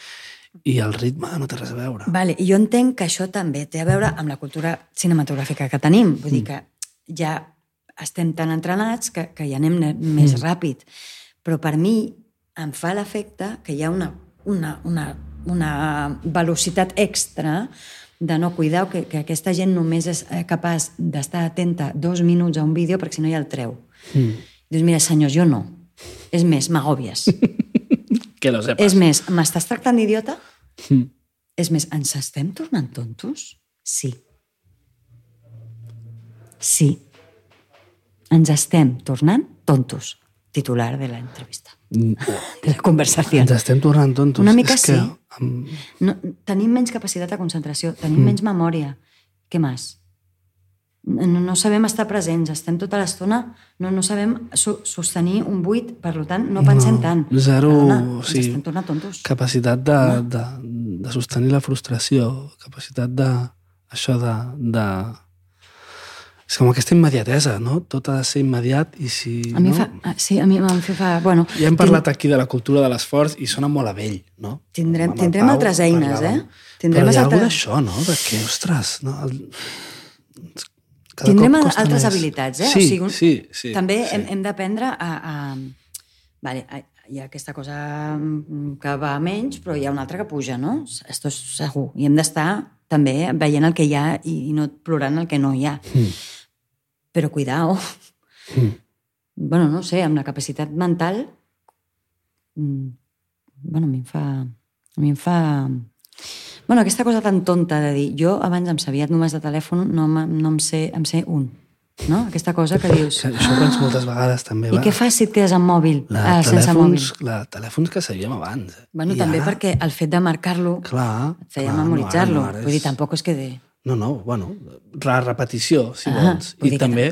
i el ritme no té res a veure. Vale, i jo entenc que això també té a veure amb la cultura cinematogràfica que tenim. Vull Mm. dir que ja estem tan entrenats que, que ja anem ne- més Mm. ràpid. Però per mi em fa l'efecte que hi ha una, una, una, una velocitat extra de no cuidar que, que aquesta gent només és eh, capaç d'estar atenta dos minuts a un vídeo perquè si no ja el treu. Mm. Dius, mira, senyors, jo no. És més, m'agòbies. Que lo sepas. és més, m'estàs tractant d'idiota? Mm. És més, ens estem tornant tontos? Sí. Sí. Ens estem tornant tontos. titular de la entrevista, Mm, de la conversació. Ens estem tornant tontos. Una mica és que, sí. Amb... No, tenim menys capacitat de concentració, tenim mm. menys memòria. Què més? No, no sabem estar presents, estem tota l'estona, no, no sabem so, sostenir un buit, per tant, no pensem No, tant. zero, Perdona, sigui, estem tornant tontos. capacitat de, de, de sostenir la frustració, capacitat de... això de... de és com aquesta immediatesa, no? Tot ha de ser immediat i si... A mi no? fa... ah, Sí, a mi em fa... Bueno, Ja hem parlat aquí de la cultura de l'esforç i sona molt a vell, no? Tindrem- el tindrem Pau altres eines, parlàvem. eh? Tindrem Però hi ha altres- d'això, no? De que, ostres, no? El... Cada Tindrem altres més. habilitats, eh? Sí, o sigui, un- sí, sí. també sí. hem, hem d'aprendre a, a... Vale, a- hi ha aquesta cosa mm, que va menys, però hi ha una altra que puja, no? Esto és segur. I hem d'estar també veient el que hi ha i, i no plorant el que no hi ha. Mm. Però cuidao. Mm. Bueno, no sé, amb la capacitat mental... mm, Bueno, a mi em fa... A mi em fa... Bueno, aquesta cosa tan tonta de dir jo abans em sabia número de telèfon, no, no em sé, em sé un. No? Aquesta cosa que dius... Que Això ho penso moltes vegades, també. I va. què fas si et quedes amb mòbil? La, ah, sense mòbil. telèfons, la, telèfons que sabíem abans. eh? Bueno, I també ara, perquè el fet de marcar-lo et feia memoritzar-lo. No, ara, no, ara Vull dir, és- tampoc és que... De... No, no, bueno, la repetició, si Ah, vols. I dir que també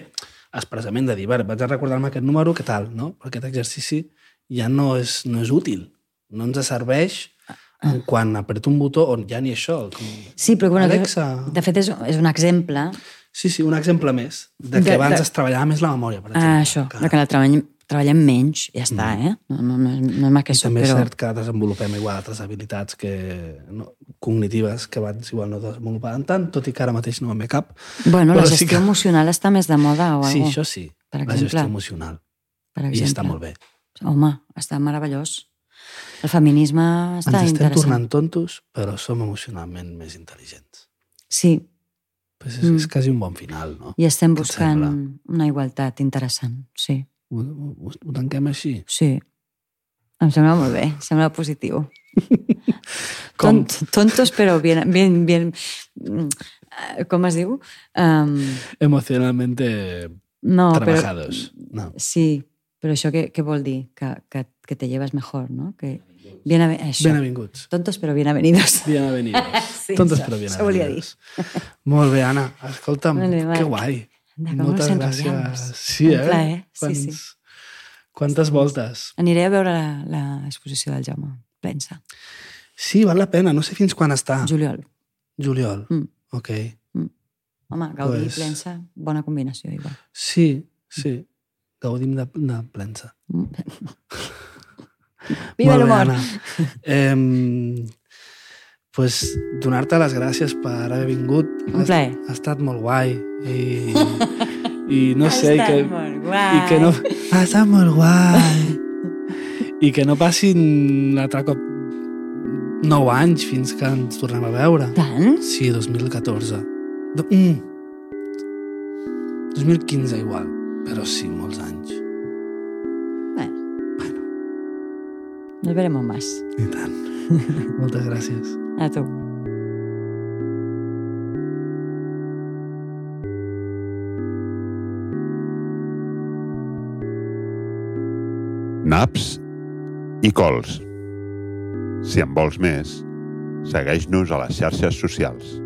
expressament de dir, "Vale, vaig a recordar-me aquest número, què tal, no? Però aquest exercici ja no és, no és útil. No ens serveix Ah. en quan apreto un botó on ja ni això. Com... Sí, però bueno, Alexa. de fet és, és un exemple Sí, sí, un exemple més de que De- abans de- es treballava més la memòria, per exemple. ah, això, de que la treballem, treballem menys, ja està, eh? No, no, no, no és més que I també però... és cert que desenvolupem igual altres habilitats que, no, cognitives que abans igual no desenvolupàvem tant, tot i que ara mateix no me'n ve cap. Bueno, la però gestió sí que- emocional està més de moda o Sí, alguna això sí, Per la exemple. gestió emocional. per I exemple. està molt bé. Home, està meravellós. El feminisme està Ens estem interessant. tornant tontos, però som emocionalment més intel·ligents. Sí, Pues és, Mm. és quasi un bon final, no? i estem buscant una igualtat interessant, sí. Ho, ho, ho tanquem així? Sí. Em sembla molt bé, em sembla positiu. Com? Tont, tontos, però bien, bien, bien... eh, Com es diu? Um, Emocionalmente no, trabajados. No. Sí, però això què, què vol dir? Que, que, que te lleves mejor, no? Que, bien, això. Benvinguts. Tontos, però bien avenidos. Bienvenidos. Sí, Tontos això- però això volia dir. bienvenidos. Molt bé, Anna. Escolta'm, Molt bé, que guai. De com Moltes gràcies. Sí, Un eh? plaer, sí, Quants, sí. Quantes voltes. Aniré a veure l'exposició del Jaume Plensa. Sí, val la pena. No sé fins quan està. Juliol. Juliol. Mm. Ok. Home, Gaudí Pues- i Plensa, bona combinació, igual. Sí, sí. Gaudim de, de plensa. Viva Molt bé, l'humor! Eh, pues, donar-te les gràcies per haver vingut. Un plaer. Ha, ha estat molt guai. I, i no sé, i estat que, molt i guai. que no... Ha estat molt guai. I que no passin l'altre cop 9 anys fins que ens tornem a veure. Tant? Sí, 2014. Do, mm. 2015 igual, però sí, molts anys. Bueno. Nos veremos más. I tant. Moltes gràcies. A tu. naps i cols. Si en vols més, segueix-nos a les xarxes socials.